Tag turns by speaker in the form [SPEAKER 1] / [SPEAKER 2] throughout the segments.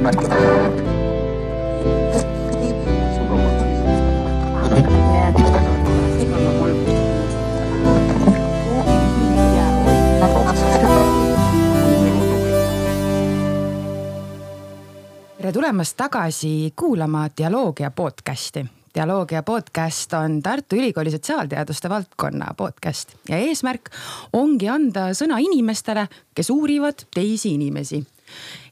[SPEAKER 1] tere tulemast tagasi kuulama Dialoogia podcasti. dialoogia podcast on Tartu Ülikooli sotsiaalteaduste valdkonna podcast ja eesmärk ongi anda sõna inimestele, kes uurivad teisi inimesi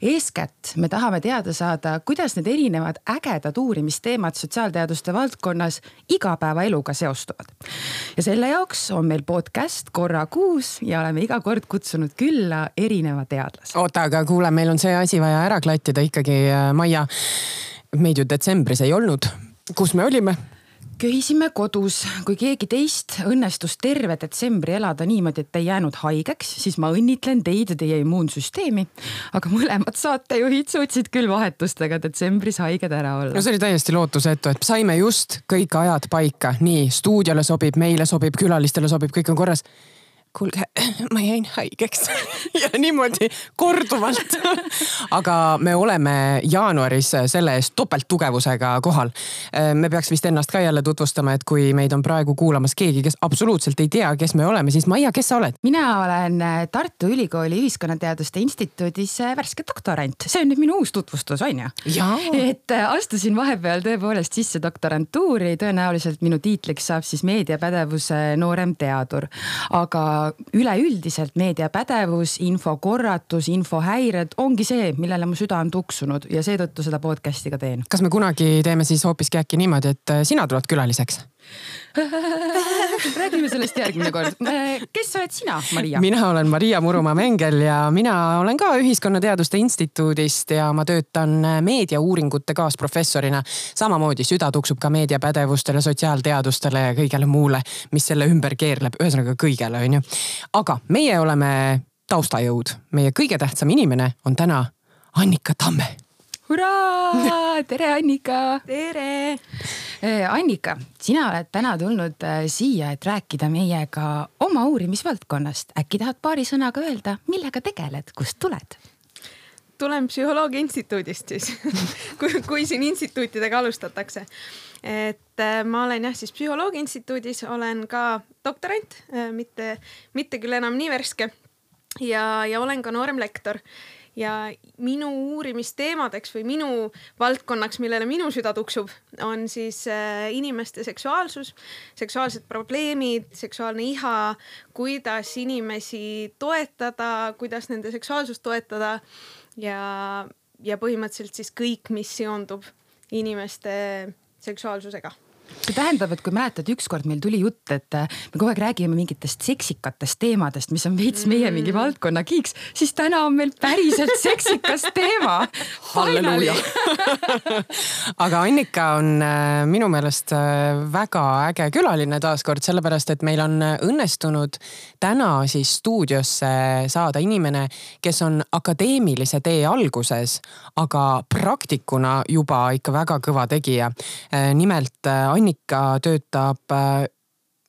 [SPEAKER 1] eeskätt me tahame teada saada, kuidas need erinevad ägedad uurimisteemad sotsiaalteaduste valdkonnas igapäevaeluga seostuvad. ja selle jaoks on meil podcast korra kuus ja oleme iga kord kutsunud külla erineva teadlase.
[SPEAKER 2] oota, aga kuule, meil on see asi vaja ära klattida ikkagi, äh, Maia. meid ju detsembris ei olnud, kus me olime?
[SPEAKER 1] Köhisime kodus, kui keegi teist õnnestus terve detsembri elada niimoodi, et ei jäänud haigeks, siis ma õnnitlen teid ja teie immuunsüsteemi. aga mõlemad saatejuhid suutsid küll vahetustega detsembris haiged ära olla.
[SPEAKER 2] no see oli täiesti lootusetu, et saime just kõik ajad paika, nii stuudiole sobib, meile sobib, külalistele sobib, kõik on korras kuulge, ma jäin haigeks ja niimoodi korduvalt aga me oleme jaanuaris selle eest topelttugevusega kohal. me peaks vist ennast ka jälle tutvustama, et kui meid on praegu kuulamas keegi, kes absoluutselt ei tea, kes me oleme, siis Maia, kes sa oled?
[SPEAKER 1] mina olen Tartu Ülikooli Ühiskonnateaduste Instituudis värske doktorant, see on nüüd minu uus tutvustus, on ju? et astusin vahepeal tõepoolest sisse doktorantuuri, tõenäoliselt minu tiitliks saab siis meediapädevuse noorem teadur. aga üleüldiselt meediapädevus, infokorratus, infohäired ongi see, millele mu süda on tuksunud ja seetõttu seda podcast'i ka teen.
[SPEAKER 2] kas me kunagi teeme siis hoopiski äkki niimoodi, et äh, sina tuled külaliseks?
[SPEAKER 1] räägime sellest järgmine kord. kes oled sina, Maria?
[SPEAKER 2] mina olen Maria Murumaa-Mengel ja mina olen ka Ühiskonnateaduste Instituudist ja ma töötan meediauuringute kaasprofessorina. samamoodi süda tuksub ka meediapädevustele, sotsiaalteadustele ja kõigele muule, mis selle ümber keerleb, ühesõnaga kõigele, onju. aga meie oleme taustajõud, meie kõige tähtsam inimene on täna Annika Tamme
[SPEAKER 1] hurraa, tere Annika.
[SPEAKER 3] tere.
[SPEAKER 1] Eh, Annika, sina oled täna tulnud eh, siia, et rääkida meiega oma uurimisvaldkonnast. äkki tahad paari sõnaga öelda, millega tegeled, kust tuled?
[SPEAKER 3] tulen Psühholoogia Instituudist siis kui, kui siin instituutidega alustatakse. et eh, ma olen jah, siis Psühholoogia Instituudis olen ka doktorant, mitte, mitte küll enam nii värske. ja, ja olen ka nooremlektor ja minu uurimisteemadeks või minu valdkonnaks, millele minu süda tuksub, on siis äh, inimeste seksuaalsus, seksuaalsed probleemid, seksuaalne iha, kuidas inimesi toetada, kuidas nende seksuaalsust toetada ja, ja põhimõtteliselt siis kõik, mis seondub inimeste seksuaalsusega
[SPEAKER 1] see tähendab, et kui mäletad, ükskord meil tuli jutt, et äh, me kogu aeg räägime mingitest seksikatest teemadest, mis on veits meie mingi mm. valdkonna kiiks, siis täna on meil päriselt seksikas teema.
[SPEAKER 2] halleluuja aga Annika on äh, minu meelest äh, väga äge külaline taaskord, sellepärast et meil on õnnestunud täna siis stuudiosse saada inimene, kes on akadeemilise tee alguses, aga praktikuna juba ikka väga kõva tegija. nimelt Annika töötab, äh,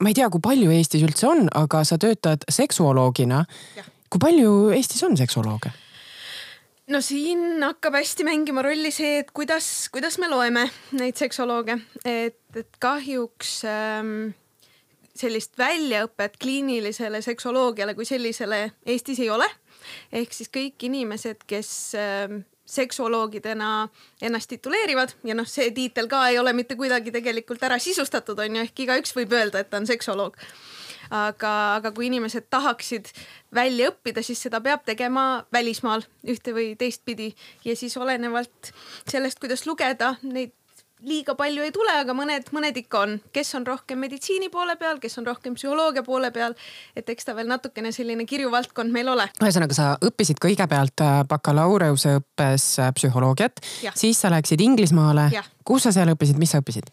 [SPEAKER 2] ma ei tea, kui palju Eestis üldse on, aga sa töötad seksuoloogina. kui palju Eestis on seksuolooge?
[SPEAKER 3] no siin hakkab hästi mängima rolli see, et kuidas, kuidas me loeme neid seksolooge, et, et kahjuks ähm, sellist väljaõpet kliinilisele seksoloogiale kui sellisele Eestis ei ole. ehk siis kõik inimesed, kes ähm, seksuoloogidena ennast tituleerivad. Ja noh, see tiitel ka ei ole mitte kuidagi tegelikult ära sisustatud, on ju, ehk igaüks võib öelda, et ta on seksuoloog. aga, aga kui inimesed tahaksid välja õppida, siis seda peab tegema välismaal ühte või teistpidi. Ja siis olenevalt sellest, kuidas lugeda neid liiga palju ei tule, aga mõned, mõned ikka on, kes on rohkem meditsiini poole peal, kes on rohkem psühholoogia poole peal. et eks ta veel natukene selline kirju valdkond meil ole.
[SPEAKER 2] ühesõnaga, sa õppisid kõigepealt äh, bakalaureuseõppes äh, psühholoogiat, siis sa läksid Inglismaale. kus sa seal õppisid, mis sa õppisid?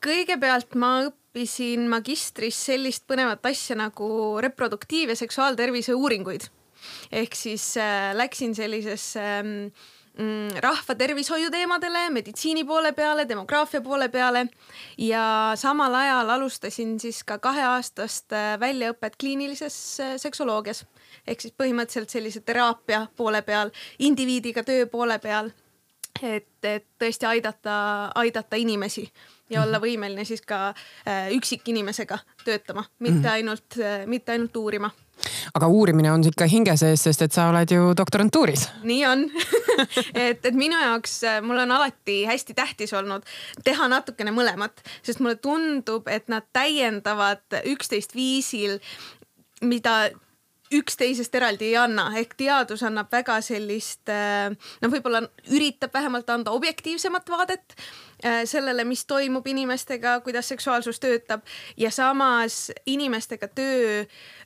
[SPEAKER 3] kõigepealt ma õppisin magistris sellist põnevat asja nagu reproduktiiv- ja seksuaaltervise uuringuid. ehk siis äh, läksin sellisesse äh, Mm, rahva tervishoiu teemadele, meditsiini poole peale, demograafia poole peale. Ja samal ajal alustasin siis ka kaheaastast äh, väljaõpet kliinilises äh, seksoloogias. Ehk siis põhimõtteliselt sellise teraapia poole peal, indiviidiga töö poole peal. Et, et tõesti aidata, aidata inimesi ja olla võimeline siis ka äh, üksikinimesega töötama, mitte mhm. ainult, mitte ainult uurima
[SPEAKER 2] aga uurimine on ikka hinge sees, sest et sa oled ju doktorantuuris.
[SPEAKER 3] nii on et, et minu jaoks, äh, mul on alati hästi tähtis olnud teha natukene mõlemat, sest mulle tundub, et nad täiendavad üksteist viisil, mida üksteisest eraldi ei anna, ehk teadus annab väga sellist, äh, noh, võib-olla üritab vähemalt anda objektiivsemat vaadet Äh, sellele, mis toimub inimestega, kuidas seksuaalsus töötab ja samas inimestega töö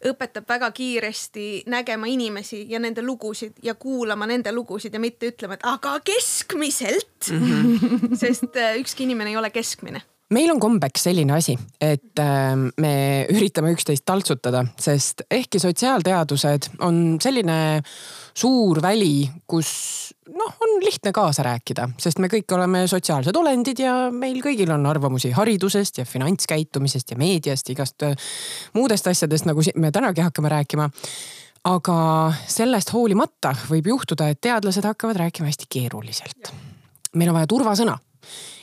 [SPEAKER 3] õpetab väga kiiresti nägema inimesi ja nende lugusid ja kuulama nende lugusid ja mitte ütlema, et aga keskmiselt mm. -hmm. sest äh, ükski inimene ei ole keskmine
[SPEAKER 2] meil on kombeks selline asi, et ähm, me üritame üksteist taltsutada, sest ehkki sotsiaalteadused on selline suur väli, kus noh, on lihtne kaasa rääkida, sest me kõik oleme sotsiaalsed olendid ja meil kõigil on arvamusi haridusest ja finantskäitumisest ja meediast, igast äh, muudest asjadest, nagu me tänagi hakkame rääkima. aga sellest hoolimata võib juhtuda, et teadlased hakkavad rääkima hästi keeruliselt. meil on vaja turvasõna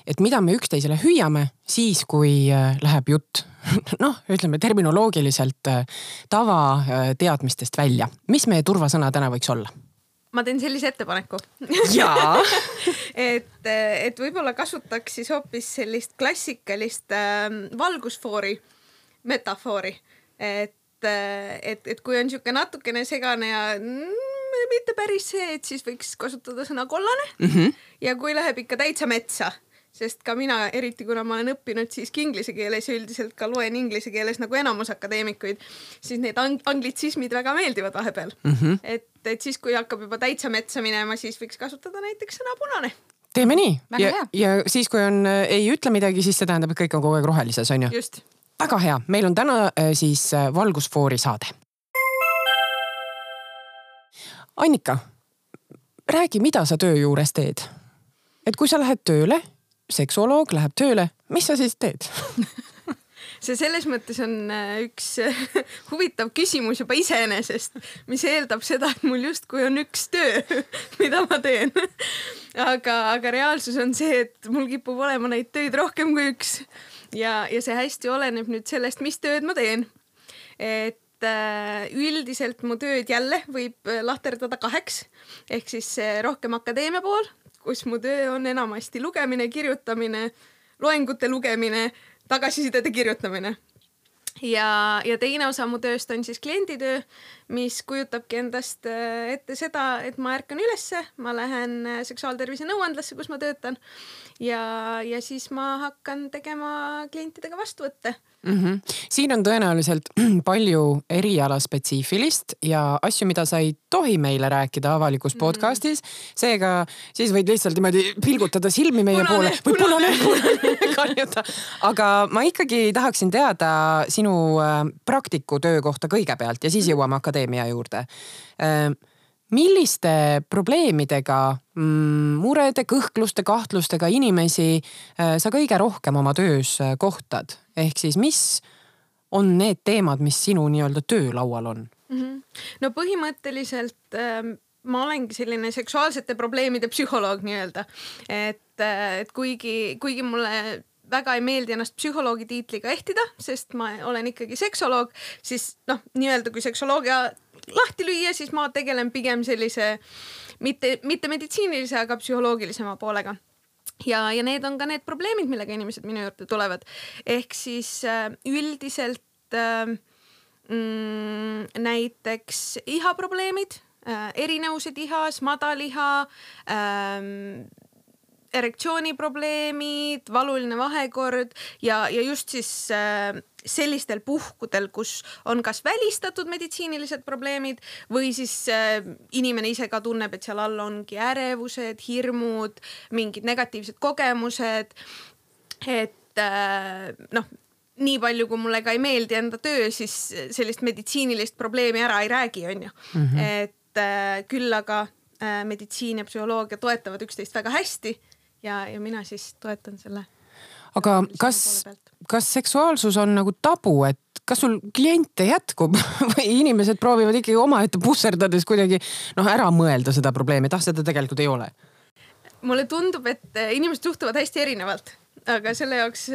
[SPEAKER 2] et mida me üksteisele hüüame siis, kui äh, läheb jutt noh, ütleme terminoloogiliselt äh, tavateadmistest välja. mis meie turvasõna täna võiks olla?
[SPEAKER 3] ma teen sellise ettepaneku
[SPEAKER 2] jaa
[SPEAKER 3] et, et võib-olla kasutaks siis hoopis sellist klassikalist äh, valgusfoori metafoori, et, äh, et, et kui on niisugune natukene segane ja mm, mitte päris see, et siis võiks kasutada sõna kollane mm. -hmm. ja kui läheb ikka täitsa metsa sest ka mina, eriti kuna ma olen õppinud siiski inglise keeles ja üldiselt ka loen inglise keeles nagu enamus akadeemikuid, siis need ang anglitsismid väga meeldivad vahepeal mm. -hmm. et, et siis, kui hakkab juba täitsa metsa minema, siis võiks kasutada näiteks sõna punane
[SPEAKER 2] teeme nii väga ja, ja siis, kui on äh, ei ütle midagi, siis see tähendab, et kõik on kogu aeg rohelises, on ju? väga hea, meil on täna äh, siis äh, valgusfoori saade. Annika, räägi, mida sa töö juures teed? et kui sa lähed tööle seksuoloog läheb tööle, mis sa siis teed
[SPEAKER 3] see selles mõttes on äh, üks äh, huvitav küsimus juba iseenesest, mis eeldab seda, et mul justkui on üks töö, mida ma teen. aga, aga reaalsus on see, et mul kipub olema neid töid rohkem kui üks ja, ja see hästi oleneb nüüd sellest, mis tööd ma teen. et äh, üldiselt mu tööd jälle võib lahterdada kaheks. Ehk siis rohkem akadeemia pool kus mu töö on enamasti lugemine, kirjutamine, loengute lugemine, tagasisidede kirjutamine. ja, ja teine osa mu tööst on siis klienditöö, mis kujutabki endast äh, ette seda, et ma ärkan ülesse, ma lähen äh, seksuaaltervise nõuandlasse, kus ma töötan. Ja, ja siis ma hakkan tegema klientidega vastuvõtte
[SPEAKER 2] mm. -hmm. siin on tõenäoliselt palju erialaspetsiifilist ja asju, mida sa ei tohi meile rääkida avalikus mm -hmm. podcast'is. seega siis võid lihtsalt niimoodi pilgutada silmi meie punane, poole või punane, punane karjuda. aga ma ikkagi tahaksin teada sinu äh, praktiku töö kohta kõigepealt ja siis jõuame akadeemia juurde äh, milliste probleemidega, mm, murede, kõhkluste, kahtlustega inimesi äh, sa kõige rohkem oma töös äh, kohtad? ehk siis, mis on need teemad, mis sinu nii-öelda töölaual on mm? -hmm.
[SPEAKER 3] no põhimõtteliselt ähm, ma olengi selline seksuaalsete probleemide psühholoog nii-öelda, et, äh, et kuigi, kuigi mulle väga ei meeldi ennast psühholoogi tiitliga ehtida, sest ma olen ikkagi seksoloog, siis noh, nii-öelda kui seksoloogia lahti lüüa, siis ma tegelen pigem sellise mitte, mitte meditsiinilise, aga psühholoogilisema poolega ja, ja need on ka need probleemid, millega inimesed minu juurde tulevad. ehk siis äh, üldiselt äh, mm, näiteks ihaprobleemid äh,, erinevused ihas, madal iha äh,, erektsiooniprobleemid, valuline vahekord ja, ja just siis äh, sellistel puhkudel, kus on kas välistatud meditsiinilised probleemid või siis äh, inimene ise ka tunneb, et seal all ongi ärevused, hirmud, mingid negatiivsed kogemused. et äh, noh nii palju, kui mulle ka ei meeldi enda töö, siis sellist meditsiinilist probleemi ära ei räägi, onju. -hmm. et äh, küll aga äh, meditsiin ja psühholoogia toetavad üksteist väga hästi ja, ja mina siis toetan selle.
[SPEAKER 2] aga kas, kas seksuaalsus on nagu tabu, et kas sul kliente jätkub või inimesed proovivad ikkagi omaette pusserdades kuidagi noh, ära mõelda seda probleemi, et ah, seda tegelikult ei ole?
[SPEAKER 3] mulle tundub, et inimesed suhtuvad hästi erinevalt aga selle jaoks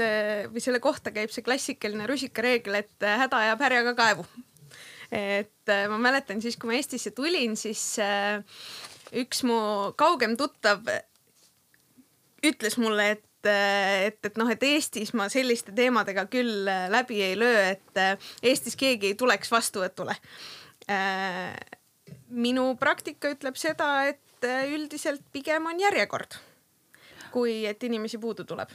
[SPEAKER 3] või selle kohta käib see klassikaline rusikareegel, et häda ajab härjaga kaevu. et ma mäletan siis, kui ma Eestisse tulin, siis üks mu kaugem tuttav ütles mulle, et et, et noh, et Eestis ma selliste teemadega küll läbi ei löö, et Eestis keegi ei tuleks vastuvõtule. minu praktika ütleb seda, et üldiselt pigem on järjekord, kui et inimesi puudu tuleb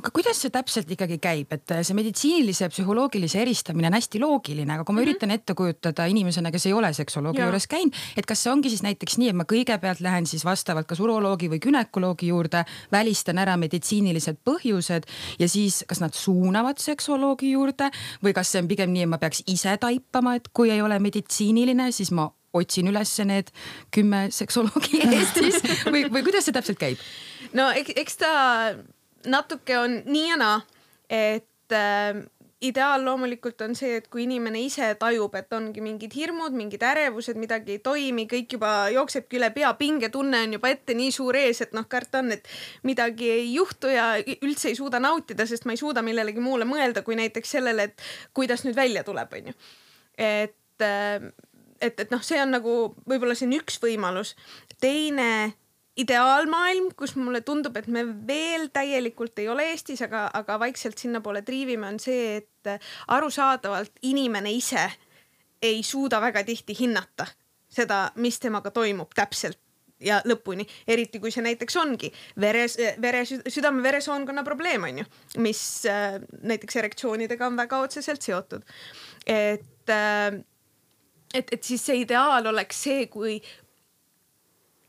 [SPEAKER 1] aga kuidas see täpselt ikkagi käib, et see meditsiinilise ja psühholoogilise eristamine on hästi loogiline, aga kui ma mm -hmm. üritan ette kujutada inimesena, kes ei ole seksoloogi juures käinud, et kas see ongi siis näiteks nii, et ma kõigepealt lähen siis vastavalt kas uroloogi või günekoloogi juurde, välistan ära meditsiinilised põhjused ja siis kas nad suunavad seksoloogi juurde või kas see on pigem nii, et ma peaks ise taipama, et kui ei ole meditsiiniline, siis ma otsin üles need kümme seksoloogi Eestis või, või kuidas see täpselt käib?
[SPEAKER 3] no eks, eks ta natuke on nii ja naa, et äh, ideaal loomulikult on see, et kui inimene ise tajub, et ongi mingid hirmud, mingid ärevused, midagi ei toimi, kõik juba jooksebki üle pea, pingetunne on juba ette nii suur ees, et noh, karta on, et midagi ei juhtu ja üldse ei suuda nautida, sest ma ei suuda millelegi muule mõelda, kui näiteks sellele, et kuidas nüüd välja tuleb, onju. et, äh, et, et noh, see on nagu võib-olla on üks võimalus. teine ideaalmaailm, kus mulle tundub, et me veel täielikult ei ole Eestis, aga, aga vaikselt sinnapoole triivime, on see, et arusaadavalt inimene ise ei suuda väga tihti hinnata seda, mis temaga toimub täpselt ja lõpuni, eriti kui see näiteks ongi veres, vere, südame-veresoonkonna probleem on ju, mis äh, näiteks erektsioonidega on väga otseselt seotud. et äh, et, et siis see ideaal oleks see, kui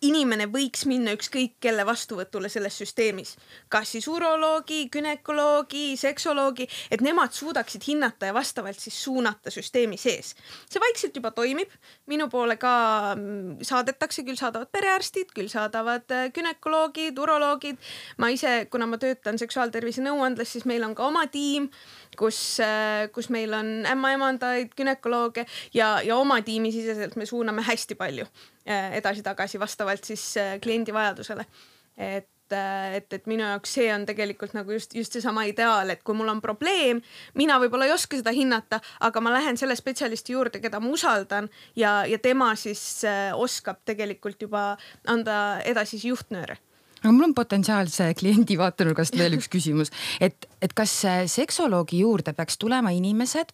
[SPEAKER 3] inimene võiks minna ükskõik kelle vastuvõtule selles süsteemis, kas siis uroloogi, günekoloogi, seksoloogi, et nemad suudaksid hinnata ja vastavalt siis suunata süsteemi sees. see vaikselt juba toimib, minu poole ka mm, saadetakse, küll saadavad perearstid, küll saadavad äh, gümnakoloogid, uroloogid. ma ise, kuna ma töötan seksuaaltervise nõuandlas, siis meil on ka oma tiim kus, äh, kus meil on ämmaemandaid, günekolooge ja, ja oma tiimi siseselt me suuname hästi palju äh, edasi-tagasi vastavalt siis äh, kliendi vajadusele. et et, et minu jaoks see on tegelikult nagu just, just seesama ideaal, et kui mul on probleem, mina võib-olla ei oska seda hinnata, aga ma lähen selle spetsialisti juurde, keda ma usaldan ja, ja tema siis oskab tegelikult juba anda edasisi juhtnööre
[SPEAKER 1] aga mul on potentsiaalse kliendi vaatenurgast veel üks küsimus, et, et kas seksoloogi juurde peaks tulema inimesed,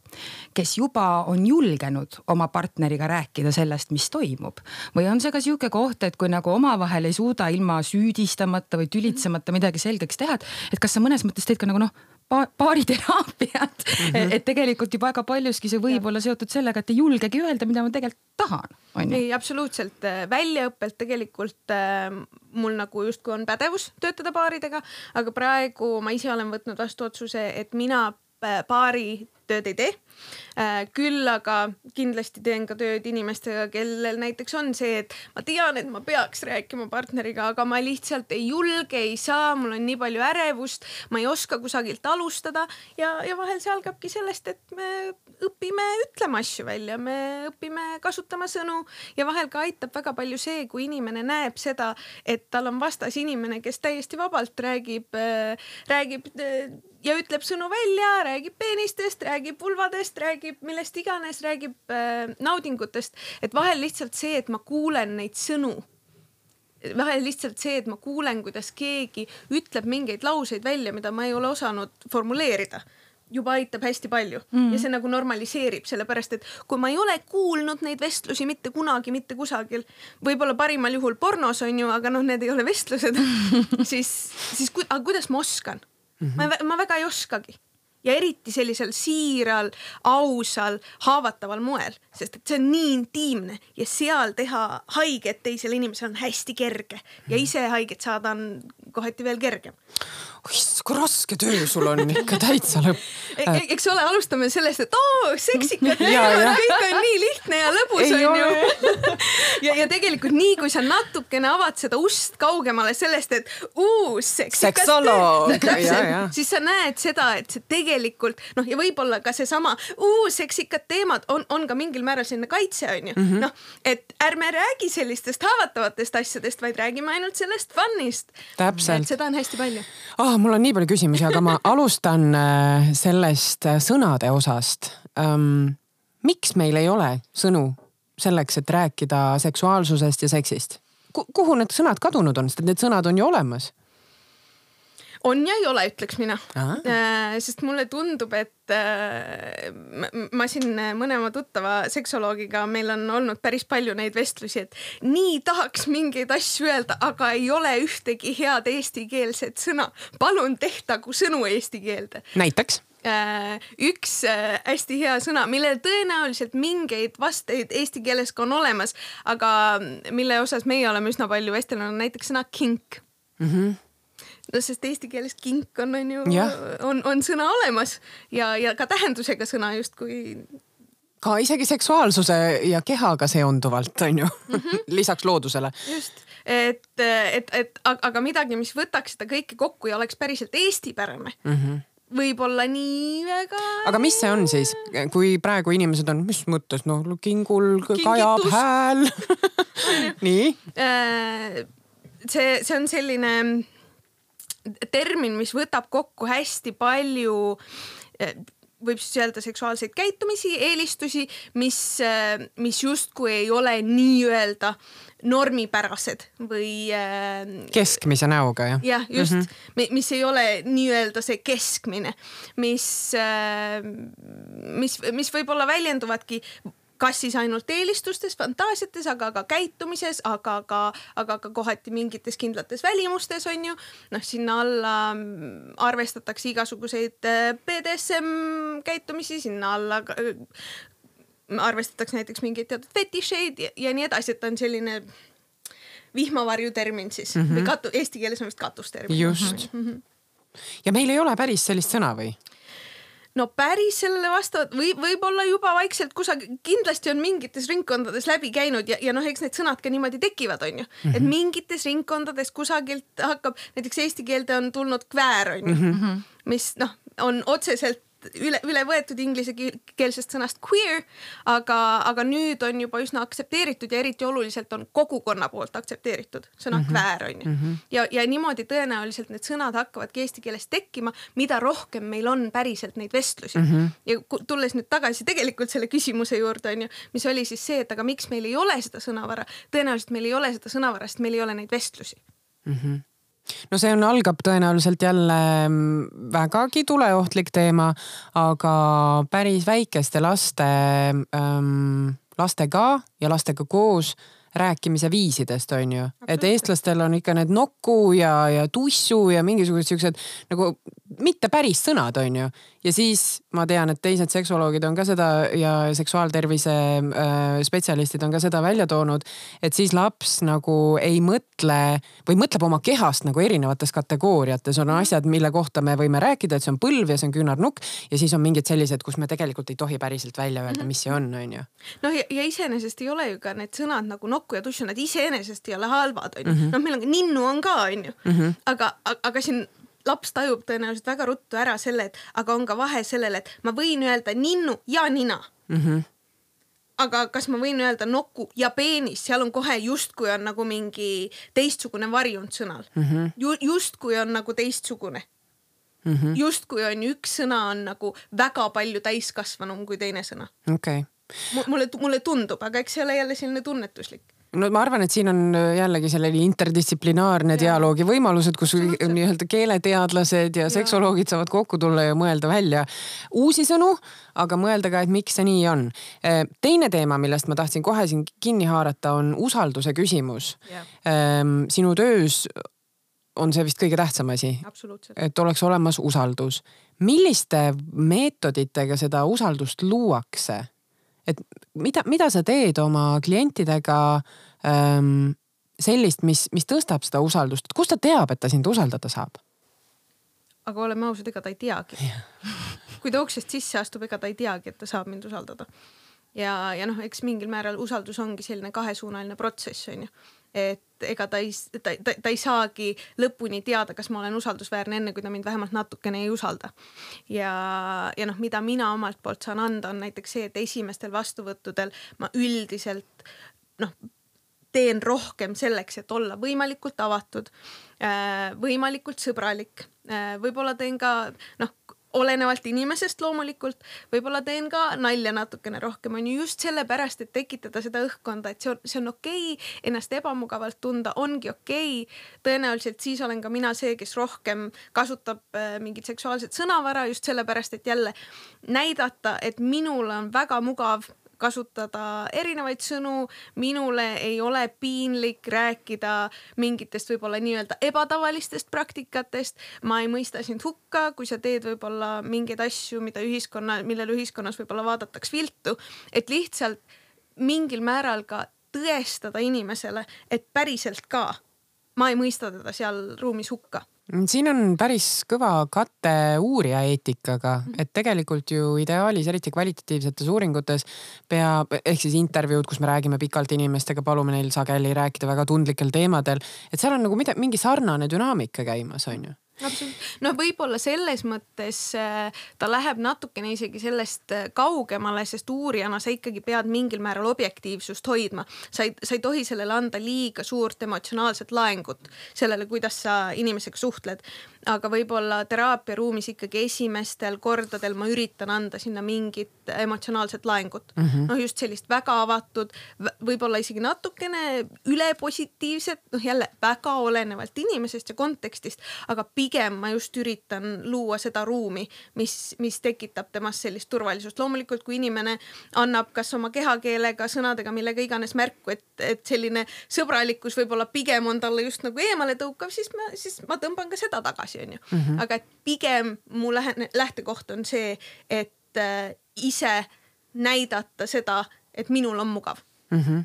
[SPEAKER 1] kes juba on julgenud oma partneriga rääkida sellest, mis toimub? Või on see ka sihuke koht, et kui nagu omavahel ei suuda ilma süüdistamata või tülitsemata midagi selgeks teha, et kas sa mõnes mõttes teed ka nagu noh baariteraapiat mm. -hmm. et tegelikult ju väga paljuski see võib ja. olla seotud sellega, et ei julgegi öelda, mida ma tegelikult tahan.
[SPEAKER 3] ei, absoluutselt väljaõppelt tegelikult äh, mul nagu justkui on pädevus töötada baaridega, aga praegu ma ise olen võtnud vastu otsuse, et mina äh, baari tööd ei tee. Äh, küll aga kindlasti teen ka tööd inimestega, kellel näiteks on see, et ma tean, et ma peaks rääkima partneriga, aga ma lihtsalt ei julge, ei saa, mul on nii palju ärevust, ma ei oska kusagilt alustada ja, ja vahel see algabki sellest, et me õpime ütlema asju välja, me õpime kasutama sõnu ja vahel ka aitab väga palju see, kui inimene näeb seda, et tal on vastas inimene, kes täiesti vabalt räägib äh,, räägib ja ütleb sõnu välja, räägib peenistest, räägib vulvadest, räägib millest iganes, räägib äh, naudingutest, et vahel lihtsalt see, et ma kuulen neid sõnu vahel lihtsalt see, et ma kuulen, kuidas keegi ütleb mingeid lauseid välja, mida ma ei ole osanud formuleerida, juba aitab hästi palju. Mm. ja see nagu normaliseerib, sellepärast et kui ma ei ole kuulnud neid vestlusi mitte kunagi mitte kusagil, võib-olla parimal juhul pornos on ju, aga noh, need ei ole vestlused siis, siis ku, aga kuidas ma oskan mm? -hmm. ma, ma väga ei oskagi ja eriti sellisel siiral, ausal, haavataval moel, sest et see on nii intiimne ja seal teha haiget teisele inimesele on hästi kerge ja ise haiget saada on kohati veel kergem.
[SPEAKER 2] Kui raske töö sul on ikka täitsa lõpp.
[SPEAKER 3] E-, e-, eks ole, alustame sellest, et oo, seksikad teemad, kõik on nii lihtne ja lõbus onju. ja, ja tegelikult nii, kui sa natukene avad seda ust kaugemale sellest, et uus seksikas
[SPEAKER 2] teema,
[SPEAKER 3] siis sa näed seda, et see tegelikult noh, ja võib-olla ka seesama uus seksikad teemad on, on ka mingil määral selline kaitse onju mm -hmm.. noh, et ärme räägi sellistest haavatavatest asjadest, vaid räägime ainult sellest fun'ist. seda on hästi palju
[SPEAKER 2] oh,. mul on nii palju küsimusi, aga ma alustan äh, sellest äh, sõnade osast miks meil ei ole sõnu selleks, et rääkida seksuaalsusest ja seksist? kuhu need sõnad kadunud on, sest need sõnad on ju olemas
[SPEAKER 3] on ja ei ole, ütleks mina. Äh, sest mulle tundub, et äh, ma siin mõne oma tuttava seksoloogiga, meil on olnud päris palju neid vestlusi, et nii tahaks mingeid asju öelda, aga ei ole ühtegi head eestikeelset sõna. palun tehtagu sõnu eesti keelde.
[SPEAKER 2] näiteks?
[SPEAKER 3] Äh, üks hästi hea sõna, millel tõenäoliselt mingeid vasteid eesti keeles ka on olemas, aga mille osas meie oleme üsna palju vestelnud, on näiteks sõna kink mm. -hmm no sest eesti keeles kink on, on ju, on, on sõna olemas ja, ja ka tähendusega sõna justkui.
[SPEAKER 2] ka isegi seksuaalsuse ja kehaga seonduvalt on ju mm, -hmm. lisaks loodusele.
[SPEAKER 3] just, et, et, et aga midagi, mis võtaks seda kõike kokku ja oleks päriselt eestipärane mm. -hmm võib-olla nii väga.
[SPEAKER 2] aga mis see on siis, kui praegu inimesed on, mis mõttes noh, kingul Kingitus. kajab hääl nii?
[SPEAKER 3] Äh, see, see on selline termin, mis võtab kokku hästi palju eh, võib siis öelda seksuaalseid käitumisi, eelistusi, mis, eh, mis justkui ei ole nii-öelda normipärased või äh,.
[SPEAKER 2] keskmise näoga jah?
[SPEAKER 3] jah, just mm, -hmm. mis ei ole nii-öelda see keskmine, mis mis, mis võib-olla väljenduvadki kas siis ainult eelistustes, fantaasiates, aga ka käitumises, aga ka, aga ka kohati mingites kindlates välimustes on ju. noh, sinna alla mm, arvestatakse igasuguseid äh, BDSM käitumisi, sinna alla äh, arvestatakse näiteks mingeid teatud fetišeid ja, ja nii edasi, et on selline vihmavarju termin siis mm -hmm. või katu, eesti keeles on vist katustermin.
[SPEAKER 2] just mm. -hmm. ja meil ei ole päris sellist sõna või?
[SPEAKER 3] No päris sellele vastavad või võib-olla juba vaikselt kusagil, kindlasti on mingites ringkondades läbi käinud ja, ja noh, eks need sõnad ka niimoodi tekivad, on ju mm, -hmm. et mhm. mingites ringkondades kusagilt hakkab, näiteks eesti keelde on tulnud kväär, on ju mm, -hmm. mis noh, on otseselt üle, üle võetud inglisekeelsest sõnast queer, aga, aga nüüd on juba üsna aktsepteeritud ja eriti oluliselt on kogukonna poolt aktsepteeritud sõna mm -hmm. kväär on ju mm. -hmm. ja, ja niimoodi tõenäoliselt need sõnad hakkavadki eesti keeles tekkima, mida rohkem meil on päriselt neid vestlusi mm. -hmm. ja tulles nüüd tagasi tegelikult selle küsimuse juurde on ju, mis oli siis see, et aga miks meil ei ole seda sõnavara, tõenäoliselt meil ei ole seda sõnavara, sest meil ei ole neid vestlusi mm.
[SPEAKER 2] -hmm no see on, algab tõenäoliselt jälle mm, vägagi tuleohtlik teema, aga päris väikeste laste ähm,, lastega ja lastega koos rääkimise viisidest, on ju. et eestlastel on ikka need noku ja, ja tussu ja mingisugused siuksed nagu mitte päris sõnad, on ju. ja siis ma tean, et teised seksuoloogid on ka seda ja seksuaaltervise äh, spetsialistid on ka seda välja toonud, et siis laps nagu ei mõtle või mõtleb oma kehast nagu erinevates kategooriates. on asjad, mille kohta me võime rääkida, et see on põlv ja see on küünarnukk ja siis on mingid sellised, kus me tegelikult ei tohi päriselt välja öelda, mis see on, on ju.
[SPEAKER 3] noh, ja, ja iseenesest ei ole ju ka need sõnad nagu nokku ja tussu, nad iseenesest ei ole halvad, on ju. Mhm. noh, meil on ka ninnu on ka, on ju. Mhm. aga, aga siin laps tajub tõenäoliselt väga ruttu ära selle, et aga on ka vahe sellele, et ma võin öelda ninnu ja nina mm. -hmm. aga kas ma võin öelda noku ja peenis, seal on kohe justkui on nagu mingi teistsugune varjund sõnal mm. -hmm. Ju, justkui on nagu teistsugune mm -hmm.. justkui on üks sõna on nagu väga palju täiskasvanum kui teine sõna.
[SPEAKER 2] okei
[SPEAKER 3] okay. mulle, mulle tundub, aga eks see ole jälle selline tunnetuslik
[SPEAKER 2] no ma arvan, et siin on äh, jällegi selline interdistsiplinaarne dialoogi võimalused, kus nii-öelda keeleteadlased ja, ja seksoloogid saavad kokku tulla ja mõelda välja uusi sõnu, aga mõelda ka, et miks see nii on. Äh, teine teema, millest ma tahtsin kohe siin kinni haarata, on usalduse küsimus. Ähm, sinu töös on see vist kõige tähtsam asi. et oleks olemas usaldus. milliste meetoditega seda usaldust luuakse? Et mida, mida sa teed oma klientidega ähm, sellist, mis, mis tõstab seda usaldust, kust ta teab, et ta sind usaldada saab?
[SPEAKER 3] aga oleme ausad, ega ta ei teagi. kui ta uksest sisse astub, ega ta ei teagi, et ta saab mind usaldada. ja, ja noh, eks mingil määral usaldus ongi selline kahesuunaline protsess on ju et ega ta ei, ta, ta, ta ei saagi lõpuni teada, kas ma olen usaldusväärne, enne kui ta mind vähemalt natukene ei usalda. ja, ja noh, mida mina omalt poolt saan anda, on näiteks see, et esimestel vastuvõttudel ma üldiselt noh, teen rohkem selleks, et olla võimalikult avatud, äh, võimalikult sõbralik. Äh, võib-olla teen ka noh, olenevalt inimesest loomulikult, võib-olla teen ka nalja natukene rohkem, on ju just sellepärast, et tekitada seda õhkkonda, et see on, see on okei okay,, ennast ebamugavalt tunda ongi okei. Okay.. tõenäoliselt siis olen ka mina see, kes rohkem kasutab äh, mingit seksuaalset sõnavara just sellepärast, et jälle näidata, et minul on väga mugav kasutada erinevaid sõnu. minule ei ole piinlik rääkida mingitest võib-olla nii-öelda ebatavalistest praktikatest. ma ei mõista sind hukka, kui sa teed võib-olla mingeid asju, mida ühiskonna, millele ühiskonnas võib-olla vaadatakse viltu, et lihtsalt mingil määral ka tõestada inimesele, et päriselt ka ma ei mõista teda seal ruumis hukka
[SPEAKER 2] siin on päris kõva kate uurija eetikaga, mhm. et tegelikult ju ideaalis, eriti kvalitatiivsetes uuringutes peab, ehk siis intervjuud, kus me räägime pikalt inimestega, palume neil sageli rääkida väga tundlikel teemadel, et seal on nagu mida, mingi sarnane dünaamika käimas, on ju
[SPEAKER 3] no võib-olla selles mõttes äh, ta läheb natukene isegi sellest äh, kaugemale, sest uurijana sa ikkagi pead mingil määral objektiivsust hoidma. sa ei, sa ei tohi sellele anda liiga suurt emotsionaalset laengut sellele, kuidas sa inimesega suhtled aga võib-olla teraapiaruumis ikkagi esimestel kordadel ma üritan anda sinna mingit emotsionaalset laengut. Mm -hmm.. noh, just sellist väga avatud, võib-olla isegi natukene ülepositiivset, noh jälle väga olenevalt inimesest ja kontekstist, aga pigem ma just üritan luua seda ruumi, mis, mis tekitab temas sellist turvalisust. loomulikult, kui inimene annab kas oma kehakeelega, sõnadega, millega iganes märku, et, et selline sõbralikkus võib-olla pigem on talle just nagu eemale tõukav, siis ma, siis ma tõmban ka seda tagasi tagasi, onju. -hmm. aga et pigem mu lähe-, lähtekoht on see, et äh, ise näidata seda, et minul on mugav mm. -hmm.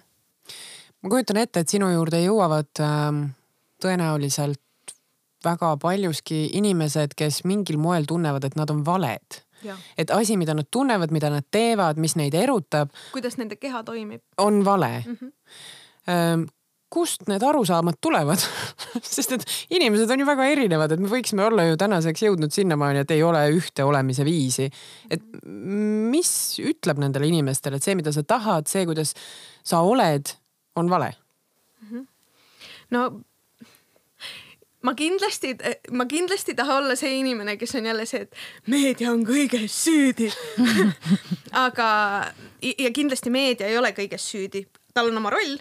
[SPEAKER 2] ma kujutan ette, et sinu juurde jõuavad äh, tõenäoliselt väga paljuski inimesed, kes mingil moel tunnevad, et nad on valed. et asi, mida nad tunnevad, mida nad teevad, mis neid erutab.
[SPEAKER 3] kuidas nende keha toimib.
[SPEAKER 2] on vale mm. -hmm kust need arusaamad tulevad sest et inimesed on ju väga erinevad, et me võiksime olla ju tänaseks jõudnud sinnamaani, et ei ole ühte olemise viisi. et mis ütleb nendele inimestele, et see, mida sa tahad, see, kuidas sa oled, on vale mm? -hmm.
[SPEAKER 3] no ma kindlasti, ma kindlasti ei taha olla see inimene, kes on jälle see, et meedia on kõiges süüdi aga, ja kindlasti meedia ei ole kõiges süüdi, tal on oma roll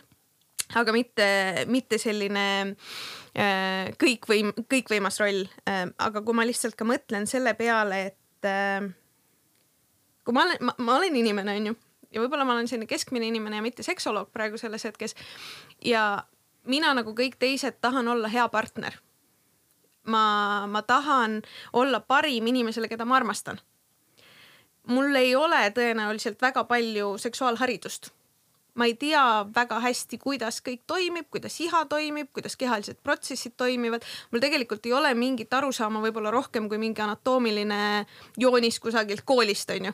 [SPEAKER 3] aga mitte, mitte selline äh, kõikvõim, kõikvõimas roll äh,. aga kui ma lihtsalt ka mõtlen selle peale, et äh, kui ma olen, ma olen inimene, onju, ja võib-olla ma olen selline keskmine inimene ja mitte seksoloog praegu selles hetkes. ja mina nagu kõik teised tahan olla hea partner. ma, ma tahan olla parim inimesele, keda ma armastan. mul ei ole tõenäoliselt väga palju seksuaalharidust ma ei tea väga hästi, kuidas kõik toimib, kuidas iha toimib, kuidas kehalised protsessid toimivad. mul tegelikult ei ole mingit arusaama, võib-olla rohkem kui mingi anatoomiline joonis kusagilt koolist onju.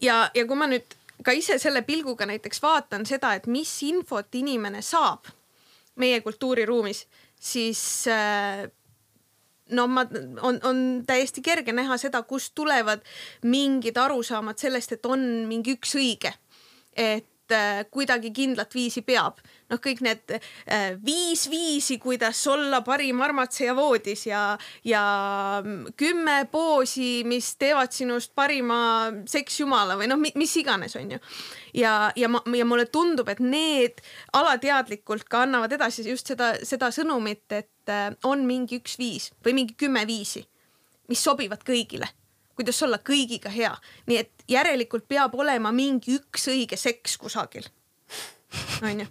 [SPEAKER 3] ja, ja kui ma nüüd ka ise selle pilguga näiteks vaatan seda, et mis infot inimene saab meie kultuuriruumis, siis äh, no ma, on, on täiesti kerge näha seda, kust tulevad mingid arusaamad sellest, et on mingi üks õige. et kuidagi kindlat viisi peab. noh, kõik need äh, viis viisi, kuidas olla parim armatseja voodis ja, ja kümme poosi, mis teevad sinust parima seksjumala või noh, mis iganes, on ju. ja, ja ma, ja mulle tundub, et need alateadlikult ka annavad edasi just seda, seda sõnumit, et äh, on mingi üks viis või mingi kümme viisi, mis sobivad kõigile kuidas olla kõigiga hea. nii et järelikult peab olema mingi üks õige seks kusagil onju.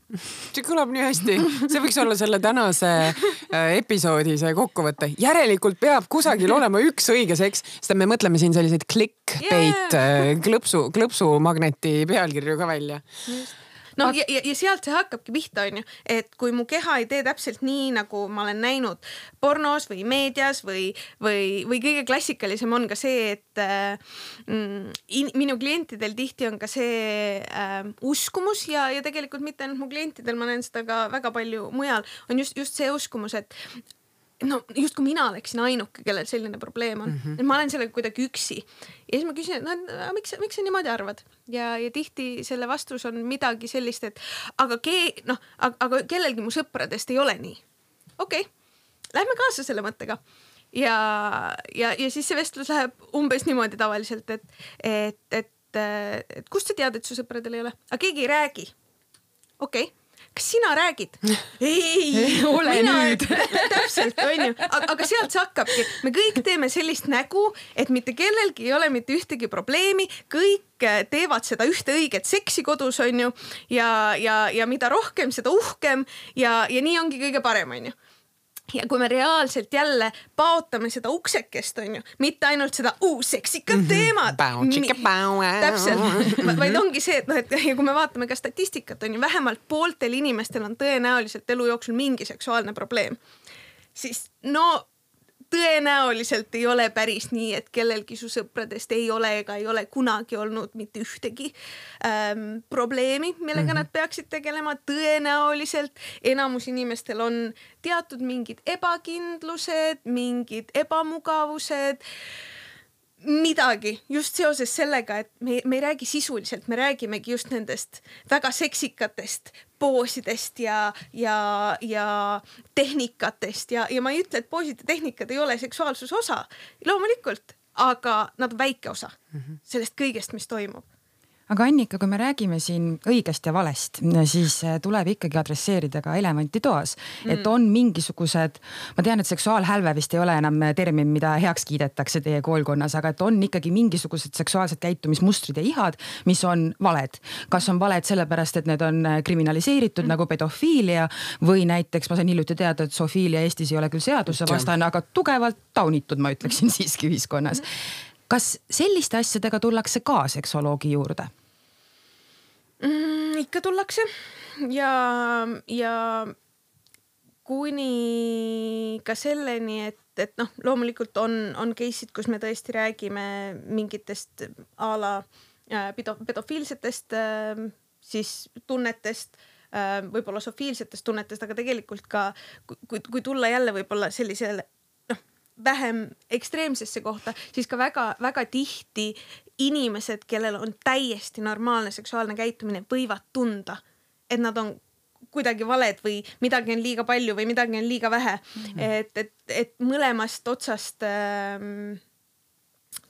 [SPEAKER 2] see kõlab nii hästi, see võiks olla selle tänase äh, episoodi see kokkuvõte. järelikult peab kusagil olema üks õige seks, sest me mõtleme siin selliseid clickbait yeah. klõpsu, klõpsumagneti pealkirju ka välja.
[SPEAKER 3] Noh, ja, ja, ja sealt see hakkabki pihta, onju, et kui mu keha ei tee täpselt nii, nagu ma olen näinud pornos või meedias või, või, või kõige klassikalisem on ka see, et äh, mm, minu klientidel tihti on ka see äh, uskumus ja, ja tegelikult mitte ainult mu klientidel, ma näen seda ka väga palju mujal, on just, just see uskumus, et no justkui mina oleksin ainuke, kellel selline probleem on mm, -hmm. et ma olen sellega kuidagi üksi. ja siis ma küsin, et no miks, miks sa niimoodi arvad ja, ja tihti selle vastus on midagi sellist, et aga ke-, noh, aga kellelgi mu sõpradest ei ole nii. okei okay., lähme kaasa selle mõttega ja, ja, ja siis see vestlus läheb umbes niimoodi tavaliselt, et, et, et, et kust sa tead, et su sõpradel ei ole, aga keegi ei räägi. okei okay kas sina räägid? ei,
[SPEAKER 1] ole mina, nüüd.
[SPEAKER 3] täpselt, onju, aga sealt see hakkabki, me kõik teeme sellist nägu, et mitte kellelgi ei ole mitte ühtegi probleemi, kõik äh, teevad seda ühte õiget seksi kodus, onju, ja, ja, ja mida rohkem, seda uhkem. Ja, ja nii ongi kõige parem, onju ja kui me reaalselt jälle paotame seda uksekest, onju, mitte ainult seda seksikat mhm. teemat. täpselt, vaid ongi see, et noh, et ja kui me vaatame ka statistikat, onju, vähemalt pooltel inimestel on tõenäoliselt elu jooksul mingi seksuaalne probleem. siis no tõenäoliselt ei ole päris nii, et kellelgi su sõpradest ei ole ega ei ole kunagi olnud mitte ühtegi ähm, probleemi, millega mm -hmm. nad peaksid tegelema. tõenäoliselt enamus inimestel on teatud mingid ebakindlused, mingid ebamugavused midagi just seoses sellega, et me, me ei räägi sisuliselt, me räägimegi just nendest väga seksikatest poosidest ja, ja, ja tehnikatest ja, ja ma ei ütle, et poosid ja tehnikad ei ole seksuaalsuse osa, loomulikult, aga nad on väike osa -hmm. sellest kõigest, mis toimub
[SPEAKER 1] aga Annika, kui me räägime siin õigest ja valest, siis äh, tuleb ikkagi adresseerida ka elevanti toas mm., et on mingisugused, ma tean, et seksuaalhälve vist ei ole enam termin, mida heaks kiidetakse teie koolkonnas, aga et on ikkagi mingisugused seksuaalsed käitumismustrid ja ihad, mis on valed. kas on valed sellepärast, et need on äh, kriminaliseeritud mm. nagu pedofiilia või näiteks ma sain hiljuti teada, et zoofiilia Eestis ei ole küll seadusevastane, aga tugevalt taunitud, ma ütleksin siiski ühiskonnas mm kas selliste asjadega tullakse ka seksoloogi juurde
[SPEAKER 3] mm,? ikka tullakse ja, ja kuni ka selleni, et, et noh, loomulikult on, on case'id, kus me tõesti räägime mingitest a la äh, pedo, pedofiilsetest äh, siis tunnetest äh,, võib-olla sofiilsetest tunnetest, aga tegelikult ka kui, kui tulla jälle võib-olla sellisele vähem ekstreemsesse kohta, siis ka väga-väga tihti inimesed, kellel on täiesti normaalne seksuaalne käitumine, võivad tunda, et nad on kuidagi valed või midagi on liiga palju või midagi on liiga vähe mm. -hmm. et, et, et mõlemast otsast ähm,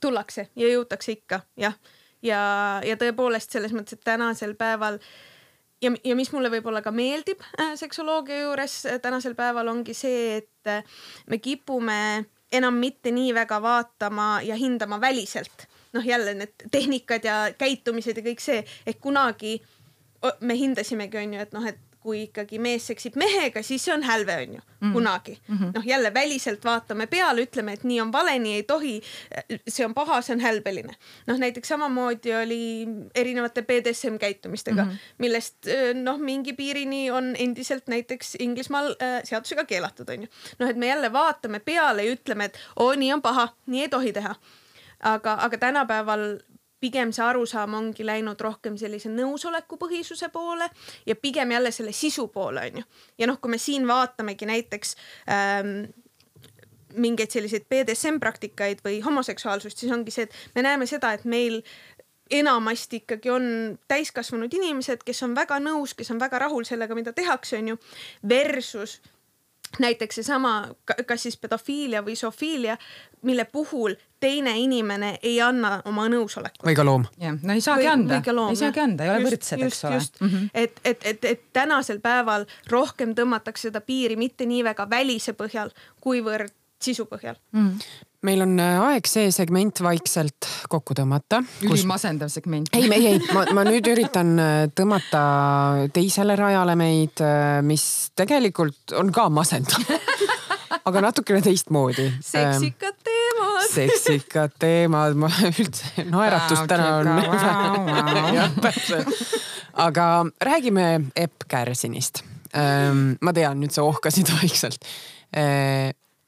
[SPEAKER 3] tullakse ja jõutakse ikka jah, ja, ja, ja tõepoolest selles mõttes, et tänasel päeval ja, ja mis mulle võib-olla ka meeldib äh, seksoloogia juures äh, tänasel päeval ongi see, et äh, me kipume enam mitte nii väga vaatama ja hindama väliselt. noh, jälle need tehnikad ja käitumised ja kõik see, et kunagi me hindasimegi, onju, et noh, et kui ikkagi mees seksib mehega, siis see on hälve, onju mm., kunagi mm -hmm.. noh, jälle väliselt vaatame peale, ütleme, et nii on vale, nii ei tohi. see on paha, see on hälbeline. noh, näiteks samamoodi oli erinevate BDSM käitumistega mm, -hmm. millest noh, mingi piirini on endiselt näiteks Inglismaal äh, seadusega keelatud, onju. noh, et me jälle vaatame peale ja ütleme, et oo, nii on paha, nii ei tohi teha aga, aga tänapäeval pigem see arusaam ongi läinud rohkem sellise nõusoleku põhisuse poole ja pigem jälle selle sisu poole onju. ja noh, kui me siin vaatamegi näiteks ähm, mingeid selliseid BDSM praktikaid või homoseksuaalsust, siis ongi see, et me näeme seda, et meil enamasti ikkagi on täiskasvanud inimesed, kes on väga nõus, kes on väga rahul sellega, mida tehakse, onju, versus näiteks seesama, kas siis pedofiilia või sofiilia, mille puhul teine inimene ei anna oma nõusolekut.
[SPEAKER 2] või ka loom.
[SPEAKER 1] jah, no ei saagi või, anda, ei saagi anda, ei ole võrdsed, eks ole.
[SPEAKER 3] Mm -hmm. et, et, et, et tänasel päeval rohkem tõmmatakse seda piiri mitte nii väga välise põhjal, kuivõrd sisu põhjal mm
[SPEAKER 2] meil on äh, aeg see segment vaikselt kokku tõmmata.
[SPEAKER 1] ülimasendav segment.
[SPEAKER 2] ei, ei, ei, ma, ma nüüd üritan äh, tõmmata teisele rajale meid, äh, mis tegelikult on ka masendav aga natukene teistmoodi.
[SPEAKER 3] seksikad teemad.
[SPEAKER 2] seksikad teemad, ma üldse naeratust täna on. jah, täpselt aga räägime Epp Kärsinist. ma tean, nüüd sa ohkasid vaikselt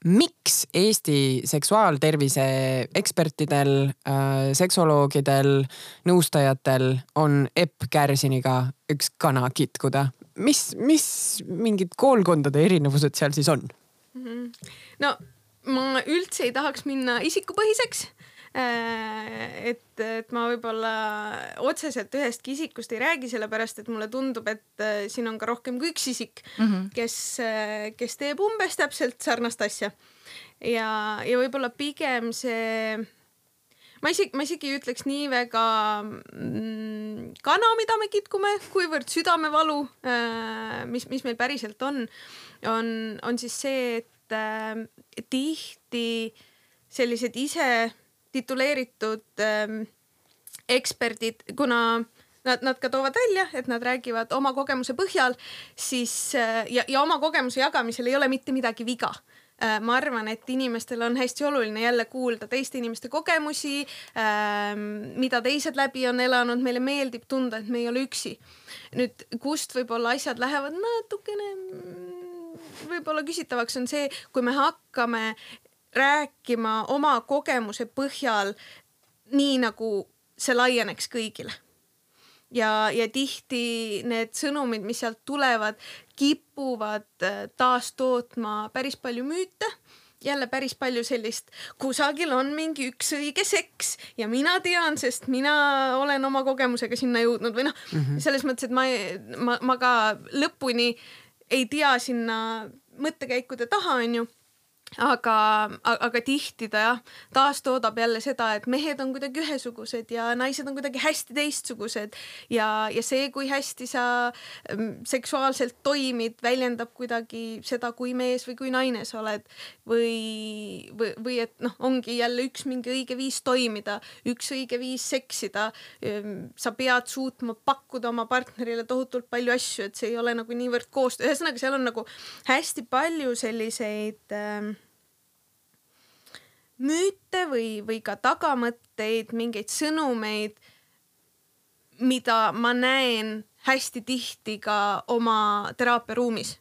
[SPEAKER 2] miks Eesti seksuaaltervise ekspertidel, äh, seksoloogidel, nõustajatel on Epp Kärsiniga üks kana kitkuda? mis, mis mingid koolkondade erinevused seal siis on mm?
[SPEAKER 3] -hmm. no ma üldse ei tahaks minna isikupõhiseks et, et ma võib-olla otseselt ühestki isikust ei räägi, sellepärast et mulle tundub, et äh, siin on ka rohkem kui üks isik mm, -hmm. kes, äh, kes teeb umbes täpselt sarnast asja. ja, ja võib-olla pigem see ma isegi, ma isegi ei ütleks nii väga mm, kana, mida me kitkume, kuivõrd südamevalu, mis, mis meil päriselt on, on, on siis see, et äh, tihti sellised ise tituleeritud ähm, eksperdid, kuna nad, nad ka toovad välja, et nad räägivad oma kogemuse põhjal, siis äh, ja, ja oma kogemuse jagamisel ei ole mitte midagi viga äh,. ma arvan, et inimestel on hästi oluline jälle kuulda teiste inimeste kogemusi äh,, mida teised läbi on elanud, meile meeldib tunda, et me ei ole üksi. nüüd, kust võib-olla asjad lähevad natukene mm, võib-olla küsitavaks on see, kui me hakkame rääkima oma kogemuse põhjal nii, nagu see laieneks kõigile. ja, ja tihti need sõnumid, mis sealt tulevad, kipuvad äh, taastootma päris palju müüte jälle päris palju sellist, kusagil on mingi üks õige seks ja mina tean, sest mina olen oma kogemusega sinna jõudnud või noh mm -hmm., selles mõttes, et ma, ma, ma ka lõpuni ei tea sinna mõttekäikude taha, onju aga, aga tihti ta jah, taastoodab jälle seda, et mehed on kuidagi ühesugused ja naised on kuidagi hästi teistsugused ja, ja see, kui hästi sa mm, seksuaalselt toimid, väljendab kuidagi seda, kui mees või kui naine sa oled või, või, või et noh, ongi jälle üks mingi õige viis toimida, üks õige viis seksida. Ehm, sa pead suutma pakkuda oma partnerile tohutult palju asju, et see ei ole nagu niivõrd koostöö, ühesõnaga seal on nagu hästi palju selliseid äh, müüte või, või ka tagamõtteid, mingeid sõnumeid, mida ma näen hästi tihti ka oma teraapiaruumis.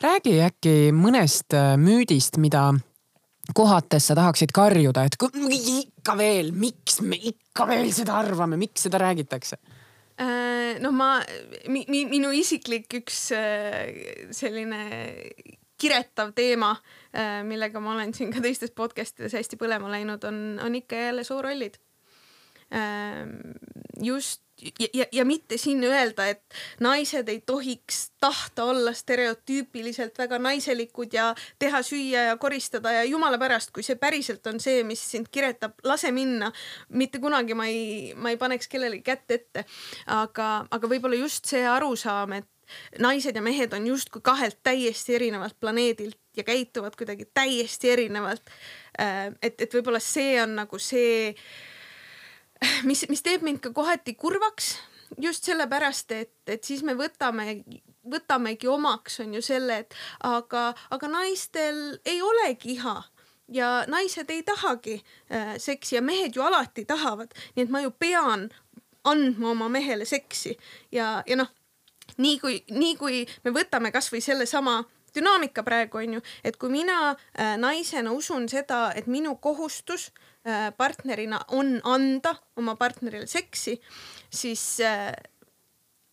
[SPEAKER 2] räägi äkki mõnest äh, müüdist, mida kohates sa tahaksid karjuda, et ikka veel, miks me ikka veel seda arvame, miks seda räägitakse?
[SPEAKER 3] Äh, no ma mi,, minu isiklik üks äh, selline kiretav teema, äh, millega ma olen siin ka teistes podcast ides hästi põlema läinud, on, on ikka jälle soorollid. Ähm, just ja, ja, ja mitte siin öelda, et naised ei tohiks tahta olla stereotüüpiliselt väga naiselikud ja teha süüa ja koristada ja jumala pärast, kui see päriselt on see, mis sind kiretab, lase minna. mitte kunagi ma ei, ma ei paneks kellelegi kätt ette. aga, aga võib-olla just see arusaam, et naised ja mehed on justkui kahelt täiesti erinevalt planeedilt ja käituvad kuidagi täiesti erinevalt. Äh, et, et võib-olla see on nagu see, mis, mis teeb mind ka kohati kurvaks just sellepärast, et, et siis me võtame, võtamegi omaks, on ju selle, et aga, aga naistel ei olegi iha ja naised ei tahagi äh, seksi ja mehed ju alati tahavad, nii et ma ju pean andma oma mehele seksi ja, ja noh, nii kui, nii kui me võtame kasvõi sellesama dünaamika praegu on ju, et kui mina äh, naisena usun seda, et minu kohustus äh, partnerina on anda oma partnerile seksi, siis äh,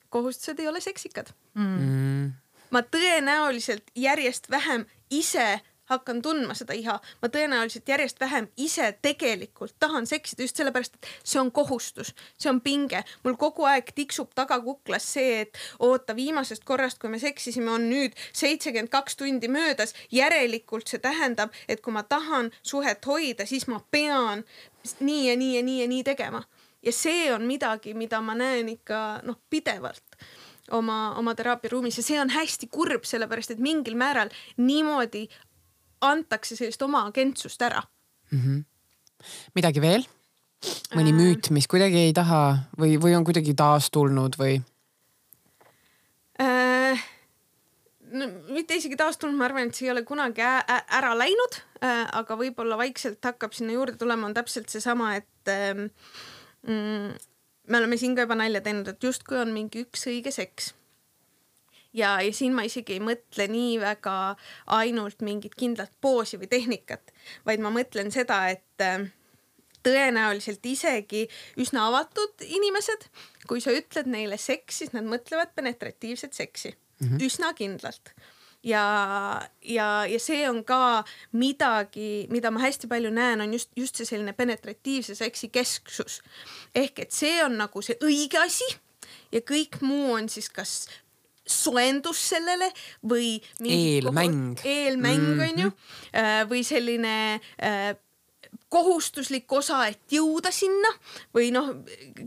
[SPEAKER 3] kohustused ei ole seksikad. Mm.. ma tõenäoliselt järjest vähem ise hakkan tundma seda iha, ma tõenäoliselt järjest vähem ise tegelikult tahan seksida just sellepärast, et see on kohustus, see on pinge. mul kogu aeg tiksub tagakuklas see, et oota, viimasest korrast, kui me seksisime, on nüüd seitsekümmend kaks tundi möödas. järelikult see tähendab, et kui ma tahan suhet hoida, siis ma pean nii ja nii ja nii ja nii tegema. ja see on midagi, mida ma näen ikka noh, pidevalt oma, oma teraapiaruumis ja see on hästi kurb, sellepärast et mingil määral niimoodi antakse sellist oma agentsust ära mm.
[SPEAKER 2] -hmm. midagi veel? mõni äh... müüt, mis kuidagi ei taha või, või on kuidagi taastulnud või
[SPEAKER 3] äh,? no mitte isegi taastulnud, ma arvan, et see ei ole kunagi ära läinud äh,, aga võib-olla vaikselt hakkab sinna juurde tulema, on täpselt seesama, et äh, mm, me oleme siin ka juba nalja teinud, et justkui on mingi üks õige seks ja, ja siin ma isegi ei mõtle nii väga ainult mingit kindlat poosi või tehnikat, vaid ma mõtlen seda, et äh, tõenäoliselt isegi üsna avatud inimesed, kui sa ütled neile seks, siis nad mõtlevad penetratiivset seksi mm -hmm. üsna kindlalt ja, ja, ja see on ka midagi, mida ma hästi palju näen, on just, just see selline penetratiivse seksi kesksus. ehk et see on nagu see õige asi ja kõik muu on siis kas soendus sellele või
[SPEAKER 2] eelmäng,
[SPEAKER 3] eelmäng mm -hmm. on ju äh, või selline äh, kohustuslik osa, et jõuda sinna või noh,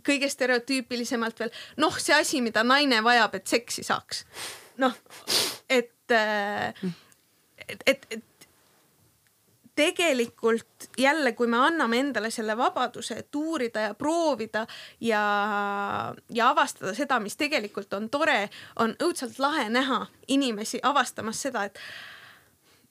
[SPEAKER 3] kõige stereotüüpilisemalt veel noh, see asi, mida naine vajab, et seksi saaks. noh, et, äh, et, et, et tegelikult jälle, kui me anname endale selle vabaduse, et uurida ja proovida ja, ja avastada seda, mis tegelikult on tore, on õudselt lahe näha inimesi avastamas seda, et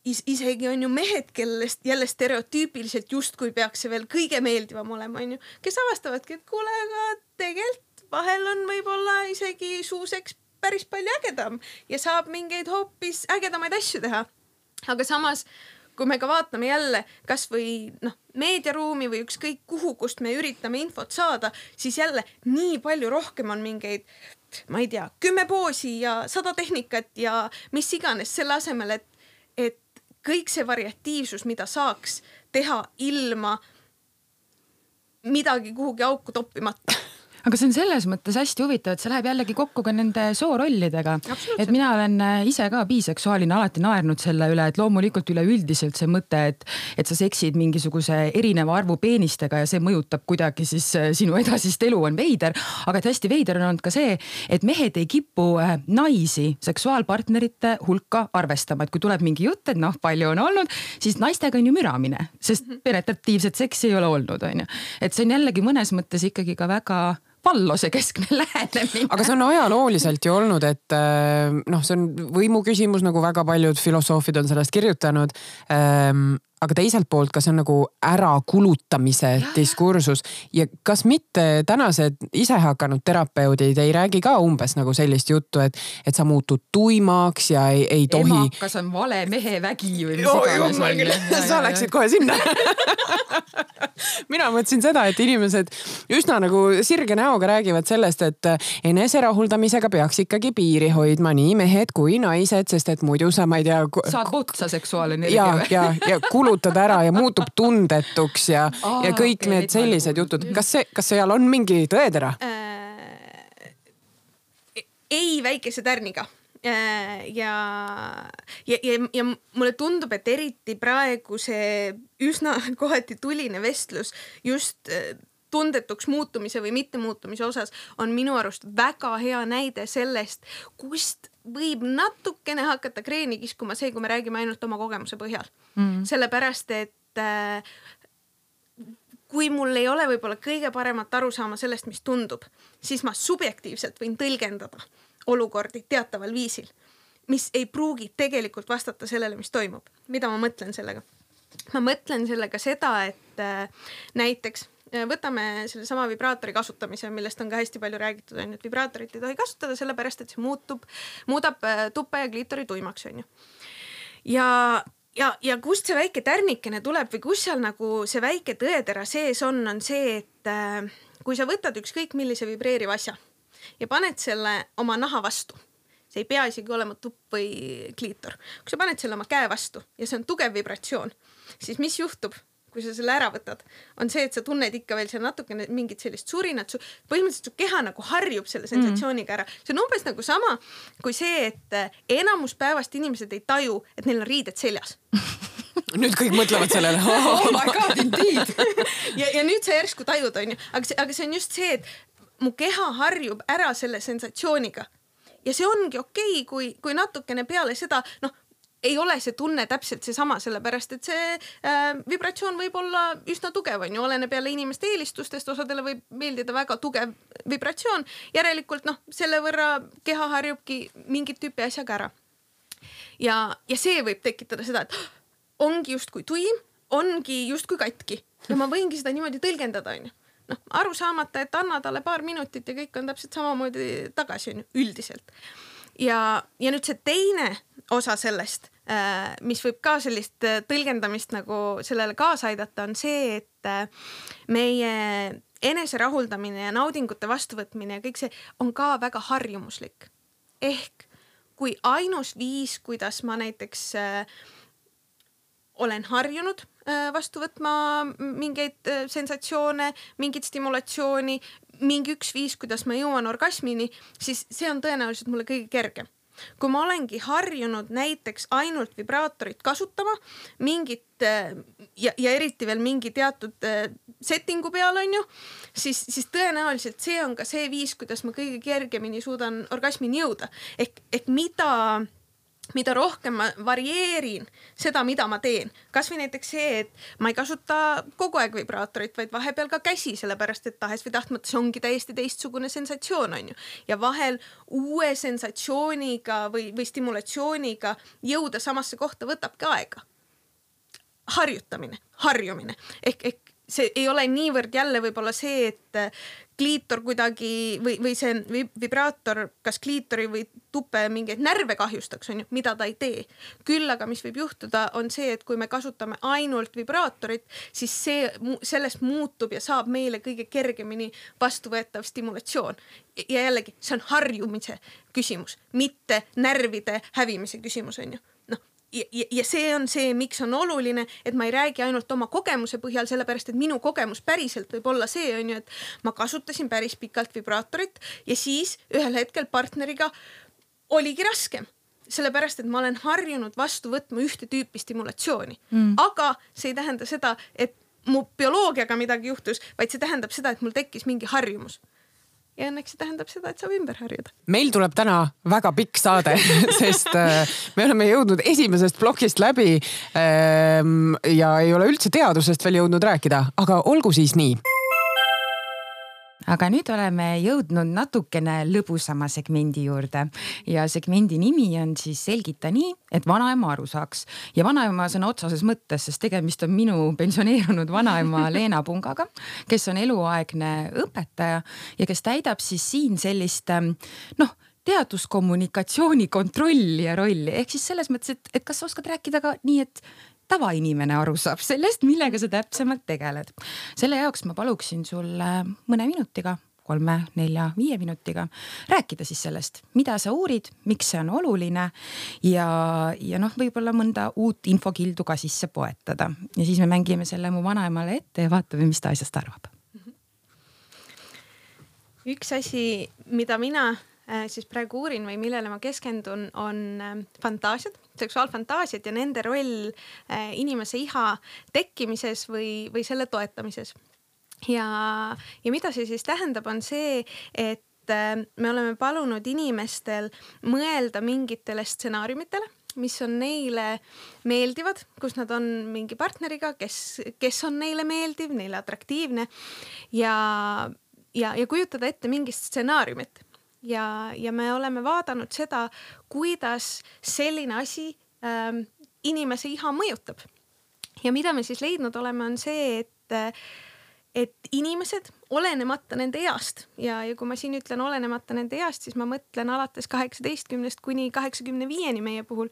[SPEAKER 3] is isegi on ju mehed, kellest jälle stereotüüpiliselt justkui peaks see veel kõige meeldivam olema, onju, kes avastavadki, et kuule, aga tegelikult vahel on võib-olla isegi suuseks päris palju ägedam ja saab mingeid hoopis ägedamaid asju teha. aga samas kui me ka vaatame jälle kasvõi noh, meediaruumi või ükskõik kuhu, kust me üritame infot saada, siis jälle nii palju rohkem on mingeid, ma ei tea, kümme poosi ja sada tehnikat ja mis iganes selle asemel, et, et kõik see variatiivsus, mida saaks teha ilma midagi kuhugi auku toppimata
[SPEAKER 1] aga see on selles mõttes hästi huvitav, et see läheb jällegi kokku ka nende soorollidega. et mina olen äh, ise ka biseksuaalina alati naernud selle üle, et loomulikult üleüldiselt see mõte, et, et sa seksid mingisuguse erineva arvu peenistega ja see mõjutab kuidagi siis äh, sinu edasist elu on veider. aga et hästi veider on olnud ka see, et mehed ei kipu äh, naisi seksuaalpartnerite hulka arvestama, et kui tuleb mingi jutt, et noh, palju on olnud, siis naistega on ju müramine, sest mhm. penetratiivset seksi ei ole olnud, onju. et see on jällegi mõnes mõttes ikkagi ka väga valluse keskne lähenemine.
[SPEAKER 2] aga see on ajalooliselt ju olnud, et äh, noh, see on võimu küsimus, nagu väga paljud filosoofid on sellest kirjutanud ähm, aga teiselt poolt, kas see on nagu ärakulutamise diskursus ja kas mitte tänased isehakanud terapeudid ei räägi ka umbes nagu sellist juttu, et, et sa muutud tuimaks ja ei, ei tohi.
[SPEAKER 1] emakas on vale mehe vägi või mis iganes.
[SPEAKER 2] sa läksid kohe sinna mina mõtlesin seda, et inimesed üsna nagu sirge näoga räägivad sellest, et eneserahuldamisega peaks ikkagi piiri hoidma nii mehed kui naised, sest et muidu sa, ma ei tea.
[SPEAKER 1] saad otsa seksuaalenergia.
[SPEAKER 2] ja, ja, ja kulutad ära ja muutub tundetuks ja oh,, ja kõik okay, need sellised jutud. kas see, kas seal on mingi tõetera äh,?
[SPEAKER 3] ei väikese tärniga äh, ja, ja, ja, ja mulle tundub, et eriti praegu see üsna kohati tuline vestlus just äh, tundetuks muutumise või mittemuutumise osas on minu arust väga hea näide sellest, kust võib natukene hakata kreeni kiskuma see, kui me räägime ainult oma kogemuse põhjal mm.. sellepärast, et äh, kui mul ei ole võib-olla kõige paremat arusaama sellest, mis tundub, siis ma subjektiivselt võin tõlgendada olukordi teataval viisil, mis ei pruugi tegelikult vastata sellele, mis toimub. mida ma mõtlen sellega? Ma mõtlen sellega seda, et äh, näiteks Äh, võtame sellesama vibraatori kasutamise, millest on ka hästi palju räägitud, on ju, et vibraatorit ei tohi kasutada sellepärast, et see muutub, muudab äh, tuppe ja kliitori tuimaks, on ju. ja, ja, ja kust see väike tärnikene tuleb või kus seal nagu see väike tõetera sees on, on see, et äh, kui sa võtad ükskõik millise vibreeriva asja ja paned selle oma naha vastu see ei pea isegi olema tupp või kliitor. kui sa paned selle oma käe vastu ja see on tugev vibratsioon, siis mis juhtub? kui sa selle ära võtad, on see, et sa tunned ikka veel seal natukene mingit sellist surinat, su põhimõtteliselt su keha nagu harjub selle sensatsiooniga ära. see on umbes nagu sama kui see, et eh, enamus päevast inimesed ei taju, et neil on riided seljas.
[SPEAKER 2] Nüüd kõik mõtlevad sellele.
[SPEAKER 1] Oh my god, indeed!
[SPEAKER 3] Ja, ja nüüd sa järsku tajud, onju, aga see, aga see on just see, et mu keha harjub ära selle sensatsiooniga. Ja see ongi okei okay,, kui, kui natukene peale seda, noh, ei ole see tunne täpselt seesama, sellepärast et see äh, vibratsioon võib olla üsna tugev, on ju, oleneb jälle inimeste eelistustest, osadele võib meeldida väga tugev vibratsioon. järelikult noh, selle võrra keha harjubki mingit tüüpi asjaga ära. ja, ja see võib tekitada seda, et ongi justkui tuim, ongi justkui katki ja ma võingi seda niimoodi tõlgendada, onju noh, aru saamata, et anna talle paar minutit ja kõik on täpselt samamoodi tagasi on ju üldiselt. Ja, ja nüüd see teine osa sellest, äh, mis võib ka sellist äh, tõlgendamist nagu sellele kaasa aidata, on see, et äh, meie eneserahuldamine ja naudingute vastuvõtmine ja kõik see on ka väga harjumuslik. ehk kui ainus viis, kuidas ma näiteks äh, olen harjunud äh, vastu võtma mingeid äh, sensatsioone, mingit stimulatsiooni, mingi üks viis, kuidas ma jõuan orgasmini, siis see on tõenäoliselt mulle kõige kergem. Kui ma olengi harjunud näiteks ainult vibraatorit kasutama mingit äh, ja, ja eriti veel mingi teatud settingu peal on ju, siis, siis tõenäoliselt see on ka see viis, kuidas ma kõige kergemini suudan orgasmini jõuda. Ehk, ehk mida mida rohkem ma varieerin seda, mida ma teen, kasvõi näiteks see, et ma ei kasuta kogu aeg vibraatorit, vaid vahepeal ka käsi, sellepärast et tahes või tahtmata see ongi täiesti teistsugune sensatsioon, on ju. ja vahel uue sensatsiooniga või, või stimulatsiooniga jõuda samasse kohta võtabki aega. harjutamine, harjumine ehk, ehk see ei ole niivõrd jälle võib-olla see, et kliitor kuidagi või, või see vibraator, kas kliitori või tupe mingeid närve kahjustaks, on ju, mida ta ei tee. küll aga, mis võib juhtuda, on see, et kui me kasutame ainult vibraatorit, siis see, sellest muutub ja saab meile kõige kergemini vastuvõetav stimulatsioon. ja jällegi, see on harjumise küsimus, mitte närvide hävimise küsimus, on ju ja, ja see on see, miks on oluline, et ma ei räägi ainult oma kogemuse põhjal, sellepärast et minu kogemus päriselt võib olla see on ju, et ma kasutasin päris pikalt vibraatorit ja siis ühel hetkel partneriga oligi raskem sellepärast, et ma olen harjunud vastu võtma ühte tüüpi stimulatsiooni mm., aga see ei tähenda seda, et mu bioloogiaga midagi juhtus, vaid see tähendab seda, et mul tekkis mingi harjumus ja õnneks see tähendab seda, et saab ümber harjuda.
[SPEAKER 2] meil tuleb täna väga pikk saade sest äh, me oleme jõudnud esimesest plokist läbi ähm, ja ei ole üldse teadusest veel jõudnud rääkida, aga olgu siis nii
[SPEAKER 1] aga nüüd oleme jõudnud natukene lõbusama segmendi juurde ja segmendi nimi on siis Selgita nii, et vanaema aru saaks. ja vanaema sõna otseses mõttes, sest tegemist on minu pensioneerunud vanaema Leena Pungaga, kes on eluaegne õpetaja ja kes täidab siis siin sellist noh teaduskommunikatsiooni kontrolli ja rolli ehk siis selles mõttes, et, et kas sa oskad rääkida ka nii, et tavainimene aru saab sellest, millega sa täpsemalt tegeled. selle jaoks ma paluksin sul mõne minutiga kolme, nelja, viie minutiga rääkida siis sellest, mida sa uurid, miks see on oluline ja, ja noh, võib-olla mõnda uut infokildu ka sisse poetada ja siis me mängime selle mu vanaemale ette ja vaatame, mis ta asjast arvab.
[SPEAKER 3] üks asi, mida mina siis praegu uurin või millele ma keskendun, on ähm, fantaasiad, seksuaalfantaasiad ja nende roll äh, inimese iha tekkimises või, või selle toetamises. ja, ja mida see siis tähendab, on see, et äh, me oleme palunud inimestel mõelda mingitele stsenaariumitele mis on neile meeldivad, kus nad on mingi partneriga, kes, kes on neile meeldiv, neile atraktiivne ja, ja, ja kujutada ette mingit stsenaariumit ja, ja me oleme vaadanud seda, kuidas selline asi ähm, inimese iha mõjutab. ja mida me siis leidnud oleme, on see, et, et inimesed, olenemata nende east ja, ja kui ma siin ütlen olenemata nende east, siis ma mõtlen alates kaheksateistkümnest kuni kaheksakümne viieni meie puhul.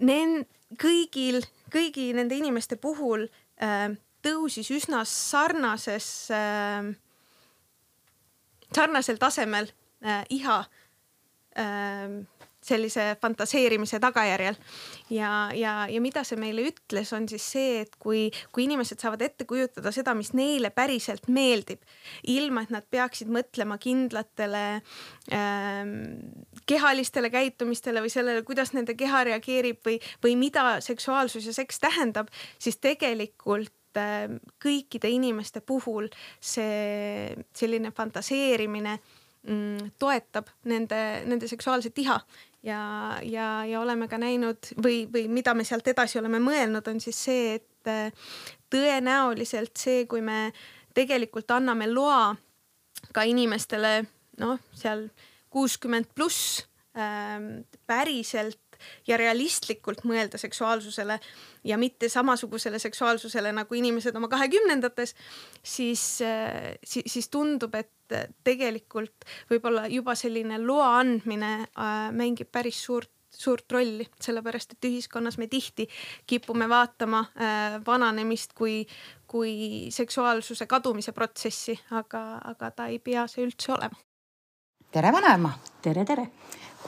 [SPEAKER 3] Nen-, kõigil, kõigi nende inimeste puhul äh, tõusis üsna sarnases äh,, sarnasel tasemel äh, iha äh, sellise fantaseerimise tagajärjel. ja, ja, ja mida see meile ütles, on siis see, et kui, kui inimesed saavad ette kujutada seda, mis neile päriselt meeldib, ilma et nad peaksid mõtlema kindlatele ähm, kehalistele käitumistele või sellele, kuidas nende keha reageerib või, või mida seksuaalsus ja seks tähendab, siis tegelikult ähm, kõikide inimeste puhul see selline fantaseerimine mm, toetab nende, nende seksuaalset iha. Ja, ja, ja oleme ka näinud või, või mida me sealt edasi oleme mõelnud, on siis see, et äh, tõenäoliselt see, kui me tegelikult anname loa ka inimestele noh, seal kuuskümmend pluss ähm, päriselt ja realistlikult mõelda seksuaalsusele ja mitte samasugusele seksuaalsusele nagu inimesed oma kahekümnendates, siis, siis, siis tundub, et tegelikult võib-olla juba selline loa andmine äh, mängib päris suurt suurt rolli, sellepärast et ühiskonnas me tihti kipume vaatama äh, vananemist kui, kui seksuaalsuse kadumise protsessi, aga, aga ta ei pea see üldse olema.
[SPEAKER 1] tere, vanaema.
[SPEAKER 4] tere, tere.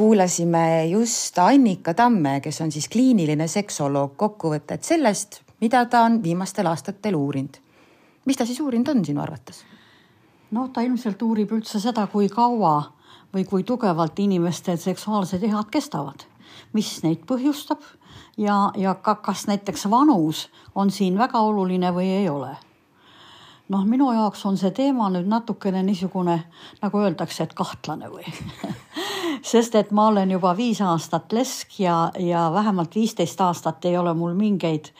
[SPEAKER 1] Kuulasime just Annika Tamme, kes on siis kliiniline seksoloog, kokkuvõtet sellest, mida ta on viimastel aastatel uurinud. mis ta siis uurinud on sinu arvates?
[SPEAKER 4] no ta ilmselt uurib üldse seda, kui kaua või kui tugevalt inimestel seksuaalsed ihad kestavad mis neid põhjustab ja, ja ka, kas näiteks vanus on siin väga oluline või ei ole. Noh, minu jaoks on see teema nüüd natukene niisugune, nagu öeldakse, et kahtlane või? Sest et ma olen juba viis aastat lesk ja, ja vähemalt viisteist aastat ei ole mul mingeid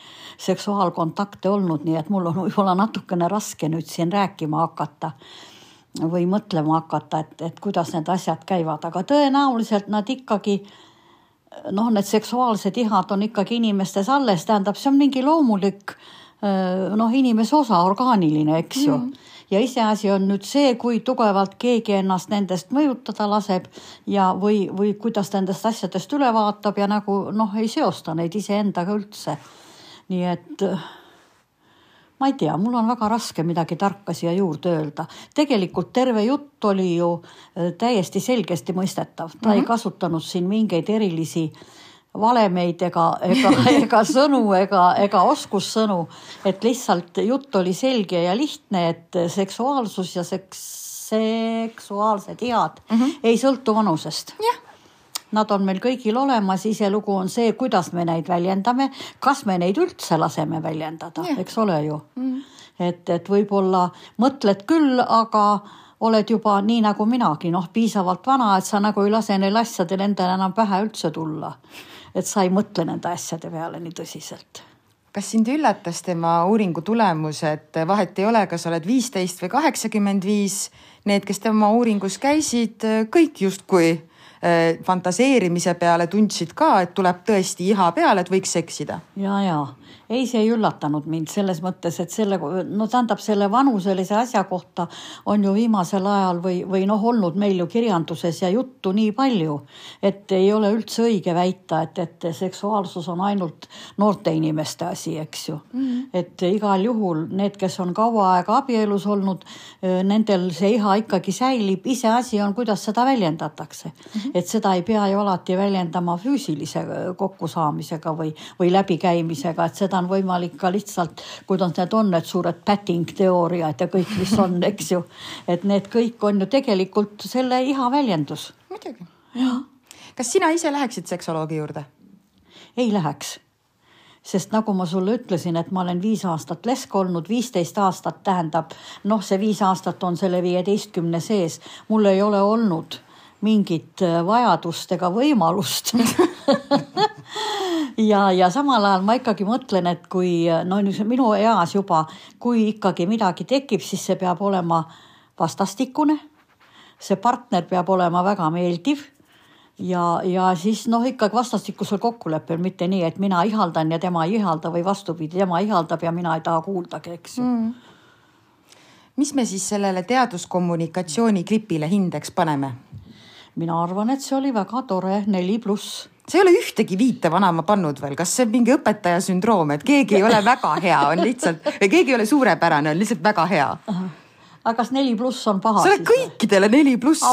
[SPEAKER 4] seksuaalkontakte olnud, nii et mul on võib-olla natukene raske nüüd siin rääkima hakata või mõtlema hakata, et, et kuidas need asjad käivad, aga tõenäoliselt nad ikkagi noh, need seksuaalsed ihad on ikkagi inimestes alles, tähendab, see on mingi loomulik noh, inimese osa, orgaaniline, eks ju mm. ja iseasi on nüüd see, kui tugevalt keegi ennast nendest mõjutada laseb ja, või, või kuidas nendest asjadest üle vaatab ja nagu noh, ei seosta neid iseendaga üldse. nii et ma ei tea, mul on väga raske midagi tarka siia juurde öelda. tegelikult terve jutt oli ju äh, täiesti selgesti mõistetav, ta mm -hmm. ei mhm. kasutanud siin mingeid erilisi valemeid ega, ega, ega sõnu ega, ega oskussõnu. et lihtsalt jutt oli selge ja lihtne, et seksuaalsus ja seks, seksuaalsed head mm -hmm. ei sõltu vanusest.
[SPEAKER 1] jah
[SPEAKER 4] Nad on meil kõigil olemas, iselugu on see, kuidas me neid väljendame, kas me neid üldse laseme väljendada, eks ole ju mm.. et, et võib-olla mõtled küll, aga oled juba nii nagu minagi, noh, piisavalt vana, et sa nagu ei lase neil asjadel endale enam pähe üldse tulla. Et sa ei mõtle nende asjade peale nii tõsiselt.
[SPEAKER 1] Kas sind üllatas tema uuringu tulemus, et vahet ei ole, kas oled viisteist või kaheksakümmend viis, need, kes tema uuringus käisid, kõik justkui fantaseerimise peale tundsid ka, et tuleb tõesti iha peale, et võiks seksida.
[SPEAKER 4] ja, ja ei, see ei üllatanud mind selles mõttes, et selle, no tähendab selle vanuselise asja kohta on ju viimasel ajal või, või noh, olnud meil ju kirjanduses ja juttu nii palju, et ei ole üldse õige väita, et, et seksuaalsus on ainult noorte inimeste asi, eks ju mm. -hmm. et igal juhul need, kes on kaua aega abielus olnud, nendel see iha ikkagi säilib, iseasi on, kuidas seda väljendatakse mm. -hmm. et seda ei pea ju alati väljendama füüsilise kokkusaamisega või, või läbikäimisega, et seda on võimalik ka lihtsalt, kuidas need on, need suured päting teooriad ja kõik, mis on, eks ju. et need kõik on ju tegelikult selle iha väljendus.
[SPEAKER 1] muidugi. kas sina ise läheksid seksoloogi juurde?
[SPEAKER 4] ei läheks sest nagu ma sulle ütlesin, et ma olen viis aastat lesk olnud, viisteist aastat tähendab noh, see viis aastat on selle viieteistkümne sees, mul ei ole olnud mingit vajadust ega võimalust ja, ja samal ajal ma ikkagi mõtlen, et kui no minu eas juba, kui ikkagi midagi tekib, siis see peab olema vastastikune. see partner peab olema väga meeldiv ja, ja siis noh, ikkagi vastastikusel kokkuleppel, mitte nii, et mina ihaldan ja tema ei ihalda või vastupidi, tema ihaldab ja mina ei taha kuuldagi, eks ju mm.
[SPEAKER 1] mis me siis sellele teaduskommunikatsiooni klipile hindeks paneme?
[SPEAKER 4] Mina arvan, et see oli väga tore, neli pluss
[SPEAKER 1] sa ei ole ühtegi viite vanaema pannud veel, kas see on mingi õpetaja sündroom, et keegi ei ole väga hea, on lihtsalt, keegi ei ole suurepärane, on lihtsalt väga hea.
[SPEAKER 4] aga kas neli pluss on paha?
[SPEAKER 1] sa oled kõikidele neli pluss.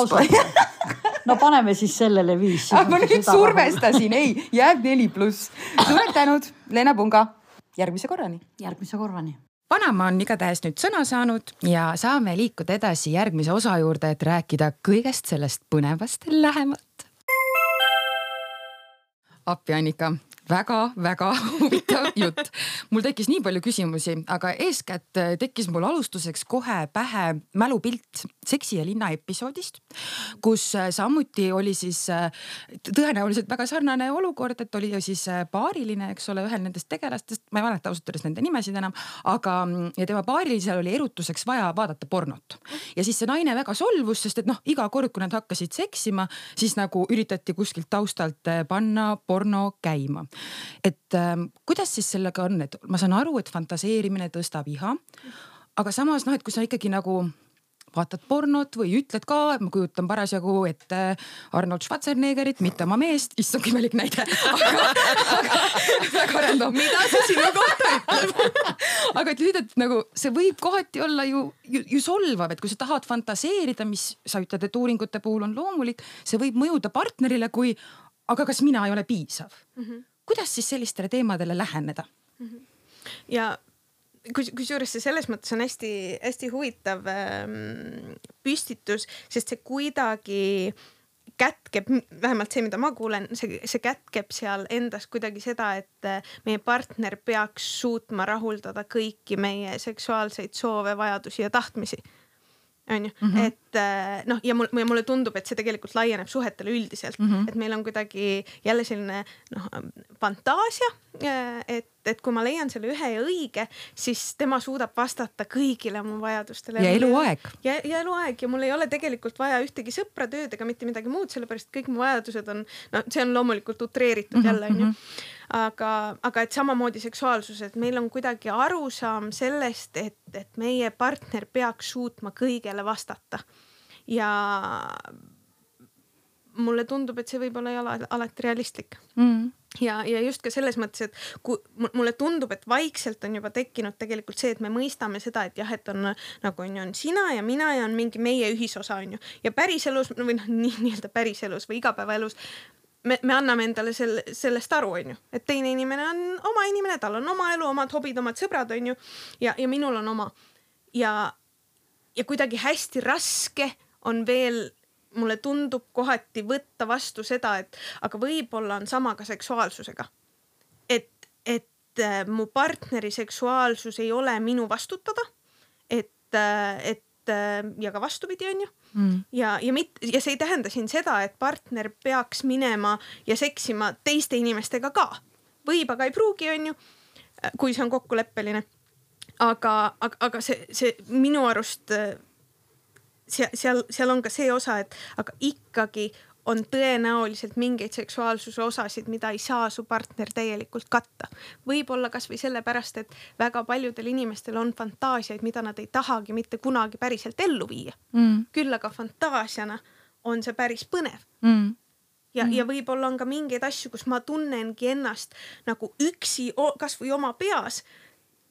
[SPEAKER 4] no paneme siis sellele viis.
[SPEAKER 1] Ma nüüd survestasin, ei, jääb neli pluss. suured tänud, Leena Punga. järgmise korrani.
[SPEAKER 4] järgmise korrani
[SPEAKER 1] vanaema on igatahes nüüd sõna saanud ja saame liikuda edasi järgmise osa juurde, et rääkida kõigest sellest põnevast lähemalt appi, Annika. Väga-väga huvitav jutt. mul tekkis nii palju küsimusi, aga eeskätt äh, tekkis mul alustuseks kohe pähe mälupilt Seksi ja linna episoodist, kus äh, samuti oli siis äh, tõenäoliselt väga sarnane olukord, et oli ju siis paariline, eks ole, ühel nendest tegelastest, ma ei mäleta ausalt öeldes nende nimesid enam, aga ja tema paarilisel oli erutuseks vaja vaadata pornot. ja siis see naine väga solvus, sest et noh, iga kord, kui nad hakkasid seksima, siis nagu üritati kuskilt taustalt panna porno käima et äh, kuidas siis sellega on, et ma saan aru, et fantaseerimine tõstab iha. aga samas noh, et kui sa ikkagi nagu vaatad pornot või ütled ka, et ma kujutan parasjagu ette Arnold Schwarzeneggerit, mitte oma meest, issand imelik näide. väga random.
[SPEAKER 3] mida see sinu kohta ütleb
[SPEAKER 1] aga et lühidalt nagu see võib kohati olla ju, ju, ju solvav, et kui sa tahad fantaseerida, mis sa ütled, et uuringute puhul on loomulik, see võib mõjuda partnerile kui, aga kas mina ei ole piisav mm. -hmm kuidas siis sellistele teemadele läheneda? -hmm.
[SPEAKER 3] ja kus, kusjuures see selles mõttes on hästi-hästi huvitav ähm, püstitus, sest see kuidagi kätkeb, vähemalt see, mida ma kuulen, see, see kätkeb seal endas kuidagi seda, et äh, meie partner peaks suutma rahuldada kõiki meie seksuaalseid soove, vajadusi ja tahtmisi onju mm, -hmm. et äh, noh, ja mul, mulle tundub, et see tegelikult laieneb suhetele üldiselt mm, -hmm. et meil on kuidagi jälle selline noh fantaasia, et, et kui ma leian selle ühe ja õige, siis tema suudab vastata kõigile mu vajadustele.
[SPEAKER 1] ja eluaeg.
[SPEAKER 3] ja, ja eluaeg ja mul ei ole tegelikult vaja ühtegi sõpra, tööd ega mitte midagi muud, sellepärast kõik mu vajadused on, no see on loomulikult utreeritud mm -hmm. jälle onju -hmm aga, aga et samamoodi seksuaalsus, et meil on kuidagi arusaam sellest, et, et meie partner peaks suutma kõigele vastata. ja mulle tundub, et see võib-olla ei ole alati realistlik mm. ja, ja just ka selles mõttes, et kui mulle tundub, et vaikselt on juba tekkinud tegelikult see, et me mõistame seda, et jah, et on nagu on ju, on sina ja mina ja on mingi meie ühisosa on ju ja päriselus või noh, nii nii-öelda päriselus või igapäevaelus me, me anname endale selle, sellest aru, onju, et teine inimene on oma inimene, tal on oma elu, omad hobid, omad sõbrad, onju. ja, ja minul on oma. ja, ja kuidagi hästi raske on veel, mulle tundub kohati võtta vastu seda, et aga võib-olla on sama ka seksuaalsusega. et, et äh, mu partneri seksuaalsus ei ole minu vastutada. et, äh, et äh, ja ka vastupidi, onju mm.. ja, ja mit- ja see ei tähenda siin seda, et partner peaks minema ja seksima teiste inimestega ka. võib, aga ei pruugi, onju. kui see on kokkuleppeline. aga, aga, aga see, see minu arust seal, seal, seal on ka see osa, et aga ikkagi on tõenäoliselt mingeid seksuaalsuse osasid, mida ei saa su partner täielikult katta. võib-olla kasvõi sellepärast, et väga paljudel inimestel on fantaasiaid, mida nad ei tahagi mitte kunagi päriselt ellu viia mm.. küll aga fantaasiana on see päris põnev mm ja mm., ja võib-olla on ka mingeid asju, kus ma tunnengi ennast nagu üksi kasvõi oma peas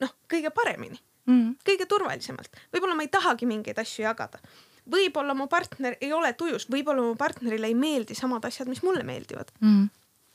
[SPEAKER 3] noh, kõige paremini mm., kõige turvalisemalt. võib-olla ma ei tahagi mingeid asju jagada võib-olla mu partner ei ole tujus, võib-olla mu partnerile ei meeldi samad asjad, mis mulle meeldivad. Mm..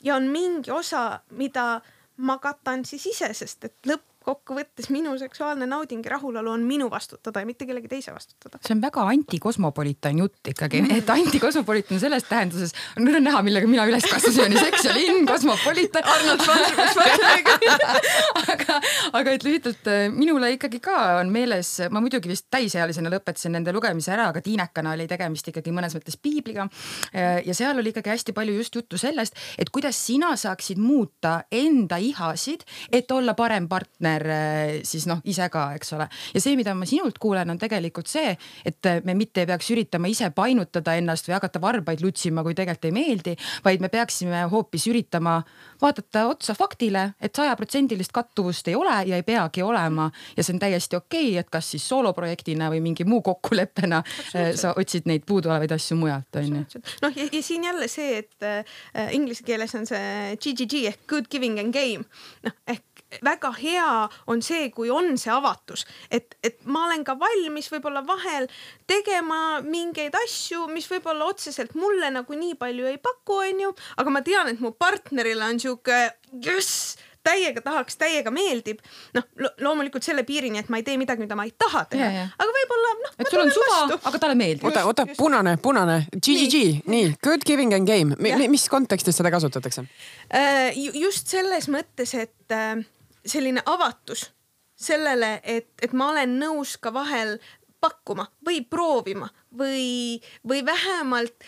[SPEAKER 3] ja on mingi osa, mida ma katan siis ise, sest et lõpp kokkuvõttes minu seksuaalne nauding ja rahulolu on minu vastutada ja mitte kellegi teise vastutada.
[SPEAKER 1] see on väga antikosmopolitan jutt ikkagi, et antikosmopolitan selles tähenduses, nüüd on näha, millega mina üles kasvasin, oli seks ja linn, kosmopolitan. Arnold Schwarzenegger aga, aga et lühidalt äh, minule ikkagi ka on meeles, ma muidugi vist täisealisena lõpetasin nende lugemise ära, aga tiinekana oli tegemist ikkagi mõnes mõttes piibliga. Äh, ja seal oli ikkagi hästi palju just juttu sellest, et kuidas sina saaksid muuta enda ihasid, et olla parem partner partner eh, siis noh, ise ka, eks ole. ja see, mida ma sinult kuulen, on tegelikult see, et me mitte ei peaks üritama ise painutada ennast või hakata varbaid lutsima, kui tegelikult ei meeldi, vaid me peaksime hoopis üritama vaadata otsa faktile, et sajaprotsendilist kattuvust ei ole ja ei peagi olema ja see on täiesti okei okay,, et kas siis sooloprojektina või mingi muu kokkuleppena eh, sa otsid neid puuduolevaid asju mujalt, onju.
[SPEAKER 3] noh, ja, ja siin jälle see, et äh, inglise keeles on see GGG ehk good giving and game noh ehk väga hea on see, kui on see avatus, et, et ma olen ka valmis võib-olla vahel tegema mingeid asju, mis võib-olla otseselt mulle nagu nii palju ei paku, onju, aga ma tean, et mu partnerile on sihuke jess täiega tahaks, täiega meeldib. noh lo, loomulikult selle piirini, et ma ei tee midagi, mida ma ei taha teha, aga võib-olla noh.
[SPEAKER 1] et sul on suva, aga talle meeldib.
[SPEAKER 2] oota, oota, punane, punane, GGG, nii, good giving and game, mis kontekstis seda kasutatakse?
[SPEAKER 3] Äh, just selles mõttes, et äh, selline avatus sellele, et, et ma olen nõus ka vahel pakkuma või proovima või, või vähemalt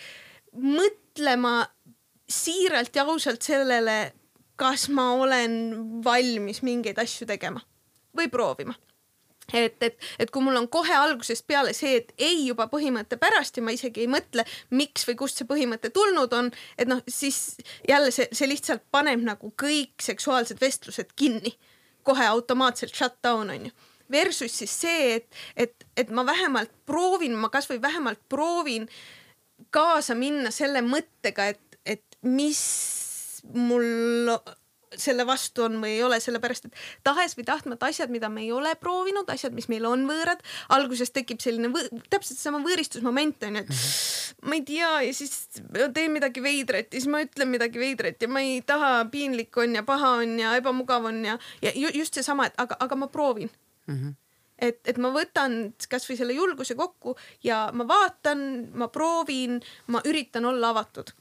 [SPEAKER 3] mõtlema siiralt ja ausalt sellele, kas ma olen valmis mingeid asju tegema või proovima et, et, et kui mul on kohe algusest peale see, et ei juba põhimõtte pärast ja ma isegi ei mõtle, miks või kust see põhimõte tulnud on, et noh, siis jälle see, see lihtsalt paneb nagu kõik seksuaalsed vestlused kinni. Kohe automaatselt shut down on ju. Versus siis see, et, et, et ma vähemalt proovin, ma kasvõi vähemalt proovin kaasa minna selle mõttega, et, et mis mul selle vastu on või ei ole, sellepärast et tahes või tahtmata asjad, mida me ei ole proovinud, asjad, mis meil on võõrad, alguses tekib selline võ, täpselt seesama võõristusmoment on ju, et mhm. ma ei tea ja siis teen midagi veidrat ja siis ma ütlen midagi veidrat ja ma ei taha, piinlik on ja paha on ja ebamugav on ja, ja just seesama, et aga, aga ma proovin mm. -hmm et, et ma võtan kasvõi selle julguse kokku ja ma vaatan, ma proovin, ma üritan olla avatud.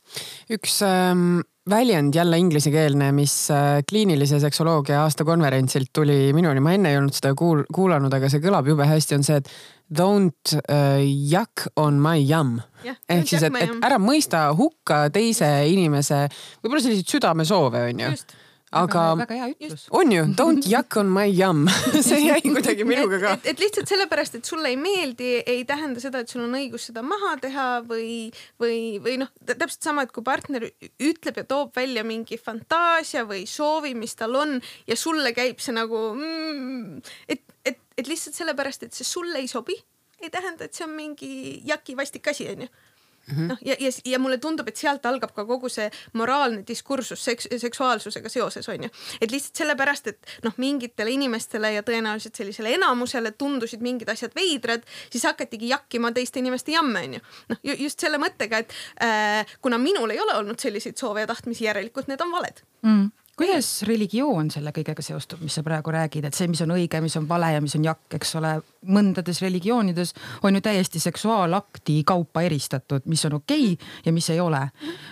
[SPEAKER 2] üks ähm väljend jälle inglisekeelne, mis äh, kliinilise seksoloogia aastakonverentsilt tuli minuni, ma enne ei olnud seda kuul-, kuulanud, aga see kõlab jube hästi, on see, et don't uh, yuck on my yum. ehk siis, et, et ära mõista hukka teise inimese võib-olla selliseid südamesoove, on ju. just aga
[SPEAKER 1] väga hea ütlus.
[SPEAKER 2] on ju, don't yuck on my yum see jäi kuidagi minuga ka.
[SPEAKER 3] et lihtsalt sellepärast, et sulle ei meeldi, ei tähenda seda, et sul on õigus seda maha teha või, või, või noh, täpselt sama, et kui partner ütleb ja toob välja mingi fantaasia või soovi, mis tal on ja sulle käib see nagu mm,, et, et, et lihtsalt sellepärast, et see sulle ei sobi, ei tähenda, et see on mingi jaki vastik asi, onju. Noh, ja, ja, ja mulle tundub, et sealt algab ka kogu see moraalne diskursus seks, seksuaalsusega seoses on ju. et lihtsalt sellepärast, et noh, mingitele inimestele ja tõenäoliselt sellisele enamusele tundusid mingid asjad veidrad, siis hakatigi jakkima teiste inimeste jamme on ju. noh, just selle mõttega, et äh, kuna minul ei ole olnud selliseid soove ja tahtmisi, järelikult need on valed
[SPEAKER 1] mm kuidas religioon selle kõigega seostub, mis sa praegu räägid, et see, mis on õige, mis on vale ja mis on jakk, eks ole, mõndades religioonides on ju täiesti seksuaalakti kaupa eristatud, mis on okei okay ja mis ei ole.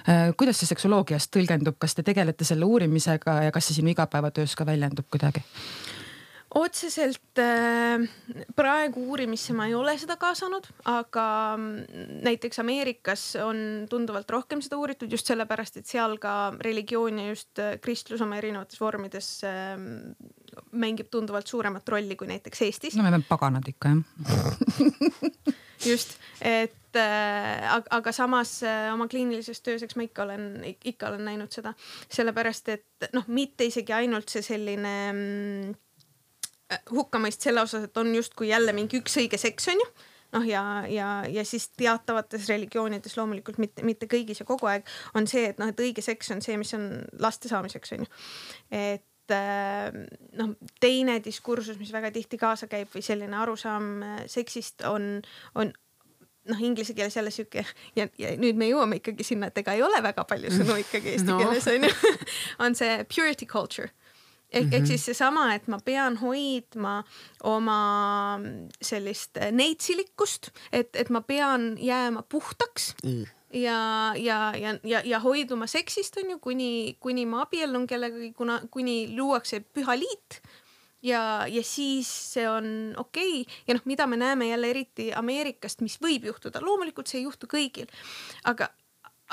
[SPEAKER 1] Äh, kuidas see seksoloogias tõlgendub, kas te tegelete selle uurimisega ja kas see sinu igapäevatöös ka väljendub kuidagi?
[SPEAKER 3] Otseselt äh, praegu uurimisse ma ei ole seda kaasanud, aga mm, näiteks Ameerikas on tunduvalt rohkem seda uuritud just sellepärast, et seal ka religioon ja just äh, kristlus oma erinevates vormides äh, mängib tunduvalt suuremat rolli kui näiteks Eestis.
[SPEAKER 1] no me oleme paganad ikka
[SPEAKER 3] jah just, et äh, aga samas äh, oma kliinilises töös, eks ma ikka olen, ikka olen näinud seda, sellepärast et noh, mitte isegi ainult see selline mm, hukkamõist selle osas, et on justkui jälle mingi üks õige seks, on ju noh, ja, ja, ja siis teatavates religioonides loomulikult mitte, mitte kõigis ja kogu aeg on see, et noh, et õige seks on see, mis on laste saamiseks on ju. et äh, noh, teine diskursus, mis väga tihti kaasa käib või selline arusaam äh, seksist on, on noh, inglise keeles jälle sihuke ja, ja nüüd me jõuame ikkagi sinna, et ega ei ole väga palju sõnu ikkagi eesti no. keeles on ju on see purity culture ehk mm, -hmm. siis seesama, et ma pean hoidma oma sellist neitsilikkust, et, et ma pean jääma puhtaks mm ja, ja, ja, ja, ja hoiduma seksist on ju, kuni, kuni ma abiellun kellegagi, kuna, kuni luuakse püha liit ja, ja siis see on okei okay. ja noh, mida me näeme jälle eriti Ameerikast, mis võib juhtuda, loomulikult see ei juhtu kõigil, aga,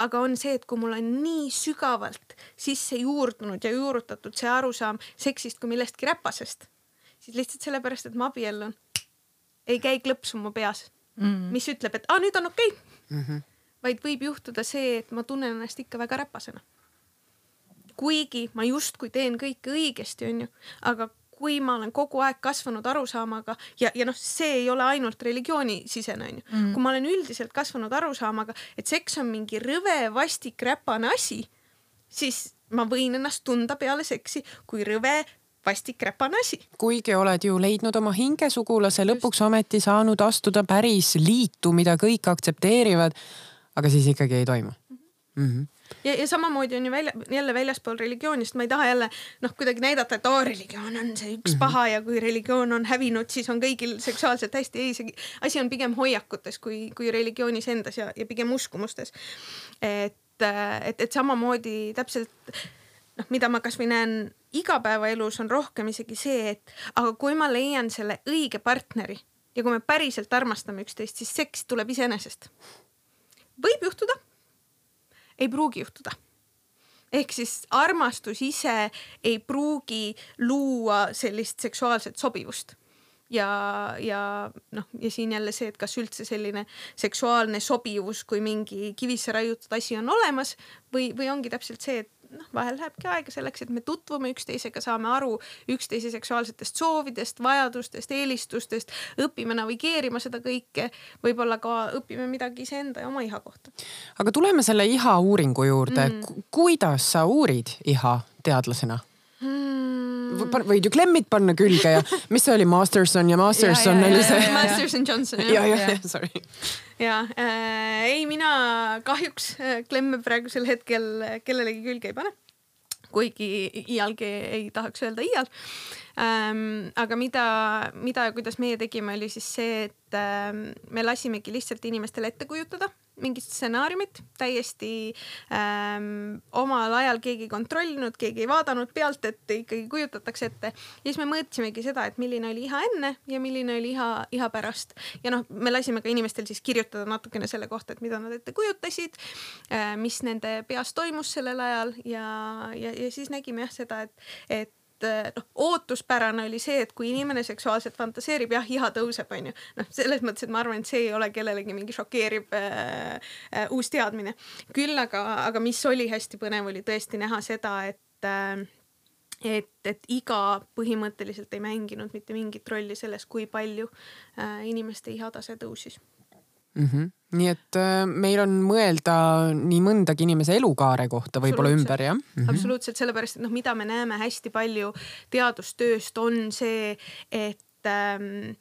[SPEAKER 3] aga on see, et kui mul on nii sügavalt sisse juurdunud ja juurutatud see arusaam seksist kui millestki räpasest, siis lihtsalt sellepärast, et ma abiellun, ei käi klõpsu mu peas mm, -hmm. mis ütleb, et aa, nüüd on okei okay. mm. -hmm. vaid võib juhtuda see, et ma tunnen ennast ikka väga räpasena. kuigi ma justkui teen kõike õigesti, onju, aga kui ma olen kogu aeg kasvanud arusaamaga ja, ja noh, see ei ole ainult religioonisisene onju mm. -hmm. kui ma olen üldiselt kasvanud arusaamaga, et seks on mingi rõve, vastik, räpane asi, siis ma võin ennast tunda peale seksi kui rõve, vastik räpane asi.
[SPEAKER 2] kuigi oled ju leidnud oma hingesugulase, lõpuks ometi saanud astuda päris liitu, mida kõik aktsepteerivad. aga siis ikkagi ei toimu mm. -hmm
[SPEAKER 3] ja, ja samamoodi on ju välja, jälle väljaspool religiooni, sest ma ei taha jälle noh, kuidagi näidata, et oo, religioon on see üks -hmm. paha ja kui religioon on hävinud, siis on kõigil seksuaalselt hästi. ei, see asi on pigem hoiakutes kui, kui religioonis endas ja, ja pigem uskumustes. et, et, et samamoodi täpselt noh, mida ma kasvõi näen igapäevaelus on rohkem isegi see, et aga kui ma leian selle õige partneri ja kui me päriselt armastame üksteist, siis seks tuleb iseenesest. võib juhtuda, ei pruugi juhtuda. ehk siis armastus ise ei pruugi luua sellist seksuaalset sobivust ja, ja noh, ja siin jälle see, et kas üldse selline seksuaalne sobivus kui mingi kivisse raiutud asi on olemas või, või ongi täpselt see, et noh, vahel lähebki aega selleks, et me tutvume üksteisega, saame aru üksteise seksuaalsetest soovidest, vajadustest, eelistustest, õpime navigeerima seda kõike. võib-olla ka õpime midagi iseenda ja oma iha kohta.
[SPEAKER 2] aga tuleme selle iha uuringu juurde mm.. kuidas sa uurid iha teadlasena? Mm. võid ju klemmid panna külge ja mis see oli, Masterson ja Masterson oli see.
[SPEAKER 3] Masterson Johnson
[SPEAKER 2] jah. ja, ja, ja sorry.
[SPEAKER 3] ja äh, ei, mina kahjuks äh, klemme praegusel hetkel kellelegi külge ei pane. kuigi iialgi ei tahaks öelda iial ähm,. aga mida, mida ja kuidas meie tegime, oli siis see, et ähm, me lasimegi lihtsalt inimestel ette kujutada mingit stsenaariumit täiesti ähm, omal ajal keegi ei kontrollinud, keegi ei vaadanud pealt, et ikkagi kujutatakse ette. ja siis me mõõtsimegi seda, et milline oli iha enne ja milline oli iha, iha pärast. ja noh, me lasime ka inimestel siis kirjutada natukene selle kohta, et mida nad ette kujutasid äh,, mis nende peas toimus sellel ajal ja, ja, ja siis nägime jah seda, et, et noh, ootuspärane oli see, et kui inimene seksuaalselt fantaseerib, jah, iha tõuseb, onju. noh, selles mõttes, et ma arvan, et see ei ole kellelegi mingi šokeeriv äh, äh, uus teadmine. küll aga, aga mis oli hästi põnev, oli tõesti näha seda, et äh, et, et iga põhimõtteliselt ei mänginud mitte mingit rolli selles, kui palju äh, inimeste ihatase tõusis
[SPEAKER 2] mm. -hmm. nii et äh, meil on mõelda nii mõndagi inimese elukaare kohta võib-olla ümber jah mm
[SPEAKER 3] -hmm.? absoluutselt, sellepärast et noh, mida me näeme hästi palju teadustööst on see, et ähm,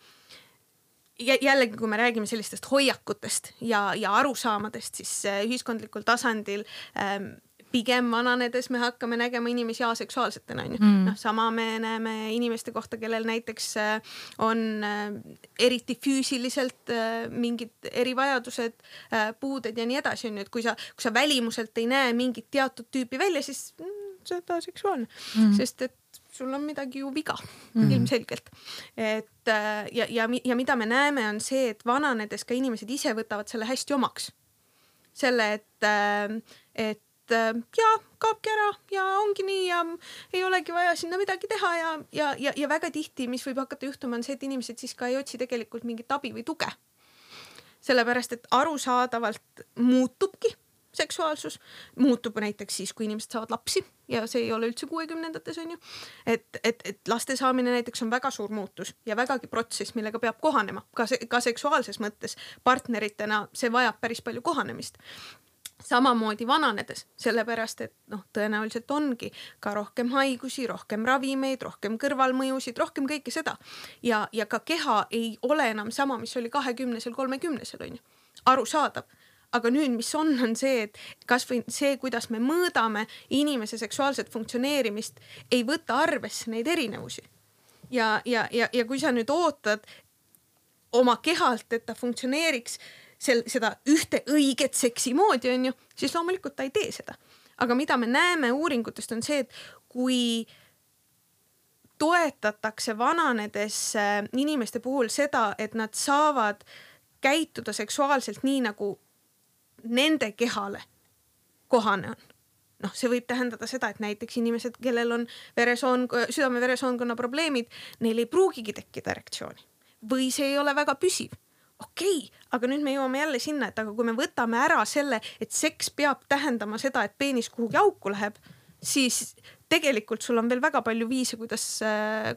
[SPEAKER 3] jällegi, kui me räägime sellistest hoiakutest ja, ja arusaamadest, siis äh, ühiskondlikul tasandil ähm, pigem vananedes me hakkame nägema inimesi aseksuaalsetena onju mm.. noh, sama me näeme inimeste kohta, kellel näiteks äh, on äh, eriti füüsiliselt äh, mingid erivajadused, puuded ja nii edasi onju, et kui sa, kui sa välimuselt ei näe mingit teatud tüüpi välja, siis mm, sa oled aseksuaalne mm., sest et sul on midagi ju viga mm. ilmselgelt. et ja, ja, ja mida me näeme, on see, et vananedes ka inimesed ise võtavad selle hästi omaks. selle, et, et et äh, ja kaobki ära ja ongi nii ja ei olegi vaja sinna midagi teha ja, ja, ja, ja väga tihti, mis võib hakata juhtuma, on see, et inimesed siis ka ei otsi tegelikult mingit abi või tuge. sellepärast, et arusaadavalt muutubki seksuaalsus, muutub näiteks siis, kui inimesed saavad lapsi ja see ei ole üldse kuuekümnendates on ju. et, et, et laste saamine näiteks on väga suur muutus ja vägagi protsess, millega peab kohanema ka, ka seksuaalses mõttes partneritena, see vajab päris palju kohanemist samamoodi vananedes, sellepärast et noh, tõenäoliselt ongi ka rohkem haigusi, rohkem ravimeid, rohkem kõrvalmõjusid, rohkem kõike seda. ja, ja ka keha ei ole enam sama, mis oli kahekümnesel, kolmekümnesel on ju, arusaadav aga nüüd, mis on, on see, et kasvõi see, kuidas me mõõdame inimese seksuaalset funktsioneerimist, ei võta arvesse neid erinevusi. ja, ja, ja, ja kui sa nüüd ootad oma kehalt, et ta funktsioneeriks sel-, seda ühte õiget seksi moodi, on ju, siis loomulikult ta ei tee seda. aga mida me näeme uuringutest, on see, et kui toetatakse vananedes inimeste puhul seda, et nad saavad käituda seksuaalselt nii, nagu nende kehale kohane on. Noh, see võib tähendada seda, et näiteks inimesed, kellel on veresoon, südame-veresoonkonna probleemid, neil ei pruugigi tekkida erektsiooni. Või see ei ole väga püsiv okei okay,, aga nüüd me jõuame jälle sinna, et aga kui me võtame ära selle, et seks peab tähendama seda, et peenis kuhugi auku läheb, siis tegelikult sul on veel väga palju viise, kuidas,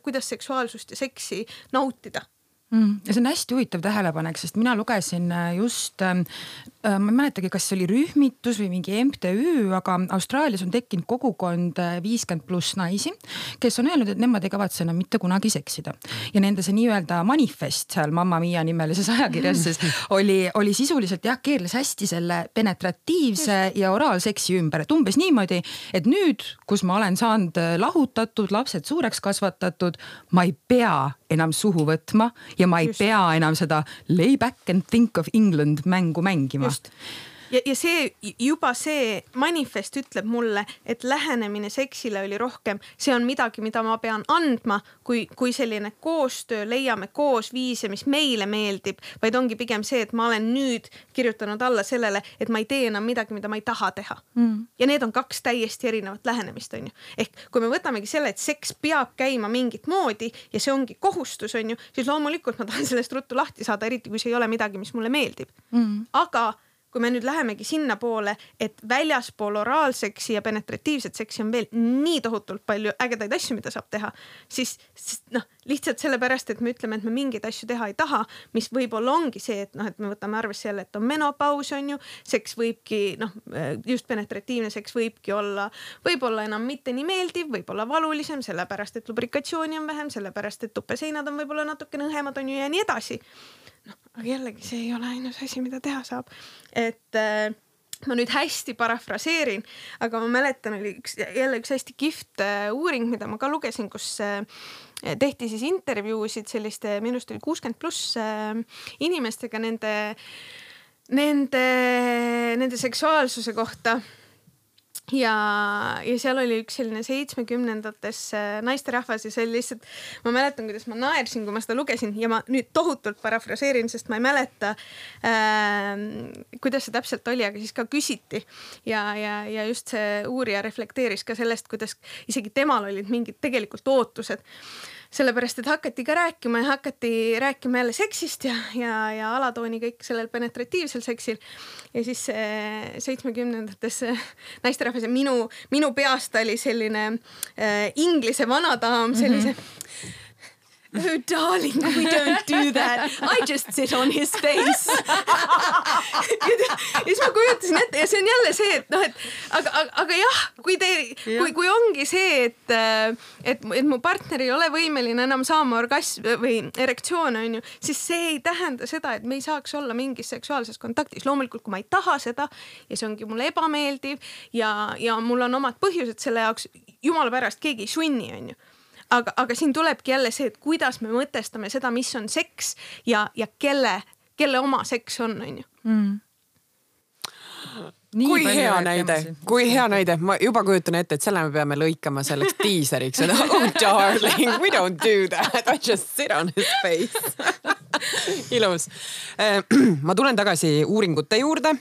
[SPEAKER 3] kuidas seksuaalsust ja seksi nautida.
[SPEAKER 1] Ja see on hästi huvitav tähelepanek, sest mina lugesin äh, just ähm, äh,, ma ei mäletagi, kas see oli rühmitus või mingi MTÜ, aga Austraalias on tekkinud kogukond äh, viiskümmend pluss naisi, kes on öelnud, et nemad ei kavatse enam mitte kunagi seksida. ja nende see nii-öelda manifest seal Mamma Mia nimelises ajakirjas siis oli, oli sisuliselt jah, keerles hästi selle penetratiivse ja oraalseksi ümber, et umbes niimoodi, et nüüd, kus ma olen saanud äh, lahutatud, lapsed suureks kasvatatud, ma ei pea enam suhu võtma ja ma ei Just. pea enam seda lay back and think of England mängu mängima.
[SPEAKER 3] Ja, ja see juba see manifest ütleb mulle, et lähenemine seksile oli rohkem, see on midagi, mida ma pean andma, kui, kui selline koostöö, leiame koos viise, mis meile meeldib, vaid ongi pigem see, et ma olen nüüd kirjutanud alla sellele, et ma ei tee enam midagi, mida ma ei taha teha. Mm.. ja need on kaks täiesti erinevat lähenemist, on ju. ehk kui me võtamegi selle, et seks peab käima mingit moodi ja see ongi kohustus, on ju, siis loomulikult ma tahan sellest ruttu lahti saada, eriti kui see ei ole midagi, mis mulle meeldib. Mm.. aga kui me nüüd lähemegi sinnapoole, et väljaspool oraalseksi ja penetratiivset seksi on veel nii tohutult palju ägedaid asju, mida saab teha, siis, siis noh, lihtsalt sellepärast, et me ütleme, et me mingeid asju teha ei taha, mis võib-olla ongi see, et noh, et me võtame arvesse jälle, et on menopaus on ju, seks võibki noh, just penetratiivne seks võibki olla, võib-olla enam mitte nii meeldiv, võib-olla valulisem, sellepärast et lubrikatsiooni on vähem, sellepärast et tupeseinad on võib-olla natukene õhemad on ju ja nii edasi noh, aga jällegi see ei ole ainus asi, mida teha saab. et äh, ma nüüd hästi parafraseerin, aga ma mäletan, oli üks jälle üks hästi kihvt äh, uuring, mida ma ka lugesin, kus äh, tehti siis intervjuusid selliste, minu arust oli kuuskümmend pluss äh, inimestega nende, nende, nende seksuaalsuse kohta ja, ja seal oli üks selline seitsmekümnendates naisterahvas ja see oli lihtsalt, ma mäletan, kuidas ma naersin, kui ma seda lugesin ja ma nüüd tohutult parafraseerin, sest ma ei mäleta äh,, kuidas see täpselt oli, aga siis ka küsiti. Ja, ja, ja just see uurija reflekteeris ka sellest, kuidas isegi temal olid mingid tegelikult ootused sellepärast et hakati ka rääkima ja hakati rääkima jälle seksist ja, ja, ja alatooni kõik sellel penetratiivsel seksil. ja siis seitsmekümnendates naisterahvas ja minu, minu peast oli selline äh, inglise vanadaam sellise mm. -hmm Oh darling, we don't do that. I just sit on his face ja siis ma kujutasin ette ja see on jälle see, et noh, et aga, aga, aga jah, kui te, kui, kui ongi see, et, et, et mu partner ei ole võimeline enam saama orgasm või erektsioone, onju, siis see ei tähenda seda, et me ei saaks olla mingis seksuaalses kontaktis. loomulikult, kui ma ei taha seda ja see ongi mulle ebameeldiv ja, ja mul on omad põhjused selle jaoks, jumala pärast, keegi ei sunni, onju aga, aga siin tulebki jälle see, et kuidas me mõtestame seda, mis on seks ja, ja kelle, kelle oma seks on, on ju. Mm.
[SPEAKER 2] Nii kui hea näide, kui hea näide, ma juba kujutan ette, et selle me peame lõikama selleks diiseriks, et oh darling, we don't do that, I just sit on his face. Ilus. Äh, ma tulen tagasi uuringute juurde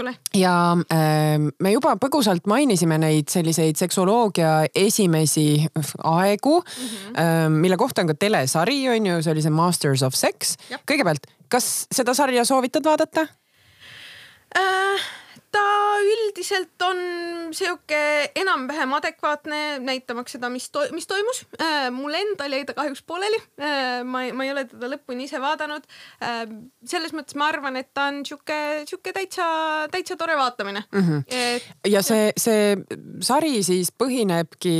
[SPEAKER 3] tule.
[SPEAKER 2] ja äh, me juba põgusalt mainisime neid selliseid seksuoloogia esimesi aegu mm, -hmm. mille kohta on ka telesari on ju, see oli see Masters of Sex. kõigepealt, kas seda sarja soovitad vaadata
[SPEAKER 3] äh,? Ta üldiselt on sihuke enam-vähem adekvaatne, näitamaks seda, mis to-, mis toimus äh,. mul endal jäi ta kahjuks pooleli äh,. ma ei, ma ei ole teda lõpuni ise vaadanud äh,. selles mõttes ma arvan, et ta on sihuke, sihuke täitsa, täitsa tore vaatamine mm.
[SPEAKER 2] -hmm. Et... ja see, see sari siis põhinebki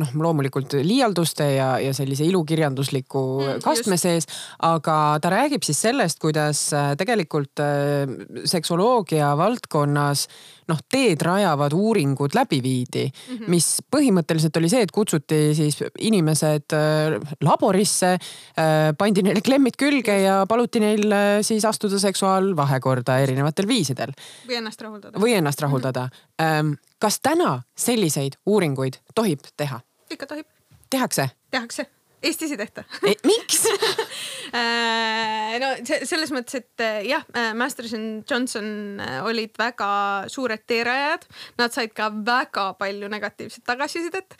[SPEAKER 2] noh, loomulikult liialduste ja, ja sellise ilukirjandusliku mm, kastme sees, aga ta räägib siis sellest, kuidas tegelikult seksoloogia vald valdkonnas noh, teed rajavad uuringud läbi viidi mm, -hmm. mis põhimõtteliselt oli see, et kutsuti siis inimesed äh, laborisse, äh, pandi neile klemmid külge ja paluti neil äh, siis astuda seksuaalvahekorda erinevatel viisidel.
[SPEAKER 3] või ennast rahuldada.
[SPEAKER 2] või ennast rahuldada mm. -hmm. kas täna selliseid uuringuid tohib teha?
[SPEAKER 3] ikka tohib.
[SPEAKER 2] tehakse?
[SPEAKER 3] tehakse Eestis ei tehta
[SPEAKER 2] e,. miks
[SPEAKER 3] äh, no selles mõttes, et äh, jah, äh, Masters and Johnson olid väga suured teerajajad. Nad said ka väga palju negatiivset tagasisidet.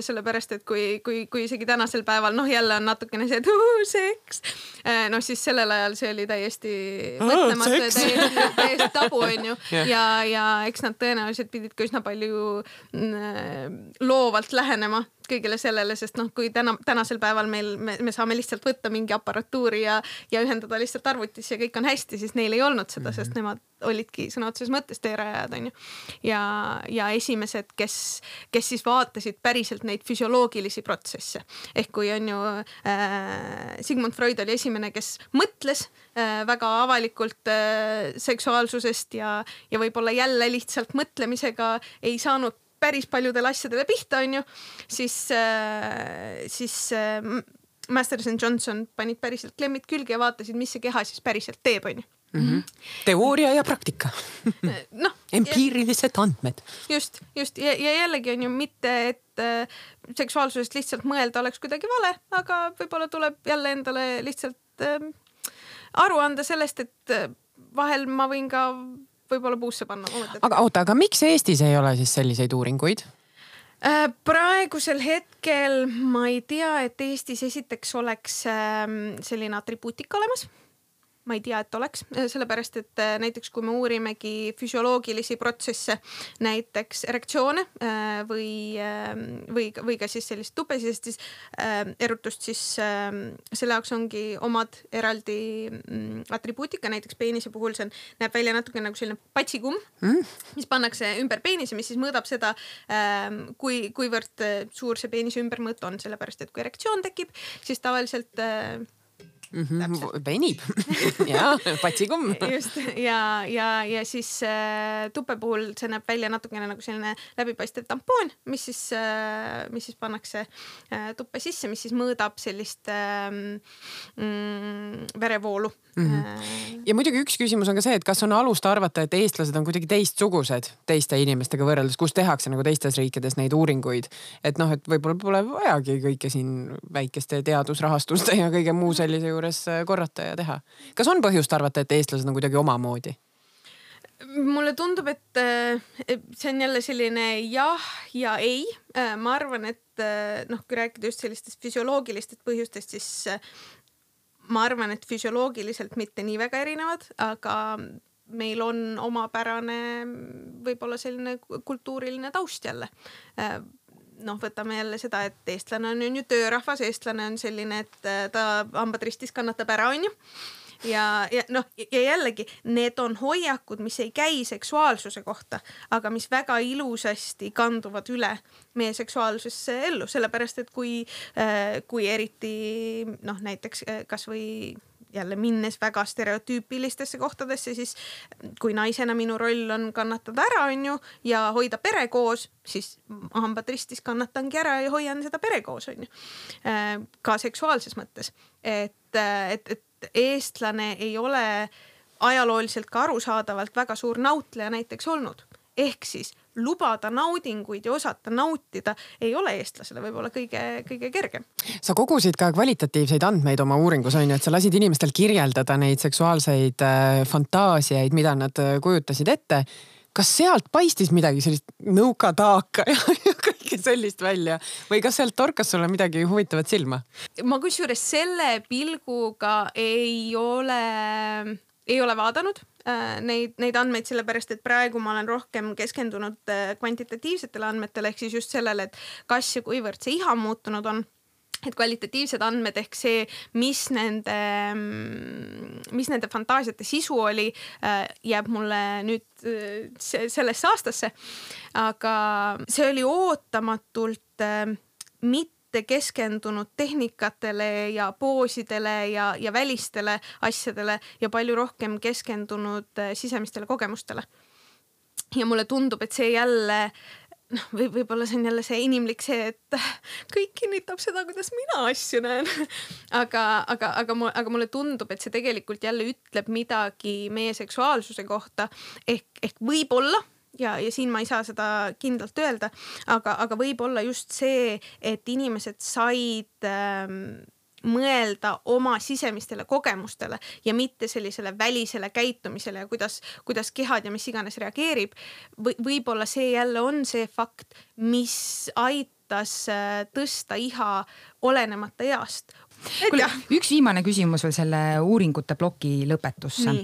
[SPEAKER 3] sellepärast, et kui, kui, kui isegi tänasel päeval noh, jälle on natukene see, et seks. noh, siis sellel ajal see oli täiesti mõtlematu ja täiesti, täiesti tabu, onju. ja, ja eks nad tõenäoliselt pidid ka üsna palju mm, loovalt lähenema kõigele sellele, sest noh, kui täna, tänasel päeval meil, me, me saame lihtsalt võtta mingi aparatuuri ja, ja ühendada lihtsalt arvutisse ja kõik on hästi, siis neil ei olnud seda mm, -hmm. sest nemad olidki sõna otseses mõttes teerajajad onju. ja, ja esimesed, kes, kes siis vaatasid päriselt neid füsioloogilisi protsesse ehk kui on ju äh, Sigmund Freud oli esimene, kes mõtles äh, väga avalikult äh, seksuaalsusest ja, ja võib-olla jälle lihtsalt mõtlemisega ei saanud päris paljudele asjadele pihta, onju, siis äh,, siis äh, Masters and Johnson panid päriselt klemmid külge ja vaatasid, mis see keha siis päriselt teeb, onju.
[SPEAKER 2] Mm -hmm. teooria ja praktika
[SPEAKER 3] noh.
[SPEAKER 2] empiirilised andmed.
[SPEAKER 3] just, just ja, ja jällegi on ju mitte, et äh, seksuaalsusest lihtsalt mõelda oleks kuidagi vale, aga võib-olla tuleb jälle endale lihtsalt äh, aru anda sellest, et äh, vahel ma võin ka võib-olla puusse panna.
[SPEAKER 2] aga oota, aga miks Eestis ei ole siis selliseid uuringuid?
[SPEAKER 3] Äh, praegusel hetkel ma ei tea, et Eestis esiteks oleks ähm, selline atribuutika olemas ma ei tea, et oleks, sellepärast et äh, näiteks kui me uurimegi füsioloogilisi protsesse, näiteks erektsioone äh, või, ähm, või, või ka siis sellist tupesisest siis äh, erutust, siis ähm, selle jaoks ongi omad eraldi mm, atribuutika, näiteks peenise puhul see on, näeb välja natuke nagu selline patsikumm mm., mis pannakse ümber peenise, mis siis mõõdab seda, ähm, kui, kuivõrd suur see peenise ümbermõõt on, sellepärast et kui erektsioon tekib, siis tavaliselt
[SPEAKER 2] mm. -hmm. venib ja patsikumm.
[SPEAKER 3] just ja, ja, ja siis äh, tupe puhul see näeb välja natukene nagu selline läbipaistev tampoon, mis siis äh,, mis siis pannakse äh, tuppe sisse, mis siis mõõdab sellist äh, mm, verevoolu mm.
[SPEAKER 2] -hmm. ja muidugi üks küsimus on ka see, et kas on alust arvata, et eestlased on kuidagi teistsugused teiste inimestega võrreldes, kus tehakse nagu teistes riikides neid uuringuid. et noh, et võib-olla pole vajagi kõike siin väikeste teadusrahastuste ja kõige muu sellise juurde juures äh, korrata ja teha. kas on põhjust arvata, et eestlased on kuidagi omamoodi?
[SPEAKER 3] mulle tundub, et see on jälle selline jah ja ei. Äh, ma arvan, et äh, noh, kui rääkida just sellistest füsioloogilistest põhjustest, siis ma arvan, et füsioloogiliselt mitte nii väga erinevad, aga meil on omapärane võib-olla selline kultuuriline taust jälle noh, võtame jälle seda, et eestlane on, on ju töörahvas, eestlane on selline, et äh, ta hambad ristis kannatab ära, onju ja, ja noh, ja jällegi need on hoiakud, mis ei käi seksuaalsuse kohta, aga mis väga ilusasti kanduvad üle meie seksuaalsesse ellu, sellepärast et kui, äh, kui eriti noh, näiteks äh, kasvõi jälle minnes väga stereotüüpilistesse kohtadesse, siis kui naisena minu roll on kannatada ära, onju, ja hoida pere koos, siis hambad ristis kannatangi ära ja hoian seda pere koos, onju. Äh, ka seksuaalses mõttes, et, et, et eestlane ei ole ajalooliselt ka arusaadavalt väga suur nautleja näiteks olnud ehk siis lubada naudinguid ja osata nautida ei ole eestlasele võib-olla kõige-kõige kergem.
[SPEAKER 2] sa kogusid ka kvalitatiivseid andmeid oma uuringus on ju, et sa lasid inimestel kirjeldada neid seksuaalseid äh, fantaasiaid, mida nad äh, kujutasid ette. kas sealt paistis midagi sellist nõukataaka ja, ja kõike sellist välja või kas sealt torkas sulle midagi huvitavat silma?
[SPEAKER 3] ma kusjuures selle pilguga ei ole ei ole vaadanud äh, neid, neid andmeid, sellepärast et praegu ma olen rohkem keskendunud äh, kvantitatiivsetele andmetele ehk siis just sellele, et kas ja kuivõrd see iha muutunud on et kvalitatiivsed andmed ehk see, mis nende, mm, mis nende fantaasiate sisu oli, äh, jääb mulle nüüd sellesse aastasse. aga see oli ootamatult mitte mitte keskendunud tehnikatele ja poosidele ja, ja välistele asjadele ja palju rohkem keskendunud äh, sisemistele kogemustele. ja mulle tundub, et see jälle noh, või võib-olla see on jälle see inimlik see, et kõik kinnitab seda, kuidas mina asju näen. aga, aga, aga, aga mulle tundub, et see tegelikult jälle ütleb midagi meie seksuaalsuse kohta ehk, ehk võib-olla ja, ja siin ma ei saa seda kindlalt öelda, aga, aga võib-olla just see, et inimesed said ähm, mõelda oma sisemistele kogemustele ja mitte sellisele välisele käitumisele ja kuidas, kuidas kehad ja mis iganes reageerib. Või võib-olla see jälle on see fakt, mis aitab aitas äh, tõsta iha olenemata east
[SPEAKER 1] kuule, üks viimane küsimus veel selle uuringute ploki lõpetusse.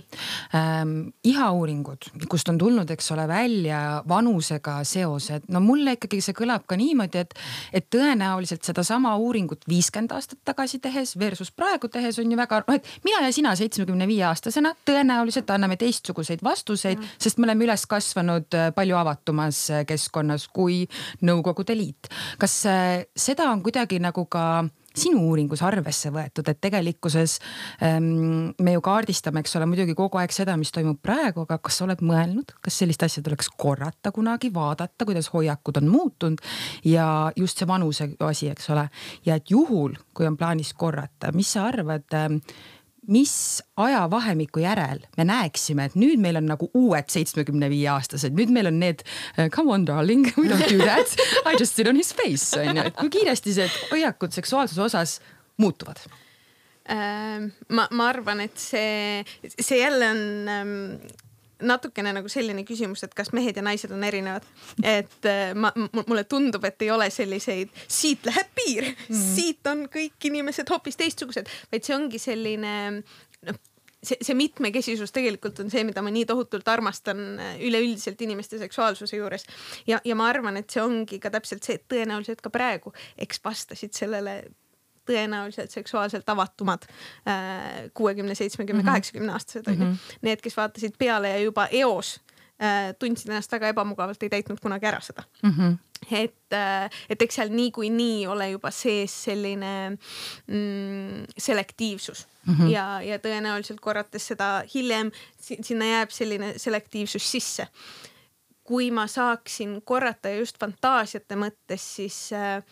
[SPEAKER 1] Ähm, iha uuringud, kust on tulnud, eks ole, välja vanusega seosed, no mulle ikkagi see kõlab ka niimoodi, et, et tõenäoliselt sedasama uuringut viiskümmend aastat tagasi tehes versus praegu tehes on ju väga, noh, et mina ja sina seitsmekümne viie aastasena tõenäoliselt anname teistsuguseid vastuseid sest me oleme üles kasvanud äh, palju avatumas äh, keskkonnas kui Nõukogude Liit. kas äh, seda on kuidagi nagu ka sinu uuringus arvesse võetud, et tegelikkuses ähm, me ju kaardistame, eks ole, muidugi kogu aeg seda, mis toimub praegu, aga kas sa oled mõelnud, kas sellist asja tuleks korrata kunagi, vaadata, kuidas hoiakud on muutunud ja just see vanuse asi, eks ole. ja et juhul, kui on plaanis korrata, mis sa arvad ähm, mis ajavahemiku järel me näeksime, et nüüd meil on nagu uued seitsmekümne viie aastased, nüüd meil on need uh, come on darling, we don't do that, I just sit on his face on ju, et kui kiiresti need hoiakud seksuaalsuse osas muutuvad?
[SPEAKER 3] Ähm, ma, ma arvan, et see, see jälle on ähm, natukene nagu selline küsimus, et kas mehed ja naised on erinevad. et äh, ma, mulle tundub, et ei ole selliseid, siit läheb piir mm., siit on kõik inimesed hoopis teistsugused, vaid see ongi selline noh see, see mitmekesisus tegelikult on see, mida ma nii tohutult armastan äh, üleüldiselt inimeste seksuaalsuse juures. ja, ja ma arvan, et see ongi ka täpselt see, et tõenäoliselt ka praegu, eks vastasid sellele tõenäoliselt seksuaalselt avatumad äh, kuuekümne, seitsmekümne, mhm. kaheksakümne aastased onju. Mhm. Need, kes vaatasid peale ja juba eos äh, tundsid ennast väga ebamugavalt, ei täitnud kunagi ära seda mm. -hmm et, äh, et eks seal niikuinii ole juba sees selline mm, selektiivsus mm -hmm. ja, ja tõenäoliselt korrates seda hiljem sinna jääb selline selektiivsus sisse. kui ma saaksin korrata just fantaasiate mõttes, siis äh,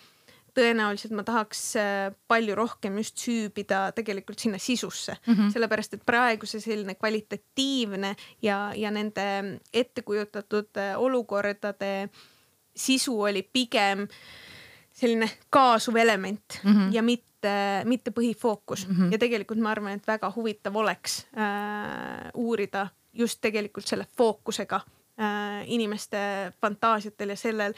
[SPEAKER 3] tõenäoliselt ma tahaks äh, palju rohkem just süübida tegelikult sinna sisusse mm, -hmm. sellepärast et praegu see selline kvalitatiivne ja, ja nende ettekujutatud äh, olukordade sisu oli pigem selline kaasuv element mm -hmm. ja mitte, mitte põhifookus mm. -hmm. ja tegelikult ma arvan, et väga huvitav oleks äh, uurida just tegelikult selle fookusega äh, inimeste fantaasiatel ja sellel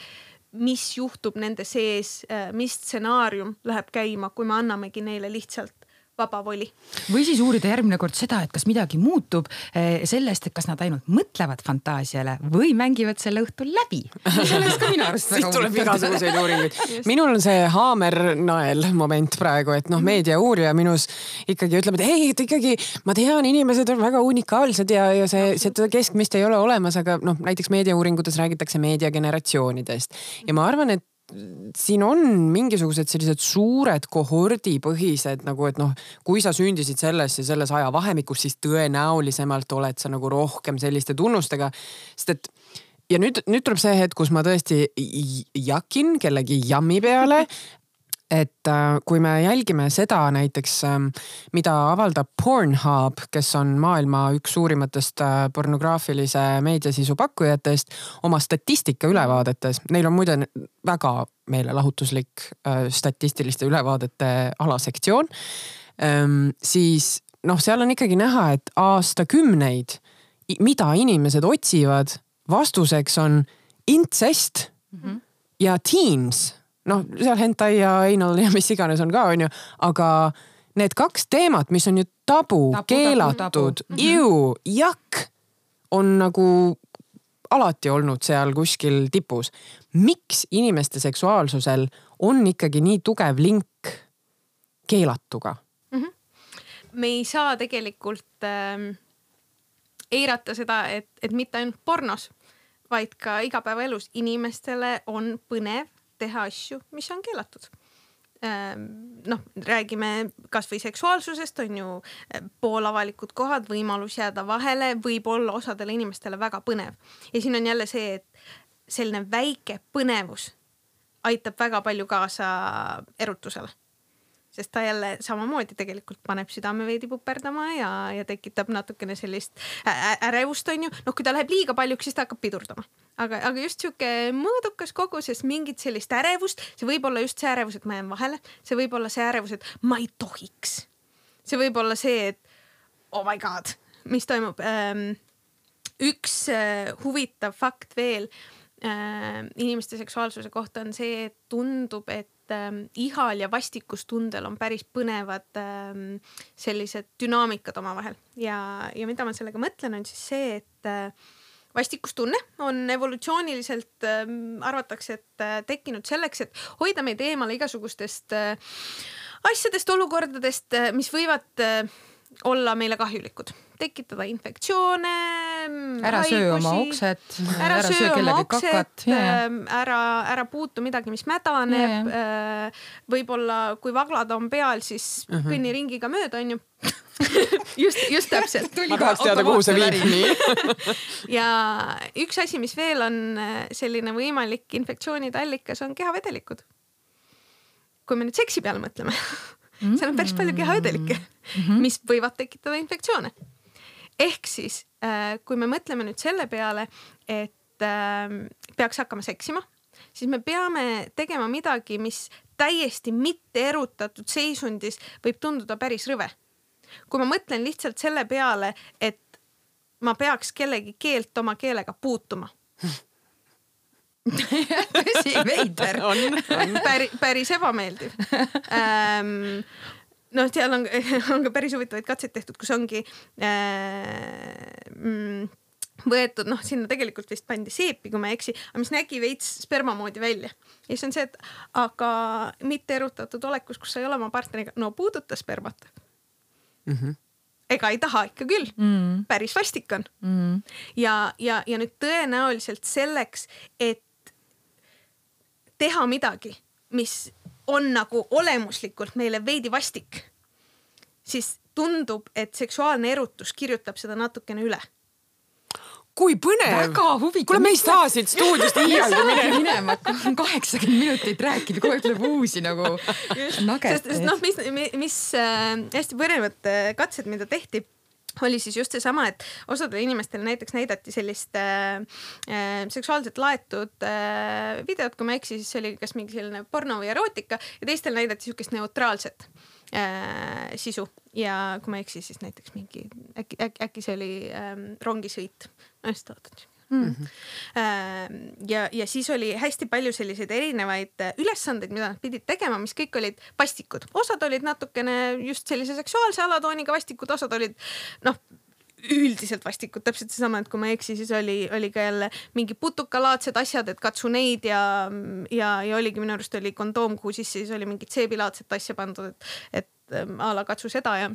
[SPEAKER 3] mis juhtub nende sees, äh, mis stsenaarium läheb käima, kui me annamegi neile lihtsalt vaba voli.
[SPEAKER 1] või siis uurida järgmine kord seda, et kas midagi muutub eh, sellest, et kas nad ainult mõtlevad fantaasiale või mängivad selle õhtul läbi. see oleks ka minu arust
[SPEAKER 2] väga huvitav. tuleb igasuguseid uuringuid. minul on see haamernael moment praegu, et noh, meediauurija minus ikkagi ütleb, et ei, et ikkagi ma tean, inimesed on väga unikaalsed ja, ja see, seda keskmist ei ole olemas, aga noh, näiteks meediauuringutes räägitakse meediageneratsioonidest ja ma arvan, et siin on mingisugused sellised suured kohordipõhised nagu, et noh, kui sa sündisid selles ja selles ajavahemikus, siis tõenäolisemalt oled sa nagu rohkem selliste tunnustega. sest et ja nüüd, nüüd tuleb see hetk, kus ma tõesti jakin kellegi jammi peale et äh, kui me jälgime seda näiteks, ähm, mida avaldab Pornhub, kes on maailma üks suurimatest äh, pornograafilise meediasisu pakkujatest oma statistika ülevaadetes, neil on muide väga meelelahutuslik äh, statistiliste ülevaadete alasektsioon. Ähm, siis noh, seal on ikkagi näha, et aastakümneid, mida inimesed otsivad, vastuseks on intsest mm -hmm. ja teens noh, seal hentai ja anal ja mis iganes on ka, onju, aga need kaks teemat, mis on ju tabu, tabu, keelatud, ju, jakk, on nagu alati olnud seal kuskil tipus. miks inimeste seksuaalsusel on ikkagi nii tugev link keelatuga mm? -hmm.
[SPEAKER 3] me ei saa tegelikult ähm, eirata seda, et, et mitte ainult pornos, vaid ka igapäevaelus inimestele on põnev teha asju, mis on keelatud. Ehm, noh, räägime kasvõi seksuaalsusest on ju eh, poolavalikud kohad, võimalus jääda vahele võib olla osadele inimestele väga põnev. Ja siin on jälle see, et selline väike põnevus aitab väga palju kaasa erutusele sest ta jälle samamoodi tegelikult paneb südame veidi puperdama ja, ja tekitab natukene sellist ärevust, onju. noh, kui ta läheb liiga paljuks, siis ta hakkab pidurdama. aga, aga just sihuke mõõdukas koguses mingit sellist ärevust, see võib olla just see ärevus, et ma jään vahele, see võib olla see ärevus, et ma ei tohiks. see võib olla see, et oh my god, mis toimub ähm,. üks äh, huvitav fakt veel äh, inimeste seksuaalsuse kohta on see, et tundub, et ähm, ihal ja vastikustundel on päris põnevad ähm, sellised dünaamikad omavahel. Ja, ja mida ma sellega mõtlen, on siis see, et äh, vastikustunne on evolutsiooniliselt äh, arvatakse, et äh, tekkinud selleks, et hoida meid eemale igasugustest äh, asjadest, olukordadest, äh, mis võivad äh, olla meile kahjulikud, tekitada infektsioone.
[SPEAKER 1] ära haigusi, söö oma oksed.
[SPEAKER 3] ära söö oma oksed, ähm, ära, ära puutu midagi, mis mädaneb. Äh, võib-olla, kui vaglad on peal, siis uh mhm. -huh. kõnni ringiga mööda, onju just, just täpselt.
[SPEAKER 2] ma tahaks teada, kuhu see viib nii
[SPEAKER 3] ja üks asi, mis veel on äh, selline võimalik infektsioonide allikas, on kehavedelikud. kui me nüüd seksi peale mõtleme mm. seal on päris palju kehavedelikke mm, -hmm. mis võivad tekitada infektsioone. ehk siis äh, kui me mõtleme nüüd selle peale, et äh, peaks hakkama seksima, siis me peame tegema midagi, mis täiesti mitte erutatud seisundis võib tunduda päris rõve. kui ma mõtlen lihtsalt selle peale, et ma peaks kellegi keelt oma keelega puutuma
[SPEAKER 1] tõsi, veider
[SPEAKER 3] on, on. päris, päris ebameeldiv ähm, noh, seal on, on ka päris huvitavaid katseid tehtud, kus ongi äh, võetud, noh, sinna tegelikult vist pandi seepi, kui ma ei eksi, aga mis nägi veits sperma moodi välja. ja siis on see, et aga mitte erutatud olekus, kus sa ei ole oma partneriga, no puuduta spermat mm. -hmm ega ei taha ikka küll mm., päris vastik on mm.. ja, ja, ja nüüd tõenäoliselt selleks, et teha midagi, mis on nagu olemuslikult meile veidi vastik, siis tundub, et seksuaalne erutus kirjutab seda natukene üle
[SPEAKER 2] kui põnev.
[SPEAKER 1] väga huvitav.
[SPEAKER 2] kuule, me ei saa siit stuudiost iialgi minema.
[SPEAKER 1] minema, kaheksakümmend minutit rääkida, kogu aeg tuleb uusi nagu nagedaid.
[SPEAKER 3] sest noh, mis, mis äh, hästi põnevad äh, katsed, mida tehti oli siis just seesama, et osadele inimestele näiteks näidati sellist äh, äh, seksuaalselt laetud äh, videot, kui ma ei eksi, siis see oli kas mingi selline porno või erootika ja teistele näidati siukest neutraalset äh, sisu ja kui ma ei eksi, siis näiteks mingi äkki, äkki, äkki see oli äh, rongisõit. no just oot-oot Mm. -hmm. ja, ja siis oli hästi palju selliseid erinevaid äh, ülesandeid, mida nad pidid tegema, mis kõik olid vastikud, osad olid natukene just sellise seksuaalse alatooniga vastikud, osad olid noh üldiselt vastikud, täpselt seesama, et kui ma ei eksi, siis oli, oli ka jälle mingi putukalaadsed asjad, et katsu neid ja, ja, ja oligi minu arust oli kondoom, kuhu sisse siis oli mingit seebilaadset asja pandud, et, et ähm, a la katsu seda ja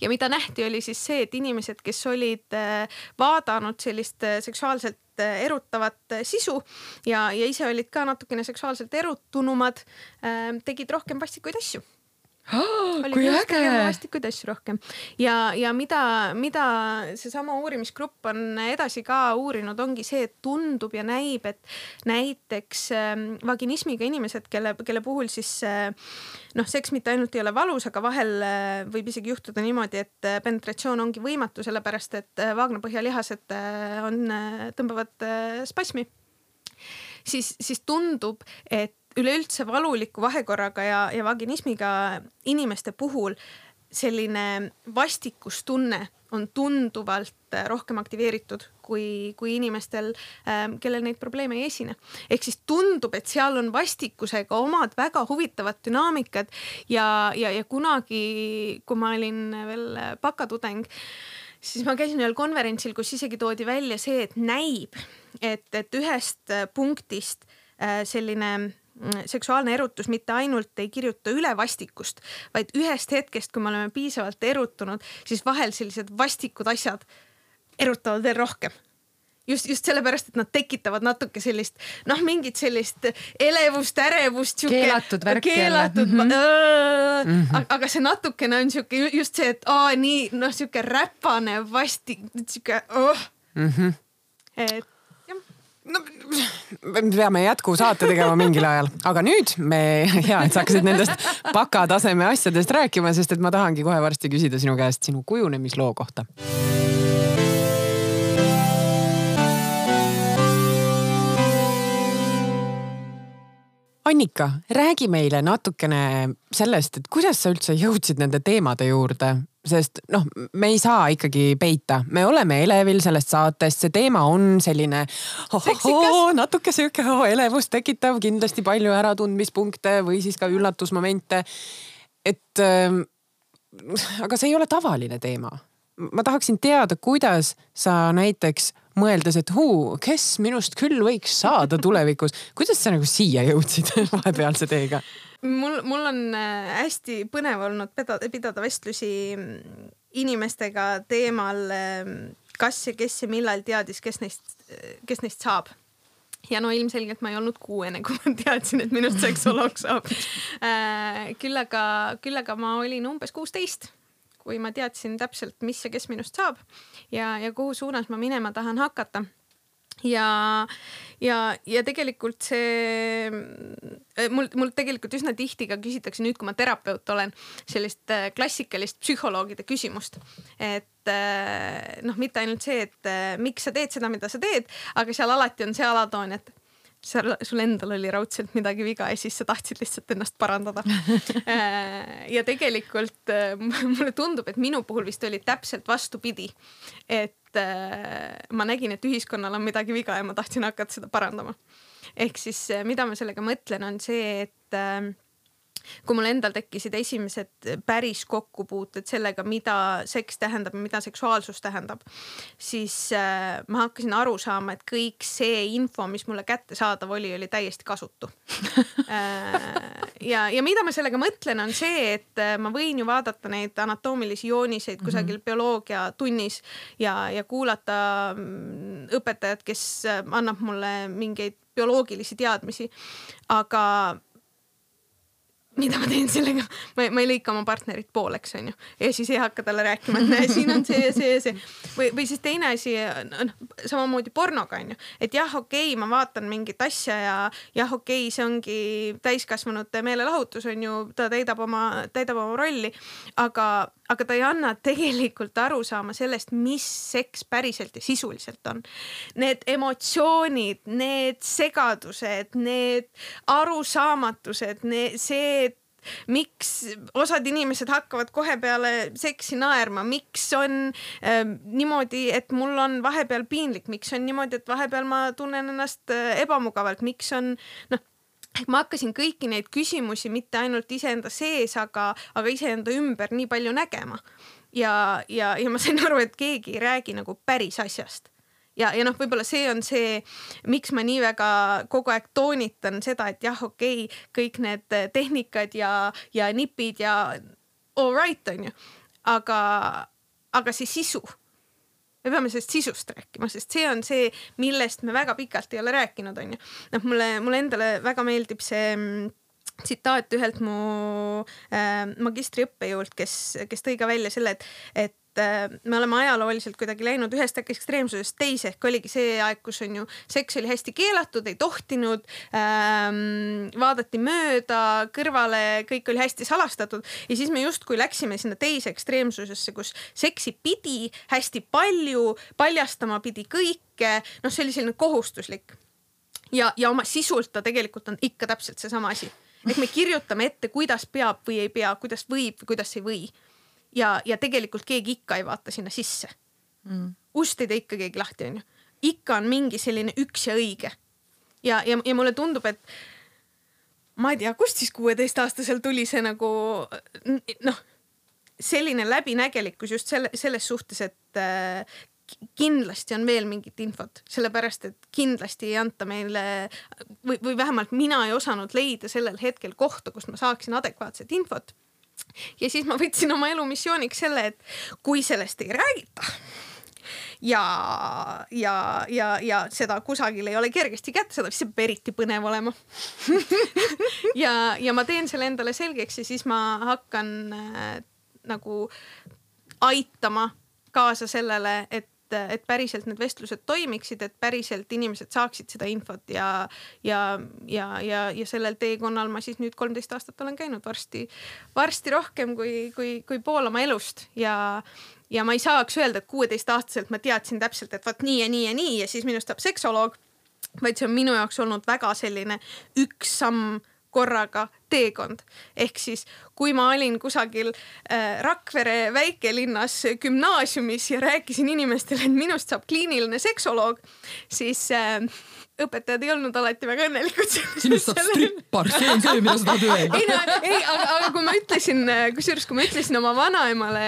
[SPEAKER 3] ja mida nähti, oli siis see, et inimesed, kes olid äh, vaadanud sellist äh, seksuaalselt äh, erutavat sisu ja, ja ise olid ka natukene seksuaalselt erutunumad, tegid rohkem vastikuid asju
[SPEAKER 1] oh,. kui äge.
[SPEAKER 3] vastikuid asju rohkem ja, ja mida, mida seesama uurimisgrupp on edasi ka uurinud, ongi see, et tundub ja näib, et näiteks äh, vaginismiga inimesed, kelle, kelle puhul siis äh, noh, seks mitte ainult ei ole valus, aga vahel äh, võib isegi juhtuda niimoodi, et äh, penetratsioon ongi võimatu, sellepärast et äh, vaagnapõhjalihased äh, on äh,, tõmbavad äh, spasmi siis, siis tundub, et üleüldse valuliku vahekorraga ja, ja vaginismiga inimeste puhul selline vastikustunne on tunduvalt rohkem aktiveeritud kui, kui inimestel, ähm, kellel neid probleeme ei esine. ehk siis tundub, et seal on vastikusega omad väga huvitavad dünaamikad ja, ja, ja kunagi, kui ma olin veel bakatudeng, siis ma käisin ühel konverentsil, kus isegi toodi välja see, et näib, et, et ühest punktist äh, selline Mm, seksuaalne erutus mitte ainult ei kirjuta üle vastikust, vaid ühest hetkest, kui me oleme piisavalt erutunud, siis vahel sellised vastikud asjad erutavad veel rohkem just, just sellepärast, et nad tekitavad natuke sellist noh, mingit sellist elevust, ärevust.
[SPEAKER 1] keelatud värk
[SPEAKER 3] keelatud, mm -hmm. mm -hmm. aga see natukene on sihuke just see, et aa nii noh, sihuke räpane vastik, sihuke oh. mm. -hmm. et
[SPEAKER 2] no me peame jätkusaate tegema mingil ajal, aga nüüd me, hea, et sa hakkasid nendest bakataseme asjadest rääkima, sest et ma tahangi kohe varsti küsida sinu käest sinu kujunemisloo kohta. Annika, räägi meile natukene sellest, et kuidas sa üldse jõudsid nende teemade juurde, sest noh, me ei saa ikkagi peita, me oleme elevil sellest saatest, see teema on selline oh, oh, natuke sihuke oh, elevust tekitav, kindlasti palju äratundmispunkte või siis ka üllatusmomente. et äh, aga see ei ole tavaline teema. Ma tahaksin teada, kuidas sa näiteks mõeldes, et huu, kes minust küll võiks saada tulevikus. kuidas sa nagu siia jõudsid vahepealse teega?
[SPEAKER 3] mul, mul on äh, hästi põnev olnud pidada, pidada vestlusi mm, inimestega teemal, ähm, kas ja kes ja millal teadis, kes neist, kes neist saab ja no ilmselgelt ma ei olnud kuuene, kui ma teadsin, et minust seksoloog saab. Äh, küll aga, küll aga ma olin umbes kuusteist kui ma teadsin täpselt, mis ja kes minust saab ja, ja kuhu suunas ma minema tahan hakata ja, ja, ja tegelikult see mul, mul tegelikult üsna tihti ka küsitakse nüüd, kui ma terapeut olen, sellist äh, klassikalist psühholoogide küsimust. et äh, noh, mitte ainult see, et äh, miks sa teed seda, mida sa teed, aga seal alati on see alatoon, et seal sul endal oli raudselt midagi viga ja siis sa tahtsid lihtsalt ennast parandada äh, ja tegelikult äh, mulle tundub, et minu puhul vist oli täpselt vastupidi. et äh, ma nägin, et ühiskonnal on midagi viga ja ma tahtsin hakata seda parandama. ehk siis mida ma sellega mõtlen, on see, et kui mul endal tekkisid esimesed päris kokkupuuted sellega, mida seks tähendab ja mida seksuaalsus tähendab, siis äh, ma hakkasin aru saama, et kõik see info, mis mulle kättesaadav oli, oli täiesti kasutu äh, ja, ja mida ma sellega mõtlen, on see, et äh, ma võin ju vaadata neid anatoomilisi jooniseid kusagil mm -hmm. bioloogiatunnis ja, ja kuulata mm, õpetajat, kes äh, annab mulle mingeid bioloogilisi teadmisi, aga mida ma teen sellega, ma, ma ei lõika oma partnerit pooleks, onju. ja siis ei hakka talle rääkima, et näe, siin on see ja see ja see. või, või siis teine asi, noh samamoodi pornoga onju, et jah, okei okay,, ma vaatan mingit asja ja jah, okei okay,, see ongi täiskasvanute meelelahutus onju, ta täidab oma, täidab oma rolli. aga, aga ta ei anna tegelikult arusaama sellest, mis seks päriselt ja sisuliselt on. Need emotsioonid, need segadused, need arusaamatused, see miks osad inimesed hakkavad kohe peale seksi naerma, miks on äh, niimoodi, et mul on vahepeal piinlik, miks on niimoodi, et vahepeal ma tunnen ennast äh, ebamugavalt, miks on noh ehk ma hakkasin kõiki neid küsimusi mitte ainult iseenda sees, aga, aga iseenda ümber nii palju nägema. ja, ja, ja ma sain aru, et keegi ei räägi nagu päris asjast ja, ja noh, võib-olla see on see, miks ma nii väga kogu aeg toonitan seda, et jah, okei okay,, kõik need tehnikad ja, ja nipid ja all right on ju, aga, aga see sisu. me peame sellest sisust rääkima, sest see on see, millest me väga pikalt ei ole rääkinud, on ju. noh, mulle, mulle endale väga meeldib see mm, tsitaat ühelt mu äh, magistriõppejõult, kes, kes tõi ka välja selle, et, et me oleme ajalooliselt kuidagi läinud ühest ekstreemsusest teise ehk oligi see aeg, kus on ju seks oli hästi keelatud, ei tohtinud ähm,, vaadati mööda, kõrvale, kõik oli hästi salastatud. Ja siis me justkui läksime sinna teise ekstreemsusesse, kus seksi pidi hästi palju, paljastama pidi kõike, noh, see oli selline kohustuslik. ja, ja oma sisult ta tegelikult on ikka täpselt seesama asi, ehk me kirjutame ette, kuidas peab või ei pea, kuidas võib või kuidas ei või ja, ja tegelikult keegi ikka ei vaata sinna sisse mm.. ust ei tee ikka keegi lahti, onju. ikka on mingi selline üks ja õige. ja, ja, ja mulle tundub, et ma ei tea, kust siis kuueteistaastasel tuli see nagu noh, selline läbinägelikkus just selle, selles suhtes, et äh, kindlasti on veel mingit infot, sellepärast et kindlasti ei anta meile või, või vähemalt mina ei osanud leida sellel hetkel kohta, kust ma saaksin adekvaatset infot ja siis ma võtsin oma elu missiooniks selle, et kui sellest ei räägita ja, ja, ja, ja seda kusagil ei ole kergesti kättesaadav, siis see peab eriti põnev olema. Ja, ja ma teen selle endale selgeks ja siis ma hakkan äh, nagu aitama kaasa sellele, et et, et päriselt need vestlused toimiksid, et päriselt inimesed saaksid seda infot ja, ja, ja, ja, ja sellel teekonnal ma siis nüüd kolmteist aastat olen käinud varsti, varsti rohkem kui, kui, kui pool oma elust. Ja, ja ma ei saaks öelda, et kuueteistaastaselt ma teadsin täpselt, et vot nii ja nii ja nii ja siis minust saab seksoloog vaid see on minu jaoks olnud väga selline üks samm korraga teekond. ehk siis, kui ma olin kusagil äh, Rakvere väikelinnas gümnaasiumis ja rääkisin inimestele, et minust saab kliiniline seksoloog, siis äh, õpetajad ei olnud alati väga õnnelikud.
[SPEAKER 1] sinust saab strippar, see on see, mida sa tahad öelda.
[SPEAKER 3] ei no, ei, aga, aga kui ma ütlesin, kusjuures kui ma ütlesin oma vanaemale,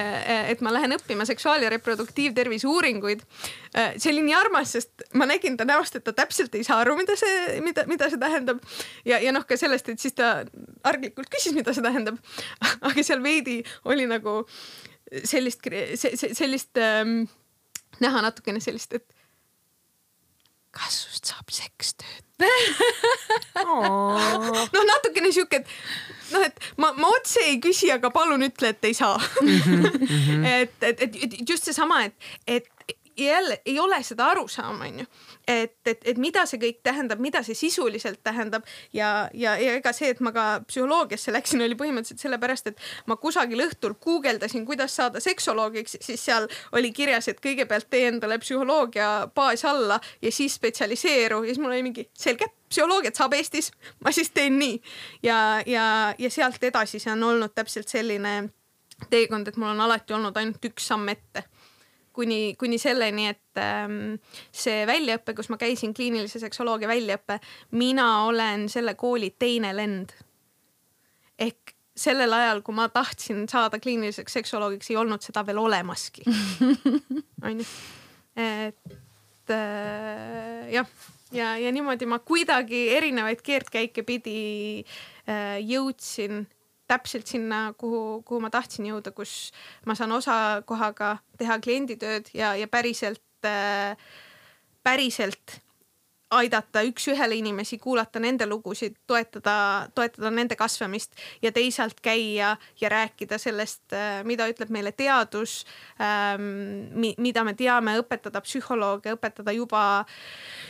[SPEAKER 3] et ma lähen õppima seksuaal- ja reproduktiivtervise uuringuid, see oli nii armas, sest ma nägin ta näost, et ta täpselt ei saa aru, mida see, mida, mida see tähendab. ja, ja noh, ka sellest, et siis ta arglikult küsis, mida see tähendab. aga seal veidi oli nagu sellist, sellist ähm, näha natukene sellist, et kas sust saab sekstöötaja noh, natukene sihuke, et noh, et ma, ma otse ei küsi, aga palun ütle, et ei saa mm. -hmm. et, et, et just seesama, et, et jälle ei ole seda arusaama, onju et, et, et mida see kõik tähendab, mida see sisuliselt tähendab. Ja, ja, ja ega see, et ma ka psühholoogiasse läksin, oli põhimõtteliselt sellepärast, et ma kusagil õhtul guugeldasin, kuidas saada seksoloogiks, siis seal oli kirjas, et kõigepealt tee endale psühholoogia baas alla ja siis spetsialiseeru. Ja siis mul oli mingi selge, psühholoogiat saab Eestis, ma siis teen nii. ja, ja, ja sealt edasi see on olnud täpselt selline teekond, et mul on alati olnud ainult üks samm ette kuni, kuni selleni, et ähm, see väljaõpe, kus ma käisin, kliinilise seksoloogia väljaõpe, mina olen selle kooli teine lend. ehk sellel ajal, kui ma tahtsin saada kliiniliseks seksoloogiks, ei olnud seda veel olemaski. onju, et äh, jah, ja, ja niimoodi ma kuidagi erinevaid keerdkäike pidi äh, jõudsin täpselt sinna, kuhu, kuhu ma tahtsin jõuda, kus ma saan osakohaga teha klienditööd ja, ja päriselt äh,, päriselt aidata üks-ühele inimesi, kuulata nende lugusid, toetada, toetada nende kasvamist ja teisalt käia ja rääkida sellest, äh, mida ütleb meile teadus ähm,, mida me teame, õpetada psühholooge, õpetada juba,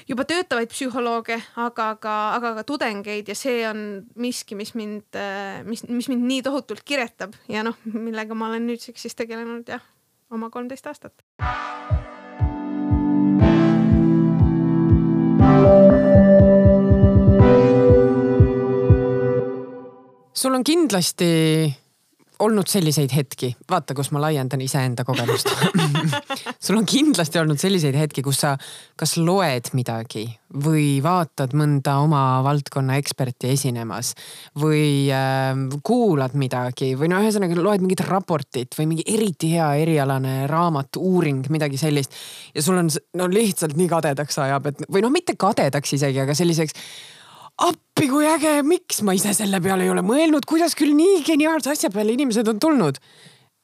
[SPEAKER 3] juba töötavaid psühholooge, aga ka, aga ka tudengeid ja see on miski, mis mind, äh, mis, mis mind nii tohutult kiretab ja noh, millega ma olen nüüdseks siis tegelenud jah, oma kolmteist aastat.
[SPEAKER 2] Sul on kindlasti olnud selliseid hetki, vaata, kus ma laiendan iseenda kogemust sul on kindlasti olnud selliseid hetki, kus sa kas loed midagi või vaatad mõnda oma valdkonna eksperti esinemas või äh, kuulad midagi või no ühesõnaga loed mingit raportit või mingi eriti hea erialane raamat, uuring, midagi sellist. ja sul on no lihtsalt nii kadedaks ajab, et või noh, mitte kadedaks isegi, aga selliseks appi kui äge, miks? Ma ise selle peale ei ole mõelnud, kuidas küll nii geniaalse asja peale inimesed on tulnud?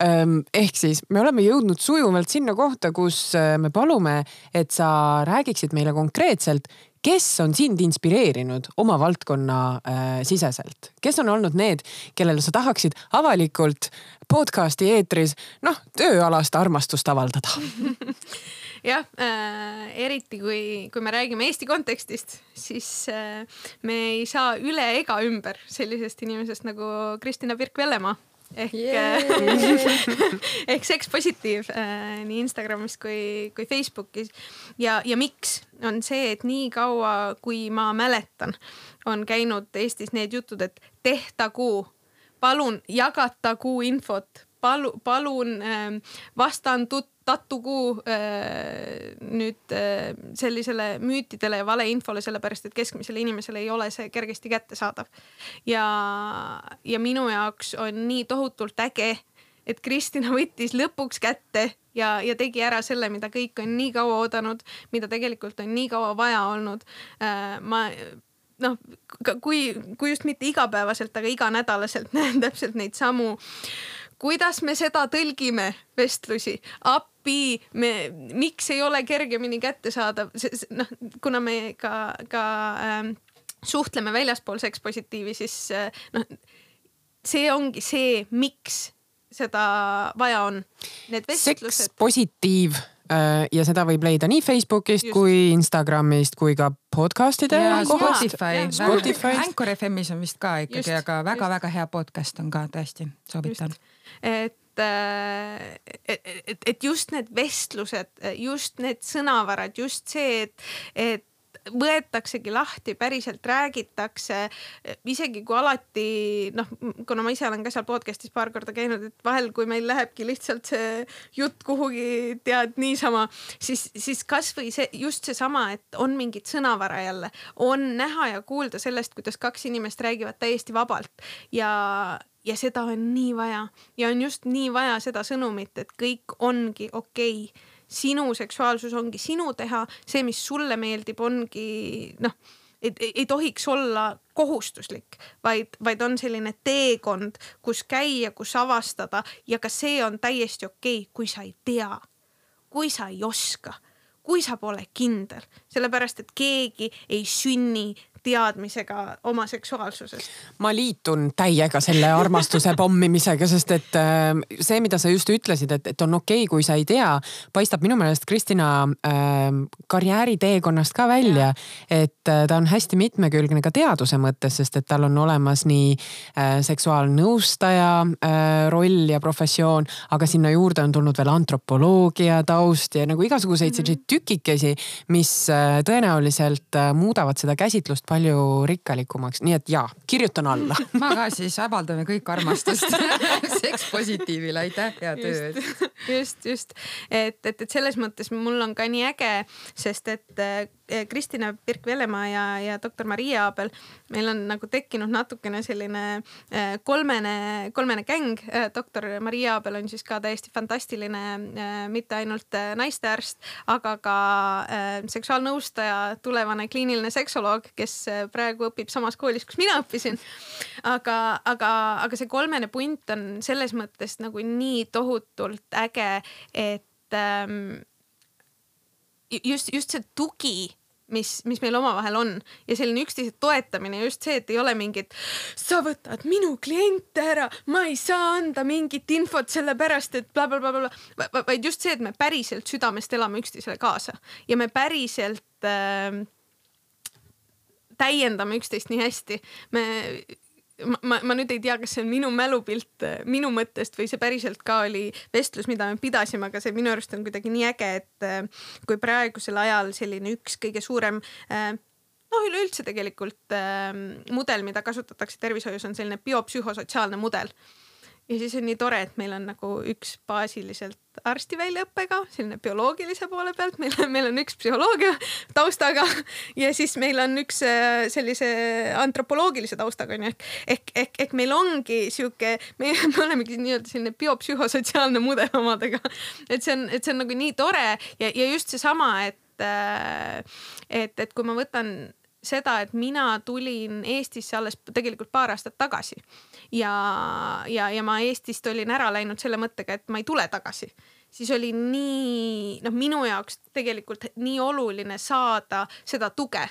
[SPEAKER 2] Ehk siis me oleme jõudnud sujuvalt sinna kohta, kus äh, me palume, et sa räägiksid meile konkreetselt, kes on sind inspireerinud oma valdkonna äh, siseselt, kes on olnud need, kellele sa tahaksid avalikult podcast'i eetris noh, tööalast armastust avaldada
[SPEAKER 3] jah äh,, eriti kui, kui me räägime Eesti kontekstist, siis äh, me ei saa üle ega ümber sellisest inimesest nagu Kristina Birk-Vellemaa ehk ehk Sex Positiiv äh, nii Instagramis kui, kui Facebookis. ja, ja miks? On see, et nii kaua, kui ma mäletan, on käinud Eestis need jutud, et tehtagu, palun jagatagu infot, palu, palun äh, vastan sattugu äh, nüüd äh, sellisele müütidele ja valeinfole, sellepärast et keskmisele inimesele ei ole see kergesti kättesaadav. ja, ja minu jaoks on nii tohutult äge, et Kristina võttis lõpuks kätte ja, ja tegi ära selle, mida kõik on nii kaua oodanud, mida tegelikult on nii kaua vaja olnud. Äh, ma noh, kui, kui just mitte igapäevaselt, aga iganädalaselt näen täpselt neid samu kuidas me seda tõlgime vestlusi, appi, me, miks ei ole kergemini kättesaadav, noh, kuna me ka, ka ähm, suhtleme väljaspool sekspositiivi, siis äh, noh, see ongi see, miks seda vaja on.
[SPEAKER 2] sekspositiiv äh, ja seda võib leida nii Facebookist Just. kui Instagramist kui ka podcast'ide
[SPEAKER 1] kohast. Spotify, Spotify., Anchor FM-is on vist ka ikkagi, aga väga-väga hea podcast on ka tõesti, soovitan
[SPEAKER 3] et et, et, et just need vestlused, just need sõnavarad, just see, et, et võetaksegi lahti, päriselt räägitakse. isegi kui alati noh, kuna ma ise olen ka seal podcast'is paar korda käinud, et vahel, kui meil lähebki lihtsalt see jutt kuhugi tead niisama, siis, siis kasvõi see just seesama, et on mingit sõnavara jälle, on näha ja kuulda sellest, kuidas kaks inimest räägivad täiesti vabalt ja ja seda on nii vaja. Ja on just nii vaja seda sõnumit, et kõik ongi okei. Okay sinu seksuaalsus ongi sinu teha, see, mis sulle meeldib, ongi noh, ei, ei tohiks olla kohustuslik, vaid, vaid on selline teekond, kus käia, kus avastada. Ja ka see on täiesti okei okay,, kui sa ei tea, kui sa ei oska kui sa pole kindel, sellepärast et keegi ei sünni teadmisega oma seksuaalsusest.
[SPEAKER 2] ma liitun täiega selle armastuse pommimisega, sest et äh, see, mida sa just ütlesid, et, et on okei okay,, kui sa ei tea, paistab minu meelest Kristina äh, karjääriteekonnast ka välja. et äh, ta on hästi mitmekülgne ka teaduse mõttes, sest et tal on olemas nii äh, seksuaalnõustaja äh, roll ja professioon, aga sinna juurde on tulnud veel antropoloogia taust ja nagu igasuguseid selliseid mhm. tükikesi, mis äh, tõenäoliselt muudavad seda käsitlust palju rikkalikumaks, nii et jaa, kirjutan alla.
[SPEAKER 1] Ma ka siis avaldame kõik armastust sekspositiivile, aitäh hea töö
[SPEAKER 3] eest. just, just, et, et, et selles mõttes mul on ka nii äge, sest et Eh, Kristina Pirk-Vellemaa ja, ja doktor Maria Aabel, meil on nagu tekkinud natukene selline eh, kolmene, kolmene gäng. Eh, doktor Maria Aabel on siis ka täiesti fantastiline, mitte ainult naistearst, aga ka seksuaalnõustaja, tulevane kliiniline seksoloog, kes praegu õpib samas koolis, kus mina õppisin. aga, aga, aga see kolmene punt on selles mõttes nagu nii tohutult äge, et ähm, just, just see tugi mis, mis meil omavahel on ja selline üksteise toetamine, just see, et ei ole mingit, sa võtad minu kliente ära, ma ei saa anda mingit infot sellepärast, et blablabla, vaid just see, et me päriselt südamest elame üksteisele kaasa ja me päriselt äh, täiendame üksteist nii hästi. me ma, ma nüüd ei tea, kas see on minu mälupilt äh, minu mõttest või see päriselt ka oli vestlus, mida me pidasime, aga see minu arust on kuidagi nii äge, et äh, kui praegusel ajal selline üks kõige suurem äh, noh, üleüldse tegelikult mudel, mida kasutatakse tervishoius, on selline biopsühhosotsiaalne mudel ja siis on nii tore, et meil on nagu üks baasiliselt arsti väljaõppega, selline bioloogilise poole pealt, meil on, meil on üks psühholoogia taustaga ja siis meil on üks äh, sellise antropoloogilise taustaga onju ehk, ehk, ehk, ehk meil ongi sihuke, me, me olemegi nii-öelda selline biopsühhosotsiaalne mudel omadega. et see on, et see on nagu nii tore ja, ja just seesama, et, äh, et, et kui ma võtan seda, et mina tulin Eestisse alles tegelikult paar aastat tagasi. Ja, ja, ja ma Eestist olin ära läinud selle mõttega, et ma ei tule tagasi, siis oli nii noh, minu jaoks tegelikult nii oluline saada seda tuge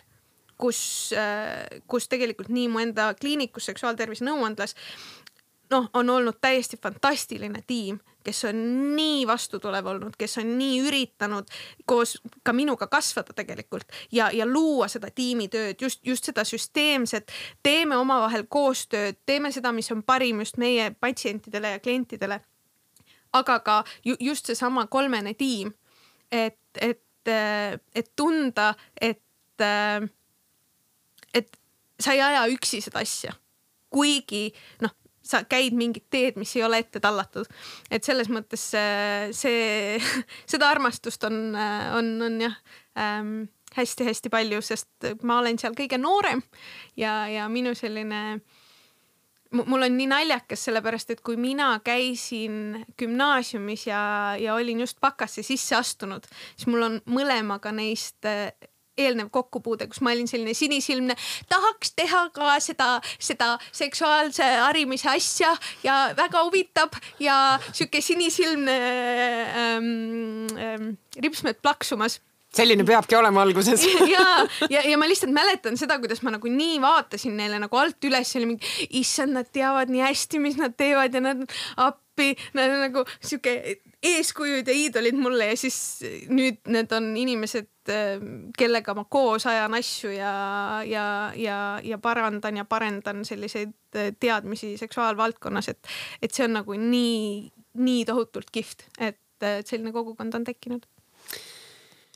[SPEAKER 3] kus, kus tegelikult nii mu enda kliinikus seksuaaltervise nõuandlas noh, on olnud täiesti fantastiline tiim kes on nii vastutulev olnud, kes on nii üritanud koos ka minuga kasvada tegelikult ja, ja luua seda tiimitööd, just, just seda süsteemset, teeme omavahel koostööd, teeme seda, mis on parim just meie patsientidele ja klientidele. aga ka ju, just seesama kolmene tiim, et, et, et tunda, et, et sa ei aja üksi seda asja kuigi noh, sa käid mingit teed, mis ei ole ette tallatud. et selles mõttes see, see, seda armastust on, on, on jah ähm, hästi-hästi palju, sest ma olen seal kõige noorem ja, ja minu selline mul on nii naljakas, sellepärast et kui mina käisin gümnaasiumis ja, ja olin just bakasse sisse astunud, siis mul on mõlemaga neist eelnev kokkupuude, kus ma olin selline sinisilmne, tahaks teha ka seda, seda seksuaalse harimise asja ja väga huvitab ja sihuke sinisilmne ähm, ähm, ripsmed plaksumas.
[SPEAKER 2] Selline peabki olema alguses.
[SPEAKER 3] Ja, ja, ja ma lihtsalt mäletan seda, kuidas ma nagu nii vaatasin neile nagu alt üles, oli mingi, issand, nad teavad nii hästi, mis nad teevad ja nad appi, nad on nagu sihuke eeskujud ja iidolid mulle ja siis nüüd need on inimesed, kellega ma koos ajan asju ja, ja, ja, ja parandan ja parendan selliseid teadmisi seksuaalvaldkonnas, et, et see on nagu nii, nii tohutult kihvt, et, et selline kogukond on tekkinud.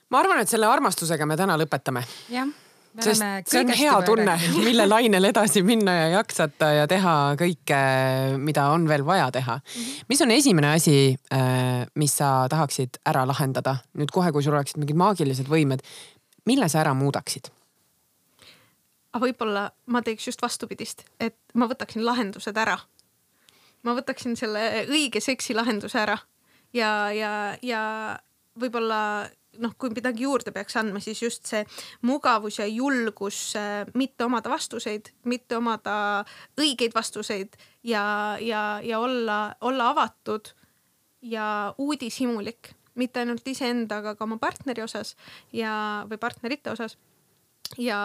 [SPEAKER 2] ma arvan, et selle armastusega me täna lõpetame.
[SPEAKER 1] jah
[SPEAKER 2] sest see on hea tunne, mille lainel edasi minna ja jaksata ja teha kõike, mida on veel vaja teha. -hmm. mis on esimene asi, äh, mis sa tahaksid ära lahendada nüüd kohe, kui sul oleksid mingid maagilised võimed, mille sa ära muudaksid?
[SPEAKER 3] aga võib-olla ma teeks just vastupidist, et ma võtaksin lahendused ära. ma võtaksin selle õige seksi lahenduse ära ja, ja, ja võib-olla noh, kui midagi juurde peaks andma, siis just see mugavus ja julgus äh, mitte omada vastuseid, mitte omada õigeid vastuseid ja, ja, ja olla, olla avatud ja uudishimulik, mitte ainult iseendaga, ka oma partneri osas ja, või partnerite osas. ja,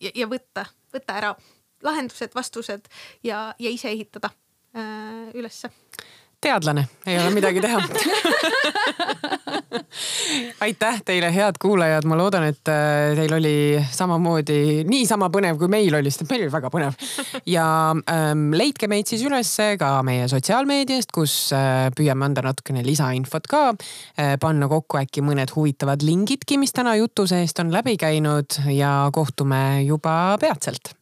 [SPEAKER 3] ja, ja võtta, võtta ära lahendused, vastused ja, ja ise ehitada äh, ülesse
[SPEAKER 2] teadlane, ei ole midagi teha aitäh teile, head kuulajad, ma loodan, et äh, teil oli samamoodi niisama põnev kui meil oli, sest meil oli väga põnev. ja ähm, leidke meid siis ülesse ka meie sotsiaalmeediast, kus äh, püüame anda natukene lisainfot ka äh,. panna kokku äkki mõned huvitavad lingidki, mis täna jutu seest on läbi käinud ja kohtume juba peatselt.